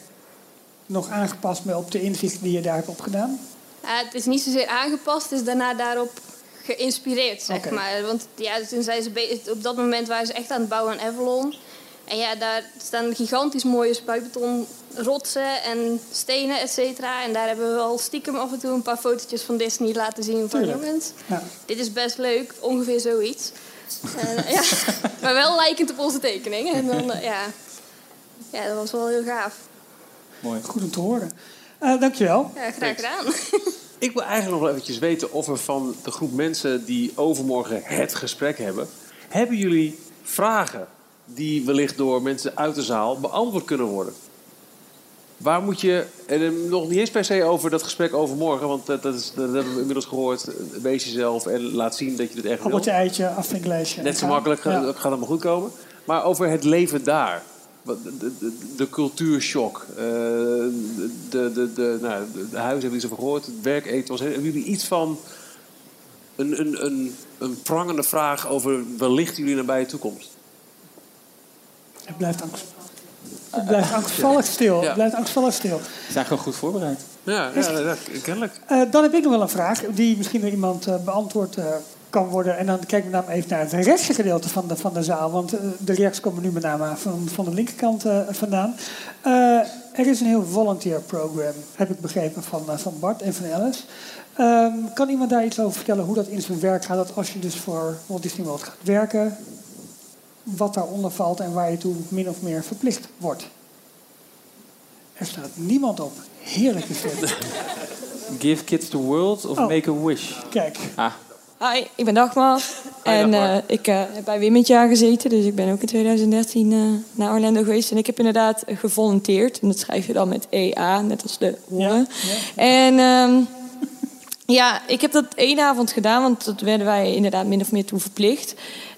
nog aangepast met op de inzichten die je daar hebt opgedaan? Ja, het is niet zozeer aangepast, het is daarna daarop geïnspireerd, zeg maar. Want ja, toen zijn ze op dat moment waren ze echt aan het bouwen aan Avalon. En ja, daar staan gigantisch mooie spuitbeton rotsen en stenen, et cetera. En daar hebben we al stiekem af en toe een paar fotootjes van Disney laten zien van Tuurlijk. jongens. Ja. Dit is best leuk, ongeveer zoiets. Eh, ja, <laughs> maar wel lijkend op onze tekening. En dan, eh, ja. ja, dat was wel heel gaaf. Mooi. Goed om te horen. Eh, dankjewel. Ja, graag gedaan. <laughs> Ik wil eigenlijk nog wel eventjes weten of er van de groep mensen die overmorgen het gesprek hebben... hebben jullie vragen die wellicht door mensen uit de zaal beantwoord kunnen worden? Waar moet je, en eh, nog niet eens per se over dat gesprek overmorgen... want dat, dat, is, dat hebben we inmiddels gehoord. Wees jezelf en laat zien dat je het echt wil. Appeltje, eitje, afvinkleesje. Net zo makkelijk, gaat, Ja. gaat allemaal goed komen. Maar over het leven daar. De, de, de, cultuurshock. eh, de, de, de, nou, de, huizen hebben we iets over gehoord. Het werkethos. Hebben jullie iets van een, een, een, een prangende vraag over wellicht jullie nabije toekomst? Het blijft angst. Het blijft angstvallig stil. Het blijft angstvallig stil. Ze zijn gewoon goed voorbereid. Ja, ja, ja, kennelijk. Eh, dan heb ik nog wel een vraag die misschien door iemand eh, beantwoord eh, kan worden. En dan kijken we dan even naar het rechtse gedeelte van de, van de zaal. Want de reacties komen nu met name van, van de linkerkant eh, vandaan. Eh, er is een heel volunteer program, heb ik begrepen, van, van Bart en van Alice. Ehm, kan iemand daar iets over vertellen hoe dat in zijn werk gaat? Dat als je dus voor Walt Disney World gaat werken, wat daaronder valt en waar je toe min of meer verplicht wordt. Er staat niemand op. Heerlijk is <laughs> dit. Give kids the world of Oh. make a wish? Kijk. Ah. Hi, ik ben Dagmar. <laughs> en eh, ik eh, heb bij Wim het jaar gezeten, dus ik ben ook in 2013 eh, naar Orlando geweest. En ik heb inderdaad gevolunteerd. En dat schrijf je dan met EA, net als de horen. En ehm, ja, ik heb dat één avond gedaan, want dat werden wij inderdaad min of meer toe verplicht.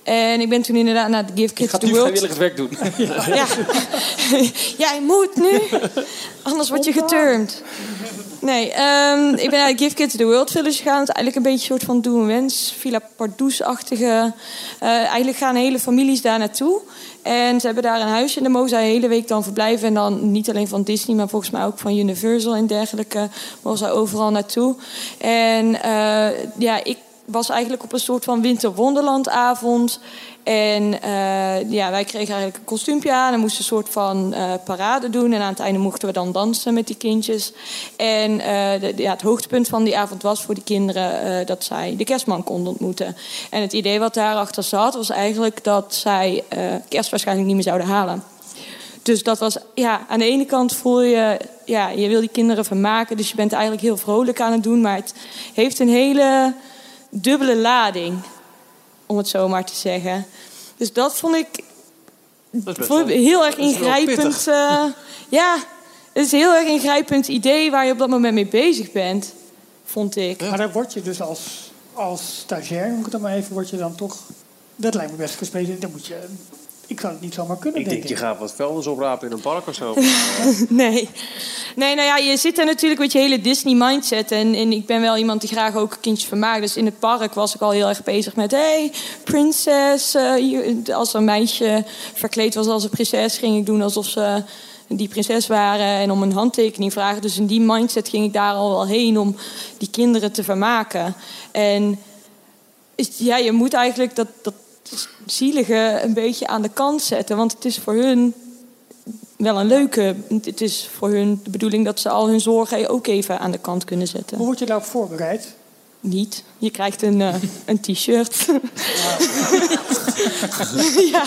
En ik ben toen inderdaad naar de Give Je Kids gaat the nu World. vrijwilligerswerk doen. <laughs> Ja. <laughs> Jij moet nu, anders word je geturnd. Nee, ehm, ik ben naar de Give Kids the World Village gegaan. Het is eigenlijk een beetje een soort van doe een wens, Villa Pardoes-achtige. Eh, eigenlijk gaan hele families daar naartoe. En ze hebben daar een huisje en daar mogen zij de hele week dan verblijven. En dan niet alleen van Disney, maar volgens mij ook van Universal en dergelijke. Mogen zij overal naartoe. En eh, ja, ik was eigenlijk op een soort van winterwonderlandavond. En eh, ja, wij kregen eigenlijk een kostuumpje aan en moesten een soort van eh, parade doen. En aan het einde mochten we dan dansen met die kindjes. En eh, ja, het hoogtepunt van die avond was voor die kinderen dat zij de kerstman konden ontmoeten. En het idee wat daarachter zat was eigenlijk dat zij kerst waarschijnlijk niet meer zouden halen. Dus dat was, ja, aan de ene kant voel je, ja, je wil die kinderen vermaken. Dus je bent eigenlijk heel vrolijk aan het doen. Maar het heeft een hele dubbele lading, om het zo maar te zeggen. Dus dat vond ik, vond heel erg ingrijpend. eh, ja, het is een heel erg ingrijpend idee waar je op dat moment mee bezig bent, vond ik. Maar daar word je dus als, als stagiair, noem ik het dan maar even, word je dan toch... Dat lijkt me best gespeeld. Dan moet je... Ik zou het niet zomaar kunnen, Ik denk denk, je gaat wat vuilnis oprapen in een park of zo. <laughs> nee. Nee, nou ja, je zit er natuurlijk met je hele Disney-mindset. En, en ik ben wel iemand die graag ook kindjes vermaakt. Dus in het park was ik al heel erg bezig met... hey, prinses. eh, hier- als een meisje verkleed was als een prinses... ging ik doen alsof ze die prinses waren... en om een handtekening vragen. Dus in die mindset ging ik daar al wel heen... om die kinderen te vermaken. En is- ja, je moet eigenlijk dat, dat zielige een beetje aan de kant zetten. Want het is voor hun wel een leuke. Het is voor hun de bedoeling dat ze al hun zorgen ook even aan de kant kunnen zetten. Hoe word je daarop voorbereid? Niet. Je krijgt een, eh, <laughs> een t-shirt. <laughs> ja.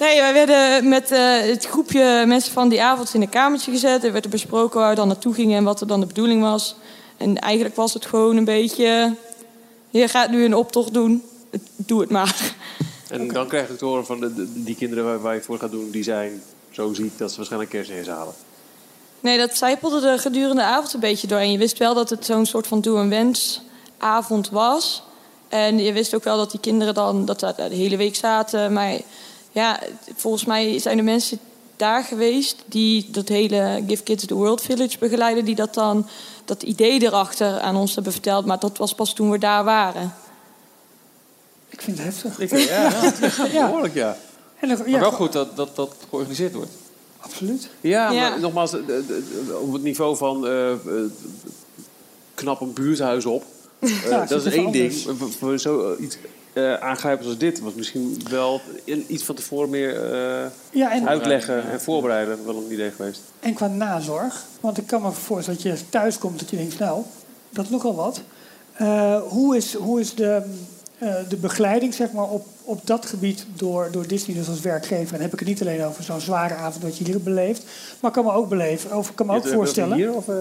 Nee, wij werden met eh, het groepje mensen van die avond in een kamertje gezet. Er werd er besproken waar we dan naartoe gingen en wat er dan de bedoeling was. En eigenlijk was het gewoon een beetje... Je gaat nu een optocht doen. Doe het maar. En dan krijg ik te horen van de, de- die kinderen waar, waar je voor gaat doen, die zijn zo ziek dat ze waarschijnlijk kerstneers halen. Nee, dat zijpelde er gedurende de avond een beetje doorheen. Je wist wel dat het zo'n soort van doe- en wens-avond was. En je wist ook wel dat die kinderen dan dat ze de hele week zaten. Maar ja, volgens mij zijn er mensen daar geweest die dat hele Give Kids the World Village begeleiden, die dat dan dat idee erachter aan ons hebben verteld. Maar dat was pas toen we daar waren. Ik vind het heftig. Ik ja, <laughs> ja, behoorlijk ja. En Maar ja, wel goed dat dat, dat georganiseerd wordt. Absoluut. Ja, Ja. maar nogmaals, op het niveau van eh, eh, knap een buurthuis op. <laughs> Eh, Ja, dat is één ding. anders. Voor, voor zoiets eh aangrijpends als dit was misschien wel in- iets van tevoren meer eh, Ja, en- uitleggen en voorbereiden wel een idee geweest. En qua nazorg. Want ik kan me voorstellen dat je thuis komt dat je denkt, nou, dat is nogal wat. Eh, hoe is, hoe is de, de begeleiding zeg maar, op, op dat gebied door, door Disney dus als werkgever? En dan heb ik het niet alleen over zo'n zware avond wat je hier beleeft. Maar ik kan me ook, beleven, ik kan me ook eh, voorstellen... Hier of eh,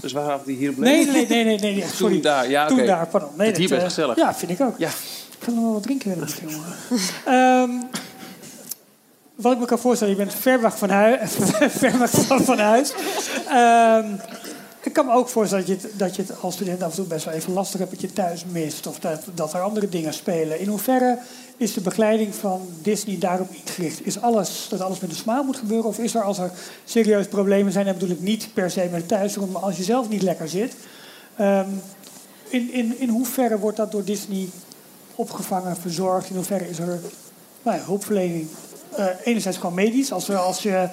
de zware avond die hier bleef? Nee, nee, nee, nee, nee, <laughs> nee, sorry. Toen daar, ja, Toen daar, pardon. Nee, hier dat, best eh, gezellig. Ja, vind ik ook. Ja. Ik kan nog wel wat drinken willen misschien. Ehm, wat ik me kan voorstellen, je bent ver weg van, hui <laughs> ver weg van, van huis. Ehm, ik kan me ook voorstellen dat je, het, dat je als student af en toe best wel even lastig hebt dat je thuis mist. Of dat, dat er andere dingen spelen. In hoeverre is de begeleiding van Disney daarop ingericht? Is alles, dat alles met een smaal moet gebeuren? Of is er als er serieus problemen zijn, dan bedoel ik niet per se met thuisroom, maar als je zelf niet lekker zit. Ehm, in, in, in hoeverre wordt dat door Disney opgevangen, verzorgd? In hoeverre is er nou ja, hulpverlening? Eh, enerzijds gewoon medisch, als, als je,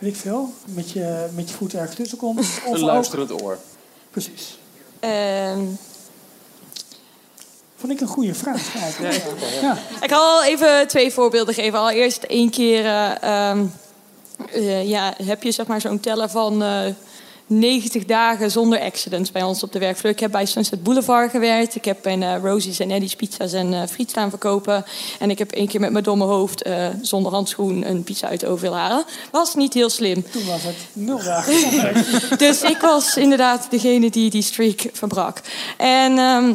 weet ik veel, met je, met je voet ergens tussenkomt. <laughs> Of Een ook- luisterend oor. Precies. Ehm, Vond ik een goede vraag. eigenlijk. Ja. Ik kan al even twee voorbeelden geven. Allereerst één keer eh, ehm, eh, ja, heb je zeg maar, zo'n teller van eh 90 dagen zonder accidents bij ons op de werkvloer. Ik heb bij Sunset Boulevard gewerkt. Ik heb bij eh, Rosie's en Eddie's Pizza's en eh friet staan verkopen. En ik heb één keer met mijn domme hoofd eh, zonder handschoen een pizza uit de oven willen halen. Was niet heel slim. Toen was het nul dagen. <laughs> Dus ik was inderdaad degene die die streak verbrak. En ehm,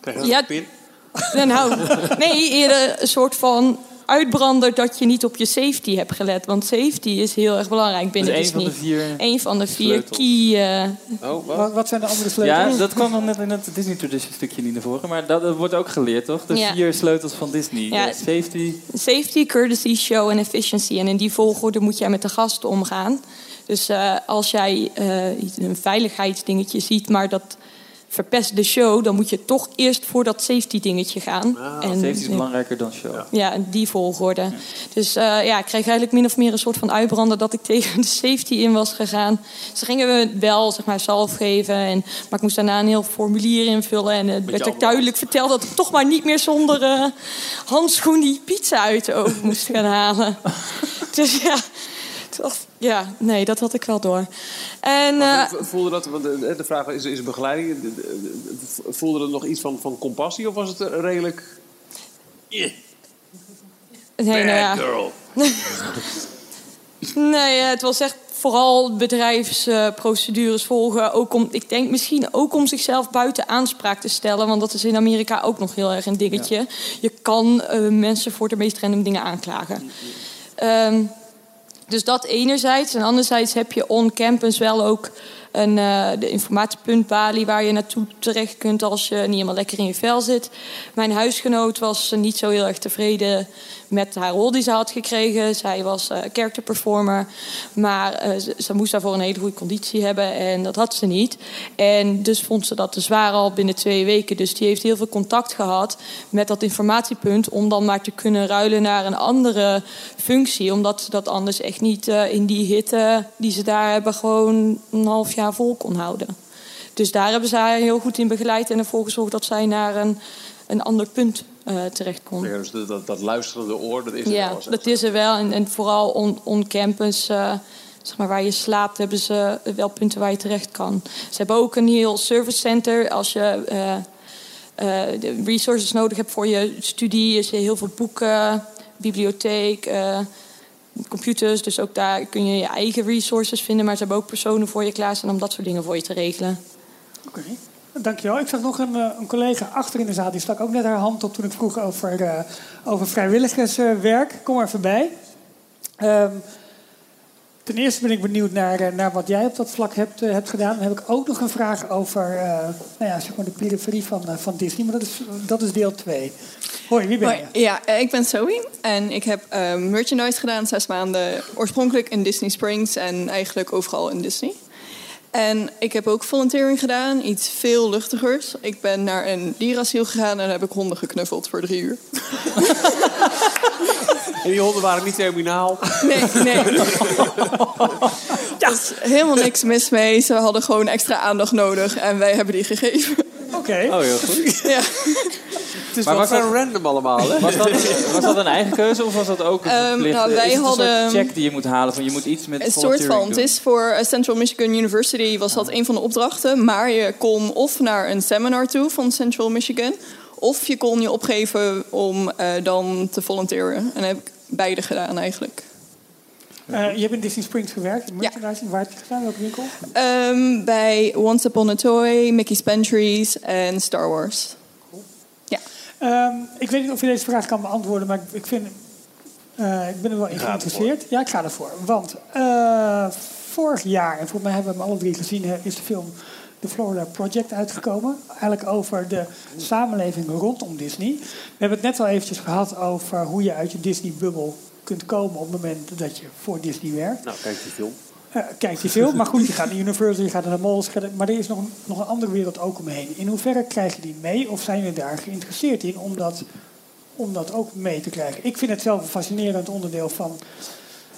Krijg je ja, nou, nee, eerder een soort van uitbrander dat je niet op je safety hebt gelet. Want safety is heel erg belangrijk binnen van Disney. de vier Eén van de vier sleutels. key... eh, Oh, Wat, wat zijn de andere sleutels? Ja, dat kwam nog net in het Disney Tradition stukje niet naar voren. Maar dat, dat wordt ook geleerd, toch? De Ja. vier sleutels van Disney. Ja. Safety. Safety, courtesy, show en efficiency. En in die volgorde moet jij met de gasten omgaan. Dus eh, als jij eh, een veiligheidsdingetje ziet, maar dat verpest de show... dan moet je toch eerst voor dat safety dingetje gaan. safety is belangrijker dan show. Ja, in die volgorde. Dus eh, ja, ik kreeg eigenlijk min of meer een soort van uitbrander dat ik <laughs> tegen de safety in was gegaan. Ze gingen we wel zeg maar zelf geven, en, maar ik moest daarna een heel formulier invullen. En het werd ook duidelijk verteld dat ik toch maar niet meer zonder eh, handschoen die pizza uit de oven moest gaan halen. <laughs> dus ja, dacht ja, nee, dat had ik wel door. En, eh, Voelde dat, want de, de vraag is, is begeleiding, de- voelde er nog iets van, van compassie of was het eh, redelijk... Yeah, nee, nou ja. girl. <laughs> Nee, eh, het was echt vooral bedrijfsprocedures volgen. Ook om, ik denk misschien ook om zichzelf buiten aanspraak te stellen. Want dat is in Amerika ook nog heel erg een dingetje. Je kan eh, mensen voor de meest random dingen aanklagen. Ehm, dus dat enerzijds. En anderzijds heb je on-campus wel ook een, eh, de informatiepunt Bali... waar je naartoe terecht kunt als je niet helemaal lekker in je vel zit. Mijn huisgenoot was niet zo heel erg tevreden met haar rol die ze had gekregen. Zij was character performer, maar eh, ze, ze moest daarvoor een hele goede conditie hebben en dat had ze niet. En dus vond ze dat te zwaar al binnen twee weken. Dus die heeft heel veel contact gehad met dat informatiepunt om dan maar te kunnen ruilen naar een andere functie, omdat ze dat anders echt niet in die hitte die ze daar hebben gewoon een half jaar vol kon houden. Dus daar hebben ze haar heel goed in begeleid en ervoor gezorgd dat zij naar een, een ander punt eh, terecht kon. Ja, dus dat, dat, luisterende oor, dat is er Ja, wel. zeg. dat is er wel. En, en vooral on, on campus, eh, zeg maar waar je slaapt, hebben ze wel punten waar je terecht kan. Ze hebben ook een heel service center. Als je de resources nodig hebt voor je studie, is er heel veel boeken, bibliotheek. Eh, computers, dus ook daar kun je je eigen resources vinden. Maar ze hebben ook personen voor je klaarstaan om dat soort dingen voor je te regelen. Oké. Dankjewel. Ik zag nog een, eh, een collega achter in de zaal. Die stak ook net haar hand op toen ik vroeg over, uh, over vrijwilligerswerk. Kom er voorbij. Um, ten eerste ben ik benieuwd naar, uh, naar wat jij op dat vlak hebt, hebt gedaan. Dan heb ik ook nog een vraag over nou ja, zeg maar de periferie van, van Disney. Maar dat is, dat is deel 2. Hoi, wie ben je? Ja, ik ben Zoe. En ik heb merchandise gedaan, zes maanden. Oorspronkelijk in Disney Springs en eigenlijk overal in Disney. En ik heb ook volunteering gedaan, iets veel luchtigers. Ik ben naar een dierasiel gegaan en heb ik honden geknuffeld voor drie uur. <laughs> En die honden waren niet terminaal? Nee, nee. <laughs> Er is helemaal niks mis mee. Ze hadden gewoon extra aandacht nodig en wij hebben die gegeven. Oké. Oh, heel goed. Ja. Het is Maar wel was dat- random allemaal, hè? Was dat, was dat een eigen keuze of was dat ook een Ehm, nou, wij is het een soort hadden- check die je moet halen van je moet iets met Een soort van. Het is voor eh, Central Michigan University was dat een van de opdrachten. Maar je kon of naar een seminar toe van Central Michigan. Of je kon je opgeven om eh, dan te volunteeren. En dat heb ik beide gedaan eigenlijk. Eh, je hebt in Disney Springs gewerkt. in merchandising. Waar heb je het gedaan? Welke winkel? Ehm, bij Once Upon a Toy, Mickey's Pantries en Star Wars. Ehm, ik weet niet of je deze vraag kan beantwoorden, maar ik, ik, vind, eh, ik ben er wel in geïnteresseerd. Ja, ik ga ervoor. Want eh, vorig jaar, en volgens mij hebben we hem alle drie gezien, hè, is de film The Florida Project uitgekomen. Eigenlijk over de samenleving rondom Disney. We hebben het net al eventjes gehad over hoe je uit je Disney-bubbel kunt komen op het moment dat je voor Disney werkt. Nou, kijk die film. Eh, kijkt je veel, maar goed, je gaat naar Universal, je gaat naar de malls, maar er is nog een, nog een andere wereld ook omheen. In hoeverre krijg je die mee of zijn jullie daar geïnteresseerd in om dat, om dat ook mee te krijgen? Ik vind het zelf een fascinerend onderdeel van,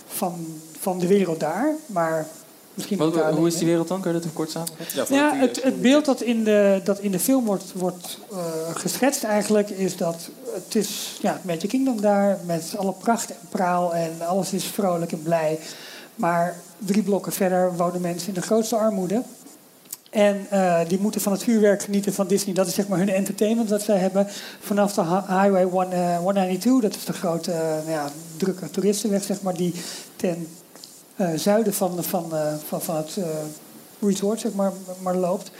van, van de wereld daar, maar misschien Wat- hoe is die wereld dan? Kun je dat even kort samenvatten? Ja, het, het beeld dat in de, dat in de film wordt, wordt eh, geschetst eigenlijk is dat het is ja, het Magic Kingdom daar met alle pracht en praal en alles is vrolijk en blij. Maar drie blokken verder wonen mensen in de grootste armoede. En eh, die moeten van het vuurwerk genieten van Disney. Dat is zeg maar hun entertainment dat zij hebben. Vanaf de hi- Highway one, eh, 192, dat is de grote eh, nou ja, drukke toeristenweg, zeg maar, die ten eh, zuiden van, van, eh, van, van het eh, resort zeg maar, maar loopt.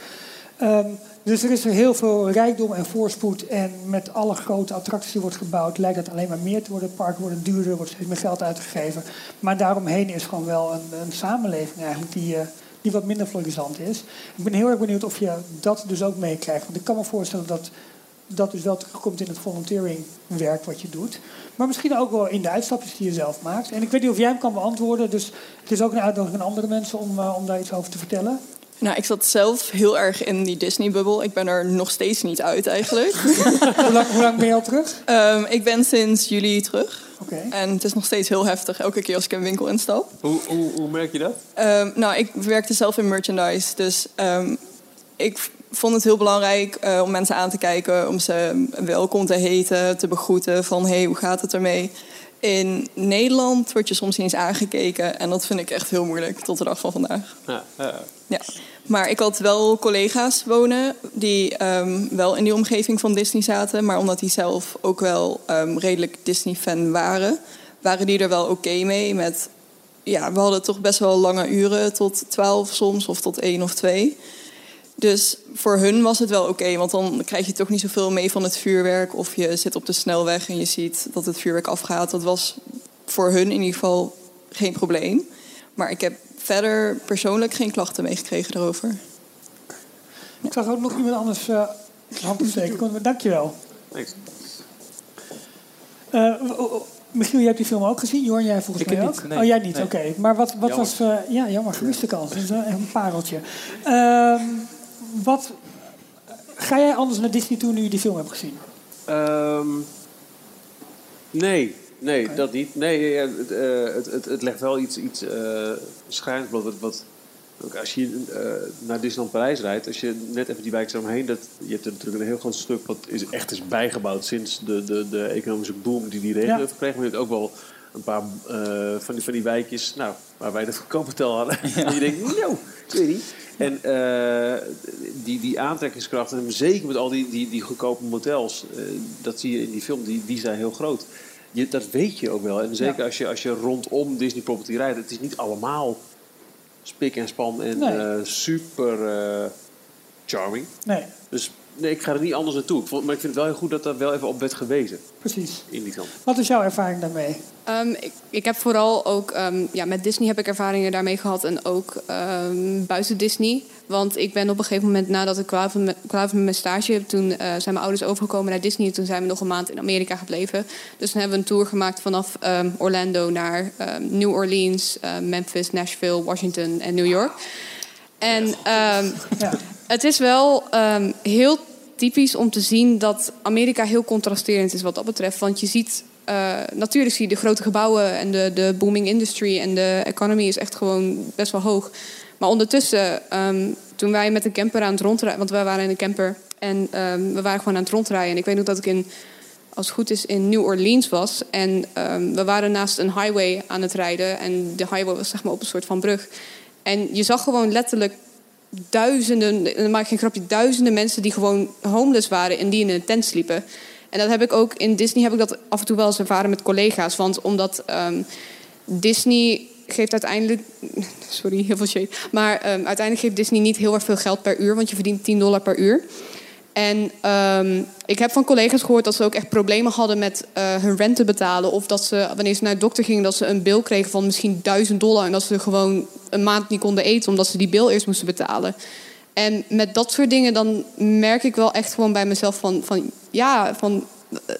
Ehm, dus er is heel veel rijkdom en voorspoed. En met alle grote attracties die wordt gebouwd, lijkt het alleen maar meer te worden. Parken worden duurder, er wordt steeds meer geld uitgegeven. Maar daaromheen is gewoon wel een, een samenleving eigenlijk die, eh, die wat minder florissant is. Ik ben heel erg benieuwd of je dat dus ook meekrijgt. Want ik kan me voorstellen dat dat dus wel terugkomt in het volunteeringwerk wat je doet. Maar misschien ook wel in de uitstapjes die je zelf maakt. En ik weet niet of jij hem kan beantwoorden. Dus het is ook een uitnodiging aan andere mensen om, eh, om daar iets over te vertellen. Nou, ik zat zelf heel erg in die Disney-bubbel. Ik ben er nog steeds niet uit eigenlijk. <laughs> hoe, lang, hoe lang ben je al terug? Ehm, ik ben sinds juli terug. Oké. En het is nog steeds heel heftig elke keer als ik een winkel instap. Hoe, hoe, hoe merk je dat? Ehm, nou, ik werkte zelf in merchandise. Dus ehm, ik vond het heel belangrijk eh, om mensen aan te kijken. Om ze welkom te heten, te begroeten. Van, hey, hoe gaat het ermee? In Nederland word je soms niet eens aangekeken. En dat vind ik echt heel moeilijk tot de dag van vandaag. Ja, ja. Ja. Maar ik had wel collega's wonen die ehm, wel in die omgeving van Disney zaten. Maar omdat die zelf ook wel ehm, redelijk Disney-fan waren, waren die er wel oké mee. Met, ja, we hadden toch best wel lange uren, tot twaalf soms, of tot één of twee. Dus voor hun was het wel oké, want dan krijg je toch niet zoveel mee van het vuurwerk. Of je zit op de snelweg en je ziet dat het vuurwerk afgaat. Dat was voor hun in ieder geval geen probleem. Maar ik heb verder persoonlijk geen klachten meegekregen daarover. Ik zag ook nog iemand anders eh hand opsteken. Dankjewel. Thanks. Eh, oh, Michiel, jij hebt die film ook gezien. Jorn, jij volgens Ik mij niet, ook? nee. Oh, jij niet, Nee. oké. Maar wat, wat was... eh, ja, jammer, gemiste kans. Dat is wel een pareltje. <laughs> Ehm, wat... Ga jij anders naar Disney toe nu je die film hebt gezien? Ehm, nee, nee, dat niet. Nee, ja, het, eh, het, het, het legt wel iets, iets uh, bloot. Wat, wat, ook als je eh, naar Disneyland Parijs rijdt, als je net even die wijk eromheen... Dat, je hebt er natuurlijk een heel groot stuk wat is, echt is bijgebouwd sinds de, de, de economische boom die die regio Ja. heeft gekregen. Maar je hebt ook wel een paar eh, van, die, van die wijkjes nou, waar wij dat goedkoop hotel hadden. <laughs> en je denkt, nou, ik weet niet. En eh, die, die aantrekkingskracht, en zeker met al die, die, die goedkope motels, eh, dat zie je in die film, die, die zijn heel groot. Je, dat weet je ook wel. En zeker Ja. als, je, als je rondom Disney Property rijdt, het is niet allemaal spik en span en Nee. eh, super charming. Nee, Dus nee, ik ga er niet anders naartoe. Ik vond- Maar ik vind het wel heel goed dat daar wel even op werd gewezen. precies. In die kant. Wat is jouw ervaring daarmee? Ehm, ik, ik heb vooral ook ehm, ja, met Disney heb ik ervaringen daarmee gehad en ook ehm, buiten Disney. Want ik ben op een gegeven moment nadat ik klaar met mijn stage, toen eh, zijn mijn ouders overgekomen naar Disney. En toen zijn we nog een maand in Amerika gebleven. Dus toen hebben we een tour gemaakt vanaf ehm, Orlando naar ehm, New Orleans, Memphis, Nashville, Washington en New York. En ehm, het is wel ehm, heel typisch om te zien dat Amerika heel contrasterend is wat dat betreft. Want je ziet, eh, natuurlijk zie je de grote gebouwen en de, de booming industry en de economy is echt gewoon best wel hoog. Maar ondertussen, ehm, toen wij met een camper aan het rondrijden, want wij waren in een camper en ehm, we waren gewoon aan het rondrijden. En ik weet nog dat ik in, als het goed is, in New Orleans was. En we waren naast een highway aan het rijden en de highway was zeg maar op een soort van brug. En je zag gewoon letterlijk duizenden, en dan maak ik geen grapje, duizenden mensen die gewoon homeless waren en die in een tent sliepen. En dat heb ik ook in Disney heb ik dat af en toe wel eens ervaren met collega's. Want omdat ehm, Disney geeft uiteindelijk. <laughs> Sorry, heel veel shade. Maar ehm, uiteindelijk geeft Disney niet heel erg veel geld per uur, want je verdient 10 dollar per uur. En ehm, ik heb van collega's gehoord dat ze ook echt problemen hadden met eh, hun rent te betalen. Of dat ze, wanneer ze naar de dokter gingen, dat ze een bill kregen van misschien 1000 dollar. En dat ze gewoon een maand niet konden eten, omdat ze die bill eerst moesten betalen. En met dat soort dingen, dan merk ik wel echt gewoon bij mezelf van, van ja, van, eh,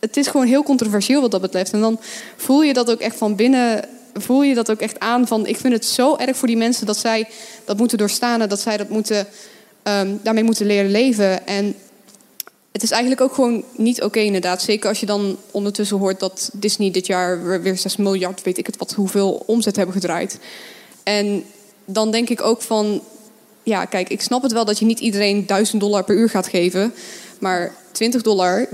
het is gewoon heel controversieel wat dat betreft. En dan voel je dat ook echt van binnen, voel je dat ook echt aan van, ik vind het zo erg voor die mensen dat zij dat moeten doorstaan en dat zij dat moeten, ehm, daarmee moeten leren leven. En het is eigenlijk ook gewoon niet oké inderdaad. Zeker als je dan ondertussen hoort dat Disney dit jaar weer- weer 6 miljard, weet ik het wat, hoeveel omzet hebben gedraaid. En dan denk ik ook van, ja, kijk, ik snap het wel dat je niet iedereen 1000 dollar per uur gaat geven. Maar 20 dollar.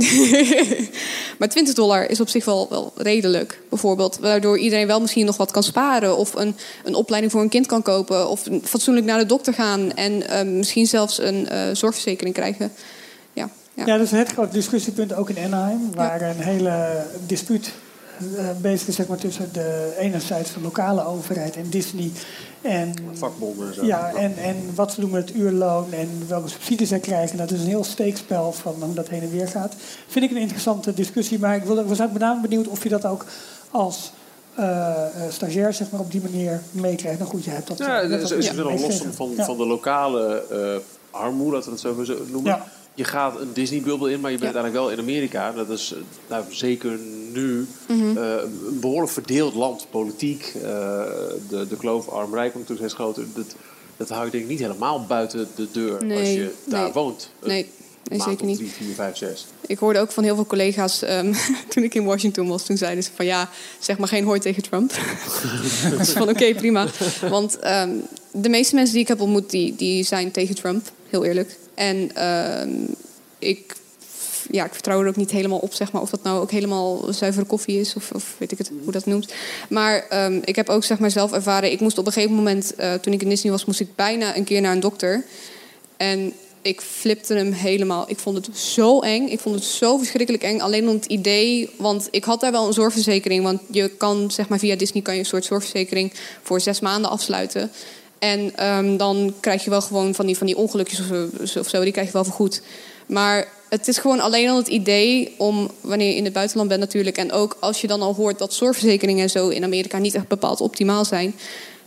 <laughs> maar 20 dollar is op zich wel, wel redelijk. Bijvoorbeeld. Waardoor iedereen wel misschien nog wat kan sparen. Of een, een opleiding voor een kind kan kopen. Of fatsoenlijk naar de dokter gaan. En eh, misschien zelfs een eh, zorgverzekering krijgen. Ja, ja. Ja, dat is een het groot discussiepunt ook in Anaheim, waar een hele dispuut eh, bezig is zeg maar, tussen de enerzijds de lokale overheid en Disney. En, Vakbonden zo. Ja, en, en wat ze doen met het uurloon en welke subsidies zij krijgen. Dat is een heel steekspel van hoe dat heen en weer gaat. Vind ik een interessante discussie, maar ik wil- was ook met name benieuwd of je dat ook als eh, eh, stagiair zeg maar, op die manier meekrijgt. Nou goed, je hebt dat. Ja, dat als- is ja, los van, Ja. van de lokale eh, armoede, dat we het zo zo noemen. Ja. Je gaat een Disney-bubbel in, maar je bent eigenlijk wel in Amerika. Dat is eh, nou, zeker nu Mhm. eh, een behoorlijk verdeeld land. Politiek, eh, de, de kloof arm-rijk komt toen steeds groter. Dat, dat hou je denk ik niet helemaal buiten de deur als je daar nee. woont. Nee, nee zeker niet. Drie, vier, vijf, zes. Ik hoorde ook van heel veel collega's ehm, <laughs> toen ik in Washington was. Toen zeiden ze van ja, zeg maar geen hooi tegen Trump. <laughs> dus van oké, prima. Want ehm, de meeste mensen die ik heb ontmoet, die, die zijn tegen Trump. Heel eerlijk. En ehm, ik, ja, ik vertrouw er ook niet helemaal op, zeg maar. Of dat nou ook helemaal zuivere koffie is. Of, of weet ik het, hoe dat noemt. Maar ehm, ik heb ook zeg maar zelf ervaren. Ik moest op een gegeven moment, eh, toen ik in Disney was, moest ik bijna een keer naar een dokter. En ik flipte hem helemaal. Ik vond het zo eng. Ik vond het zo verschrikkelijk eng. Alleen om het idee, want ik had daar wel een zorgverzekering. Want je kan, zeg maar, via Disney kan je een soort zorgverzekering voor zes maanden afsluiten. En ehm, dan krijg je wel gewoon van die, van die ongelukjes of zo, die krijg je wel vergoed. Maar het is gewoon alleen al het idee om, wanneer je in het buitenland bent natuurlijk... en ook als je dan al hoort dat zorgverzekeringen en zo in Amerika niet echt bepaald optimaal zijn...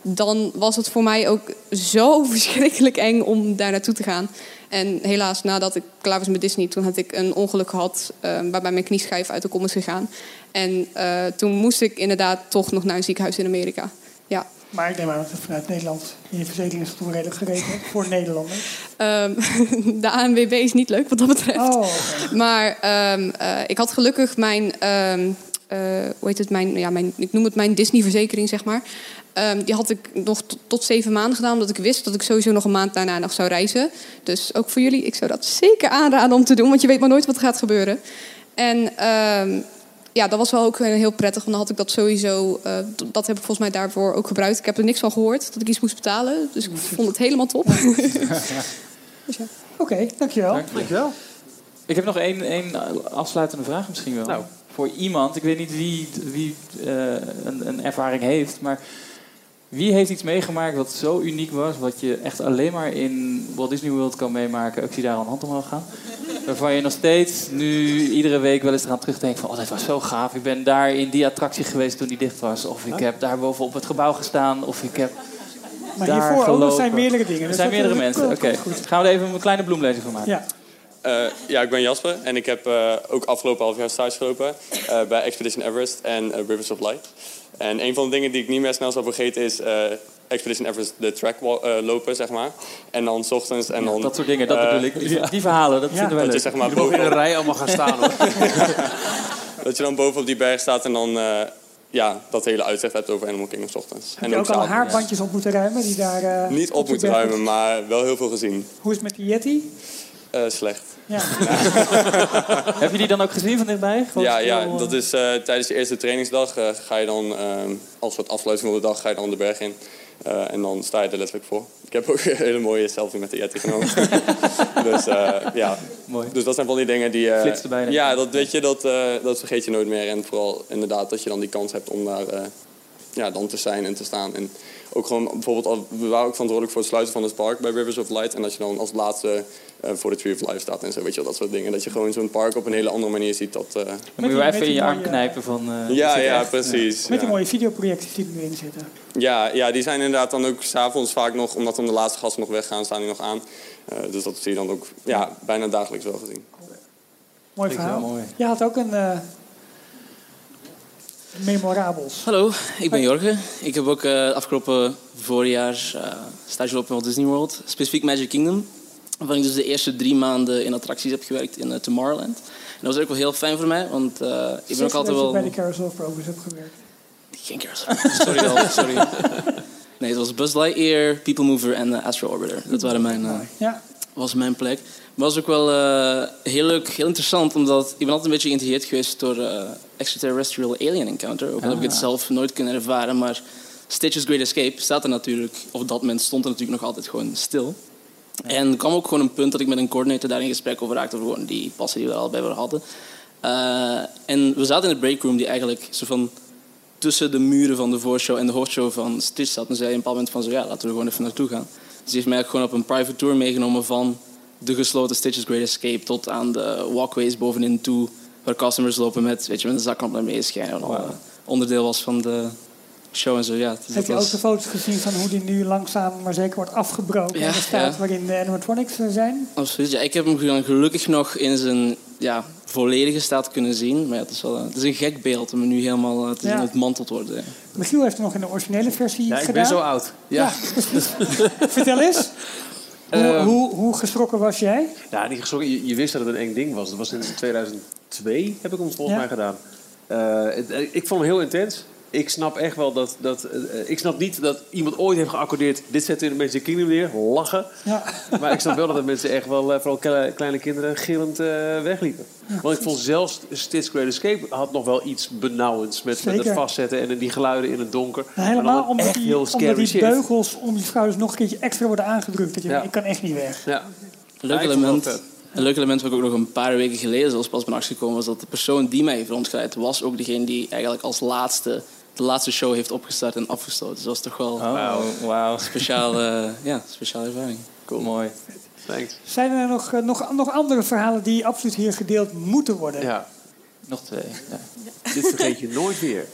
dan was het voor mij ook zo <laughs> verschrikkelijk eng om daar naartoe te gaan. En helaas, nadat ik klaar was met Disney, toen had ik een ongeluk gehad... eh, waarbij mijn knieschijf uit de kom is gegaan. En eh, toen moest ik inderdaad toch nog naar een ziekenhuis in Amerika. Ja. Maar ik neem aan dat vanuit Nederland je verzekering is redelijk geregeld voor Nederlanders. Ehm, <laughs> de ANWB is niet leuk wat dat betreft. Oh, Maar ehm, eh, ik had gelukkig mijn, ehm, eh, hoe heet het, mijn, ja, mijn, ik noem het mijn Disney-verzekering, zeg maar. Die had ik nog tot, tot zeven maanden gedaan, omdat ik wist dat ik sowieso nog een maand daarna nog zou reizen. Dus ook voor jullie, ik zou dat zeker aanraden om te doen, want je weet maar nooit wat er gaat gebeuren. En ja, dat was wel ook heel prettig, want dan had ik dat sowieso, eh, dat heb ik volgens mij daarvoor ook gebruikt. Ik heb er niks van gehoord, dat ik iets moest betalen, dus ik vond het helemaal top. <laughs> Oké, dankjewel. Dankjewel. Ik heb nog één, één afsluitende vraag misschien wel. Nou. Voor iemand, ik weet niet wie, wie eh, een, een ervaring heeft, maar Wie heeft iets meegemaakt wat zo uniek was, wat je echt alleen maar in Walt Disney World kan meemaken? Ik zie daar een hand omhoog gaan. Waarvan je nog steeds nu iedere week wel eens eraan terugdenkt van... oh, dat was zo gaaf. Ik ben daar in die attractie geweest toen die dicht was. Of ik heb daar boven op het gebouw gestaan. Of ik heb Maar daar hiervoor ook, gelopen. er zijn meerdere dingen. Er zijn dat- meerdere dat- mensen. dat Oké, goed. gaan we er even een kleine bloemlezing van maken. Ja. Eh, ja, ik ben Jasper en ik heb eh, ook afgelopen half jaar stage gelopen eh, bij Expedition Everest en Rivers of Light. En een van de dingen die ik niet meer snel zal vergeten is eh, Expedition Everest de track eh, lopen, zeg maar. En dan 's ochtends en dan... dat soort dingen, dat bedoel ik. Die- die verhalen, dat vinden wij dat je leuk. zeg maar mogen in een rij allemaal gaan staan, hoor. <laughs> dat je dan bovenop die berg staat en dan eh, ja, dat hele uitzicht hebt over Animal Kingdom 's ochtends. Heb je ook al haarbandjes op moeten ruimen? Die daar, eh, Niet op moeten ruimen, maar wel heel veel gezien. Hoe is het met die Yeti? Eh, slecht. Ja. Heb je die dan ook gezien van dichtbij? Gewoon Ja, ja, eh, dat is eh, tijdens de eerste trainingsdag eh, ga je dan ehm, als soort afsluiting van de dag ga je dan de berg in. Eh, en dan sta je er letterlijk voor. Ik heb ook <laughs> een hele mooie selfie met de Yeti genomen. <laughs> dus eh, ja, Mooi. dus dat zijn van die dingen die... eh, ik. ja, dat weet je, dat, eh, dat vergeet je nooit meer. En vooral inderdaad dat je dan die kans hebt om daar eh, ja, dan te zijn en te staan. En ook gewoon bijvoorbeeld, al- we waren ook verantwoordelijk voor het sluiten van het park bij Rivers of Light. En dat je dan als laatste eh, voor de Tree of Life staat en zo, weet je wel, dat soort dingen. Dat je gewoon zo'n park op een hele andere manier ziet. Dat, eh, Dan moet je wel even in je arm knijpen van... eh, Ja, ja, echt? precies. Met die mooie videoprojecties die er nu in zitten. Ja, ja, die zijn inderdaad dan ook s'avonds vaak nog, omdat dan de laatste gasten nog weggaan, staan die nog aan. Eh, dus dat zie je dan ook ja, bijna dagelijks wel gezien. Mooi verhaal. mooi. Je had ook een eh memorabels. Hallo, ik ben Jorge. Ik heb ook eh, afgelopen voorjaar eh stage gelopen Walt Disney World. Specifiek Magic Kingdom. Waarvan ik dus de eerste drie maanden in attracties heb gewerkt in eh, Tomorrowland. En dat was ook wel heel fijn voor mij, want ik ben ook altijd wel... bij de Carousel of Progress gewerkt. Geen Carousel. Sorry wel, sorry. Nee, het was Buzz Lightyear, People Mover en Astro Orbiter. Dat waren mijn, Ja. Was mijn plek. Maar het was ook wel eh, heel leuk, heel interessant, omdat ik ben altijd een beetje geïntrigeerd geweest door eh, Extraterrestrial Alien Encounter. Ook al heb ik het Ah. zelf nooit kunnen ervaren, maar Stitch's Great Escape staat er natuurlijk, of op dat moment stond er natuurlijk nog altijd gewoon stil. En er kwam ook gewoon een punt dat ik met een coördinator daar in gesprek over raakte, over gewoon die passen die we al bij hadden. Eh, en we zaten in de breakroom die eigenlijk zo van tussen de muren van de voorshow en de hoofdshow van Stitch zat. En zei een bepaald moment van zo, ja, laten we er gewoon even naartoe gaan. Dus die heeft mij ook gewoon op een private tour meegenomen van de gesloten Stitch's Great Escape tot aan de walkways bovenin toe, waar customers lopen met, weet je, met een zaklamp naar beneden schijnen. Eh, onderdeel was van de show en zo, ja. Dus Heb je ook de foto's gezien van hoe die nu langzaam maar zeker wordt afgebroken Ja, in de staat ja. waarin de animatronics zijn? Absoluut. Ja, ik heb hem gelukkig nog in zijn ja, volledige staat kunnen zien. Maar ja, het, is wel, een- het is een gek beeld om hem nu helemaal eh, te Ja. zien ontmanteld worden. ja. Michiel heeft het nog in de originele versie Ja, ik gedaan. ben zo oud. Ja. <laughs> Vertel eens. Hoe, Ehm, hoe, hoe geschrokken was jij? Ja, niet geschrokken. Je, je wist dat het een eng ding was. Dat was in <laughs> 2002, heb ik hem volgens Ja. mij gedaan. Eh, het- eh, ik vond hem heel intens. Ik snap echt wel dat... dat eh, ik snap niet dat iemand ooit heeft geaccordeerd... dit zetten we in de Magic Kingdom neer. Lachen. Ja. Maar ik snap wel dat de mensen echt wel... eh, vooral kle- kleine kinderen gillend eh, wegliepen. Want ik vond zelfs Stitch Great Escape... had nog wel iets benauwends. Met, met het vastzetten en die geluiden in het donker. Nou, helemaal omdat echt die, heel omdat die shit. beugels om die schouders nog een keertje extra worden aangedrukt. Dat je, Ja. Ik kan echt niet weg. Ja. Een leuk, element, een leuk element wat ik ook nog een paar weken geleden zelfs pas ben achtergekomen... was dat de persoon die mij heeft rondgeleid... was ook degene die eigenlijk als laatste de laatste show heeft opgestart en afgesloten. Dus dat was toch wel wow. een speciale, <laughs> ja, speciale ervaring. Cool. Mooi. Thanks. Zijn er nog, eh, nog, nog andere verhalen die absoluut hier gedeeld moeten worden? Ja. Nog twee. Ja. <laughs> Dit vergeet je nooit weer.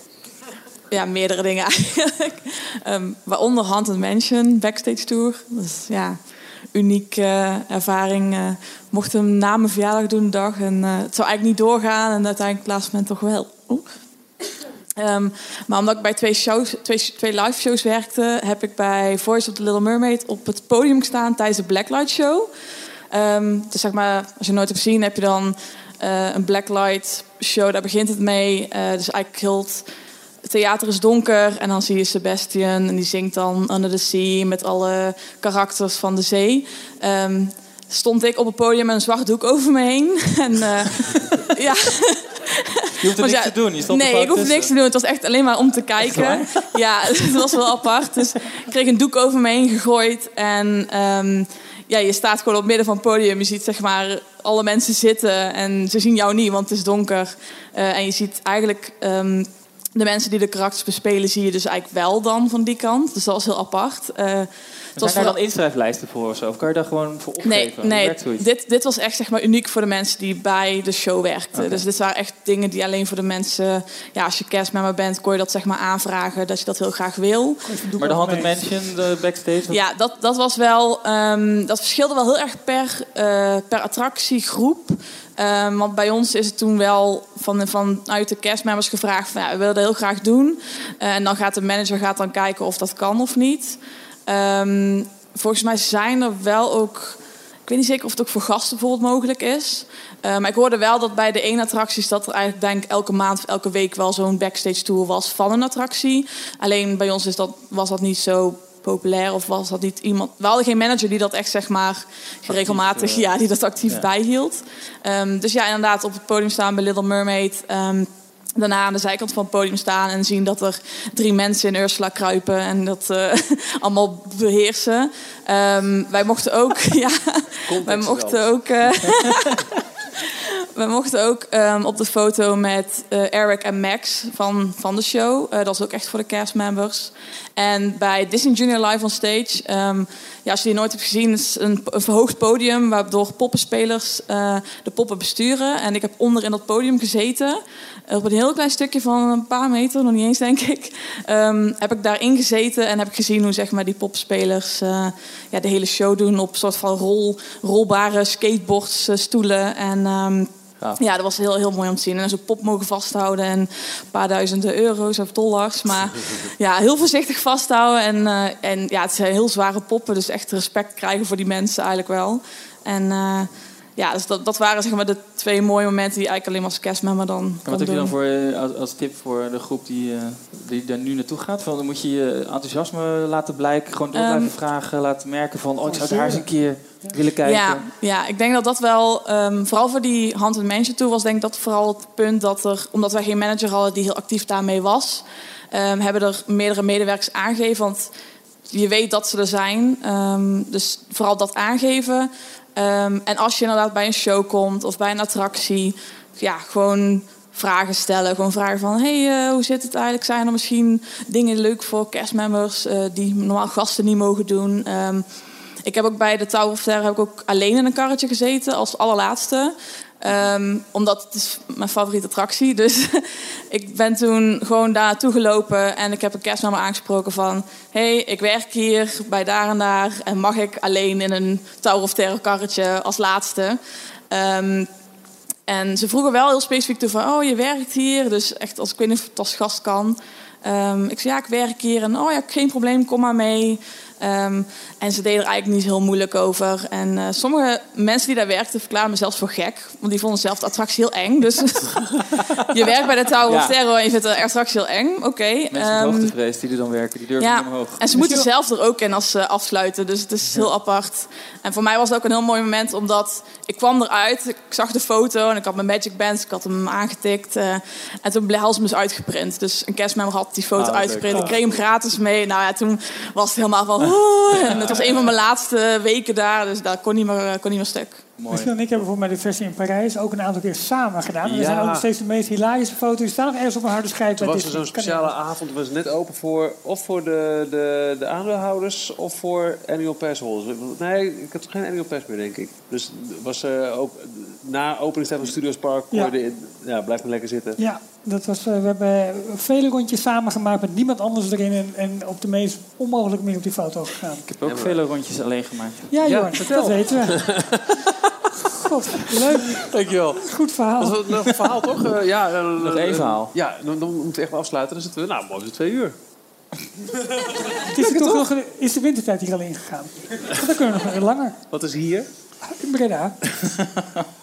Ja, meerdere dingen eigenlijk. <laughs> Ehm, waaronder Haunted Mansion, Backstage Tour. Dat is ja, unieke eh, ervaring. eh mocht hem na mijn verjaardag doen, de dag. En eh, het zou eigenlijk niet doorgaan. En uiteindelijk op het laatste moment toch wel. Oeh. Ehm, maar omdat ik bij twee, shows, twee, twee live shows werkte... heb ik bij Voice of the Little Mermaid op het podium gestaan tijdens de Blacklight Show. Ehm, dus zeg maar, als je nooit hebt gezien, heb je dan eh, een Blacklight Show. Daar begint het mee. Eh, dus eigenlijk het theater is donker en dan zie je Sebastian en die zingt dan Under the Sea met alle karakters van de zee. Ehm, stond ik op het podium met een zwart doek over me heen. <laughs> en uh, <laughs> ja. Je hoeft er niks ja, te doen. Je stond nee, ik hoefde tussen. niks te doen. Het was echt alleen maar om te kijken. <laughs> Ja, <laughs> het was wel apart. Dus ik kreeg een doek over me heen gegooid. En ehm, ja, je staat gewoon op het midden van het podium. Je ziet zeg maar alle mensen zitten. En ze zien jou niet, want het is donker. Uh, en je ziet eigenlijk... Um, de mensen die de karakters bespelen zie je dus eigenlijk wel dan van die kant. Dus dat was heel apart. Uh, zijn daar vooral- dan inschrijflijsten voor of zo? Of kan je daar gewoon voor opgeven? Nee, nee dit, dit was echt zeg maar, uniek voor de mensen die bij de show werkten. Dus dit waren echt dingen die alleen voor de mensen... Ja, als je castmember bent, kon je dat zeg maar aanvragen... dat je dat heel graag wil. Maar de Haunted Mansion, de backstage? Ja, dat, dat was wel. ehm, dat verschilde wel heel erg per, eh, per attractiegroep. Ehm, want bij ons is het toen wel van, vanuit de castmembers gevraagd: van, ja, we willen dat heel graag doen. Eh, en dan gaat de manager gaat dan kijken of dat kan of niet. Ehm, volgens mij zijn er wel ook. Ik weet niet zeker of het ook voor gasten bijvoorbeeld mogelijk is. Eh, maar ik hoorde wel dat bij de ene attracties dat er eigenlijk denk elke maand of elke week wel zo'n backstage tour was van een attractie. Alleen bij ons is dat, was dat niet zo populair of was dat niet iemand. We hadden geen manager die dat echt zeg maar regelmatig, eh, ja, die dat actief ja. bijhield. Ehm, dus ja, inderdaad op het podium staan bij Little Mermaid. ehm, daarna aan de zijkant van het podium staan en zien dat er drie mensen in Ursula kruipen en dat eh, <laughs> allemaal beheersen. Ehm, wij mochten ook, <laughs> ja, <laughs> wij mochten ook. eh, we mochten ook op de foto met eh, Eric en Max van, van de show. Eh, dat is ook echt voor de castmembers. En bij Disney Junior Live on Stage, ehm, ja, als je die nooit hebt gezien, is een, een verhoogd podium waardoor poppenspelers eh, de poppen besturen. En ik heb onder in dat podium gezeten. Op een heel klein stukje van een paar meter, nog niet eens denk ik, ehm, heb ik daarin gezeten en heb ik gezien hoe zeg maar, die popspelers eh, ja, de hele show doen op soort van rol, rolbare skateboards, eh, stoelen. En ehm, ja, dat was heel, heel mooi om te zien. En zo'n pop mogen vasthouden en een paar duizenden euro's of dollars. Maar <laughs> ja, heel voorzichtig vasthouden. En, eh, en ja, het zijn heel zware poppen, dus echt respect krijgen voor die mensen eigenlijk wel. En eh, ja, dus dat, dat waren zeg maar de twee mooie momenten die eigenlijk alleen maar als castmember dan En wat heb je dan voor, eh, als, als tip voor de groep die, eh, die daar nu naartoe gaat? Van, dan moet je je enthousiasme laten blijken, gewoon door blijven Ehm, vragen, laten merken van, oh, ik zou daar eens een keer willen kijken. Ja, ja, ik denk dat dat wel, ehm, vooral voor die Hand Mansion Tour was denk ik dat vooral het punt dat er, omdat wij geen manager hadden die heel actief daarmee was, ehm, hebben er meerdere medewerkers aangegeven. Want je weet dat ze er zijn. Ehm, dus vooral dat aangeven. Ehm, en als je inderdaad bij een show komt of bij een attractie, ja, gewoon vragen stellen. Gewoon vragen van, hey, eh, hoe zit het eigenlijk? Zijn er misschien dingen leuk voor castmembers eh, die normaal gasten niet mogen doen? Ehm, ik heb ook bij de Tower of Terror heb ik ook alleen in een karretje gezeten als allerlaatste. Ehm, omdat het is mijn favoriete attractie. Dus <laughs> ik ben toen gewoon daar naartoe gelopen en ik heb een castmember aangesproken van... hey, ik werk hier bij daar en daar en mag ik alleen in een Tower of Terror karretje als laatste? Ehm, en ze vroegen wel heel specifiek toe van, oh, je werkt hier. Dus echt, als ik weet niet of als gast kan. Ehm, ik zei, ja, ik werk hier. En, oh ja, geen probleem, kom maar mee. Ehm, en ze deden er eigenlijk niet heel moeilijk over. En eh, sommige mensen die daar werkten verklaarden me zelfs voor gek. Want die vonden zelf de attractie heel eng. Dus <laughs> je werkt bij de Tower of Terror en je vindt de attractie heel eng. Oké. Mensen met ehm, hoogtevrees die er dan werken, die durven ja, niet omhoog. en ze moeten zelf er ook in als ze afsluiten. Dus het is heel apart. En voor mij was het ook een heel mooi moment, omdat ik kwam eruit. Ik zag de foto en ik had mijn Magic Band, ik had hem aangetikt. eh, en toen ze hem dus uitgeprint. Dus een castmember had die foto Ah, uitgeprint. Ik Oh. kreeg hem gratis mee. Nou ja, toen was het helemaal van... "Oeh." En het was een van mijn laatste weken daar, dus daar kon niet meer, eh, kon niet meer stuk. Michiel en ik hebben voor mij de versie in Parijs ook een aantal keer samen gedaan. En er Ja. zijn ook steeds de meest hilarische foto's. Die staan nog ergens op een harde schijf. Toen bij was er zo'n speciale avond, was net open voor of voor de, de, de aandeelhouders of voor annual pass holders. Nee, ik had geen annual pass meer, denk ik. Dus het was eh, ook na openingstijd van Studios Park, kon Ja. je de- ja, blijf maar lekker zitten. Ja, dat was, eh, we hebben vele rondjes samen gemaakt met niemand anders erin. En, en op de meest onmogelijke manier op die foto gegaan. Ik heb ook vele rondjes alleen gemaakt. Ja, Ja, Jorn, vertel. dat weten we. <laughs> God, leuk. Dankjewel. Goed verhaal. Dat nog een verhaal, toch? Eh, ja, eh, Nog één verhaal. Ja, dan, dan moeten we echt wel afsluiten. Dan zitten we, nou, mooi, twee uur. Het is, toch nog, is de wintertijd hier al ingegaan? Dan kunnen we nog even langer. Wat is hier? In Breda. <laughs>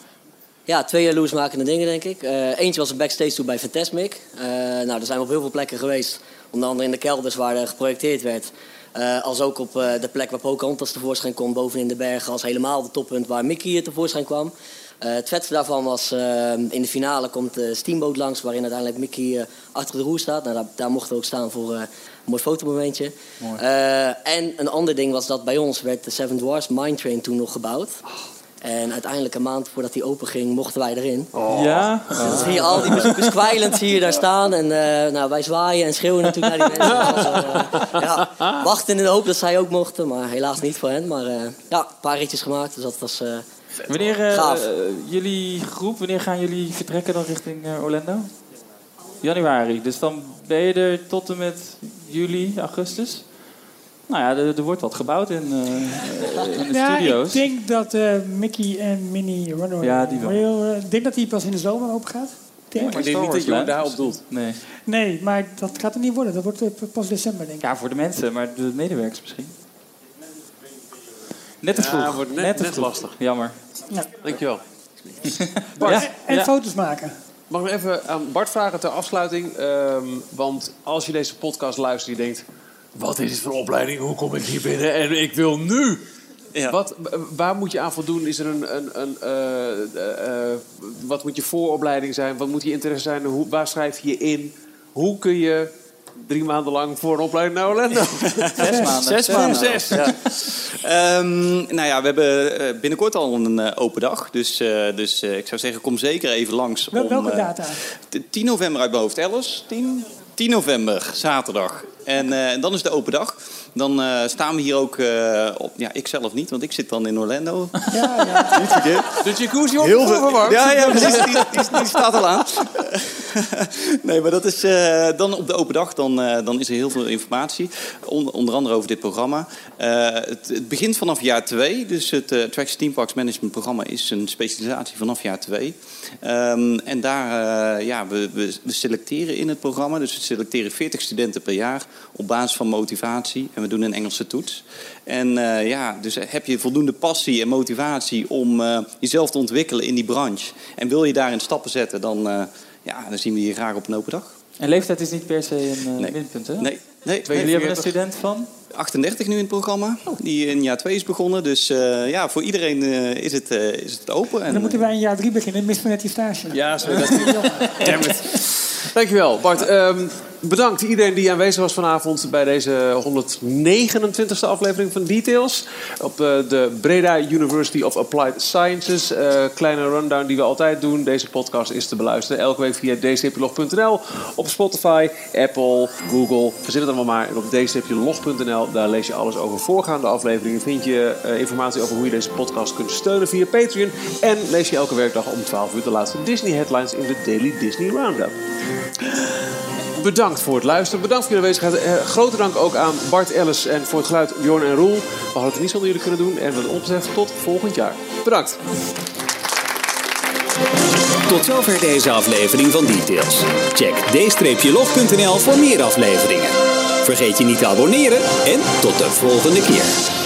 Ja, twee jaloersmakende dingen, denk ik. Eh, eentje was een backstage tour bij Fantasmic. Eh, nou, daar zijn we op heel veel plekken geweest. Onder andere in de kelders waar er geprojecteerd werd. Eh, als ook op de plek waar Pocahontas tevoorschijn kwam, bovenin de bergen. Als helemaal de toppunt waar Mickey tevoorschijn kwam. Het vetste daarvan was, in de finale komt de Steamboat langs... waarin uiteindelijk Mickey achter de roer staat. Nou, daar, daar mochten we ook staan voor een mooi fotomomentje. En een ander ding was dat bij ons werd de Seven Dwarfs Mine Train toen nog gebouwd. En uiteindelijk een maand voordat die open ging, mochten wij erin. Ja? Dus dan zie je al die bezoekers <laughs> kwijlend zie je daar staan. En eh, nou, wij zwaaien en schreeuwen natuurlijk naar die <laughs> mensen. Was, eh, ja, wachten in de hoop dat zij ook mochten, maar helaas niet voor hen. Maar eh, ja, een paar ritjes gemaakt, dus dat was eh, Wanneer, gaaf. jullie groep, wanneer gaan jullie vertrekken dan richting Orlando? Januari. Dus dan ben je er tot en met juli, augustus. Nou ja, er, er wordt wat gebouwd in, eh, in de Ja, studio's. ik denk dat eh, Mickey en Minnie Runaway Ja, die wel. Rail, eh, ik denk dat die pas in de zomer open gaat. Denk Maar ik denk niet dat Jorn daarop doelt. Nee. Nee, maar dat gaat er niet worden. Dat wordt pas december, denk ik. Ja, voor de mensen, maar de medewerkers misschien. Net te Ja, vroeg. wordt net- te net lastig. Jammer. Ja. Dankjewel. <laughs> Ja, En ja. foto's maken. Mag ik even aan Bart vragen ter afsluiting? Ehm, want als je deze podcast luistert en je denkt... Wat is dit voor opleiding? Hoe kom ik hier binnen? En ik wil nu... Wat, waar moet je aan voldoen? Is er een, een, een, eh, eh, eh, wat moet je vooropleiding zijn? Wat moet je interesse zijn? Hoe, waar schrijf je je in? Hoe kun je drie maanden lang voor een opleiding naar Orlando? <laughs> Zes maanden. Zes maanden. Zes. Ja. Ehm, nou ja, we hebben binnenkort al een open dag. Dus, eh, dus eh, ik zou zeggen, kom zeker even langs. Wel- om, welke data? t- 10 november uit mijn hoofd. Alice? 10? 10 november, zaterdag. En eh, dan is de open dag. Dan eh, staan we hier ook eh, op... Ja, ik zelf niet, want ik zit dan in Orlando. Ja, ja. <laughs> Niet verkeerd. De jacuzzi wordt Heel veel- verwarmd. Ja, ja, precies. Die, die, die staat al aan. <laughs> nee, maar dat is eh, dan op de open dag. Dan, eh, dan is er heel veel informatie. On- onder andere over dit programma. Eh, het, het begint vanaf jaar 2. Dus het uh, Attraction Team Parks Management programma is een specialisatie vanaf jaar 2. Ehm, en daar, eh, ja, we, we, selecteren in het programma. Dus we selecteren 40 studenten per jaar op basis van motivatie. En we doen een Engelse toets. En eh, ja, dus heb je voldoende passie en motivatie om eh, jezelf te ontwikkelen in die branche. En wil je daarin stappen zetten, dan, ja, dan zien we je graag op een open dag. En leeftijd is niet per se een eh, minpunt, hè? Nee, nee. Jullie hebben een student van? 38 nu in het programma, die in jaar 2 is begonnen. Dus eh, ja, voor iedereen eh, is, het, eh, is het open. En En, dan moeten wij in jaar drie beginnen. Missen we net die stage. Ja, sorry. Dat <laughs> Damn it. Dankjewel, Bart. Ehm, bedankt iedereen die aanwezig was vanavond bij deze 129e aflevering van Details. Op eh, de Breda University of Applied Sciences. Eh, kleine rundown die we altijd doen. Deze podcast is te beluisteren elke week via dcplog.nl. Op Spotify, Apple, Google. Verzin het allemaal maar. En op dcplog.nl daar lees je alles over voorgaande afleveringen. Vind je eh, informatie over hoe je deze podcast kunt steunen via Patreon. En lees je elke werkdag om 12 uur de laatste Disney headlines in de Daily Disney Roundup. Bedankt voor het luisteren. Bedankt voor jullie aanwezigheid. Eh, grote dank ook aan Bart Ellis en voor het geluid Bjorn en Roel. We hadden het niet zonder jullie kunnen doen. En wat ons tot volgend jaar. Bedankt. Tot zover deze aflevering van Details. Check d-log.nl voor meer afleveringen. Vergeet je niet te abonneren en tot de volgende keer.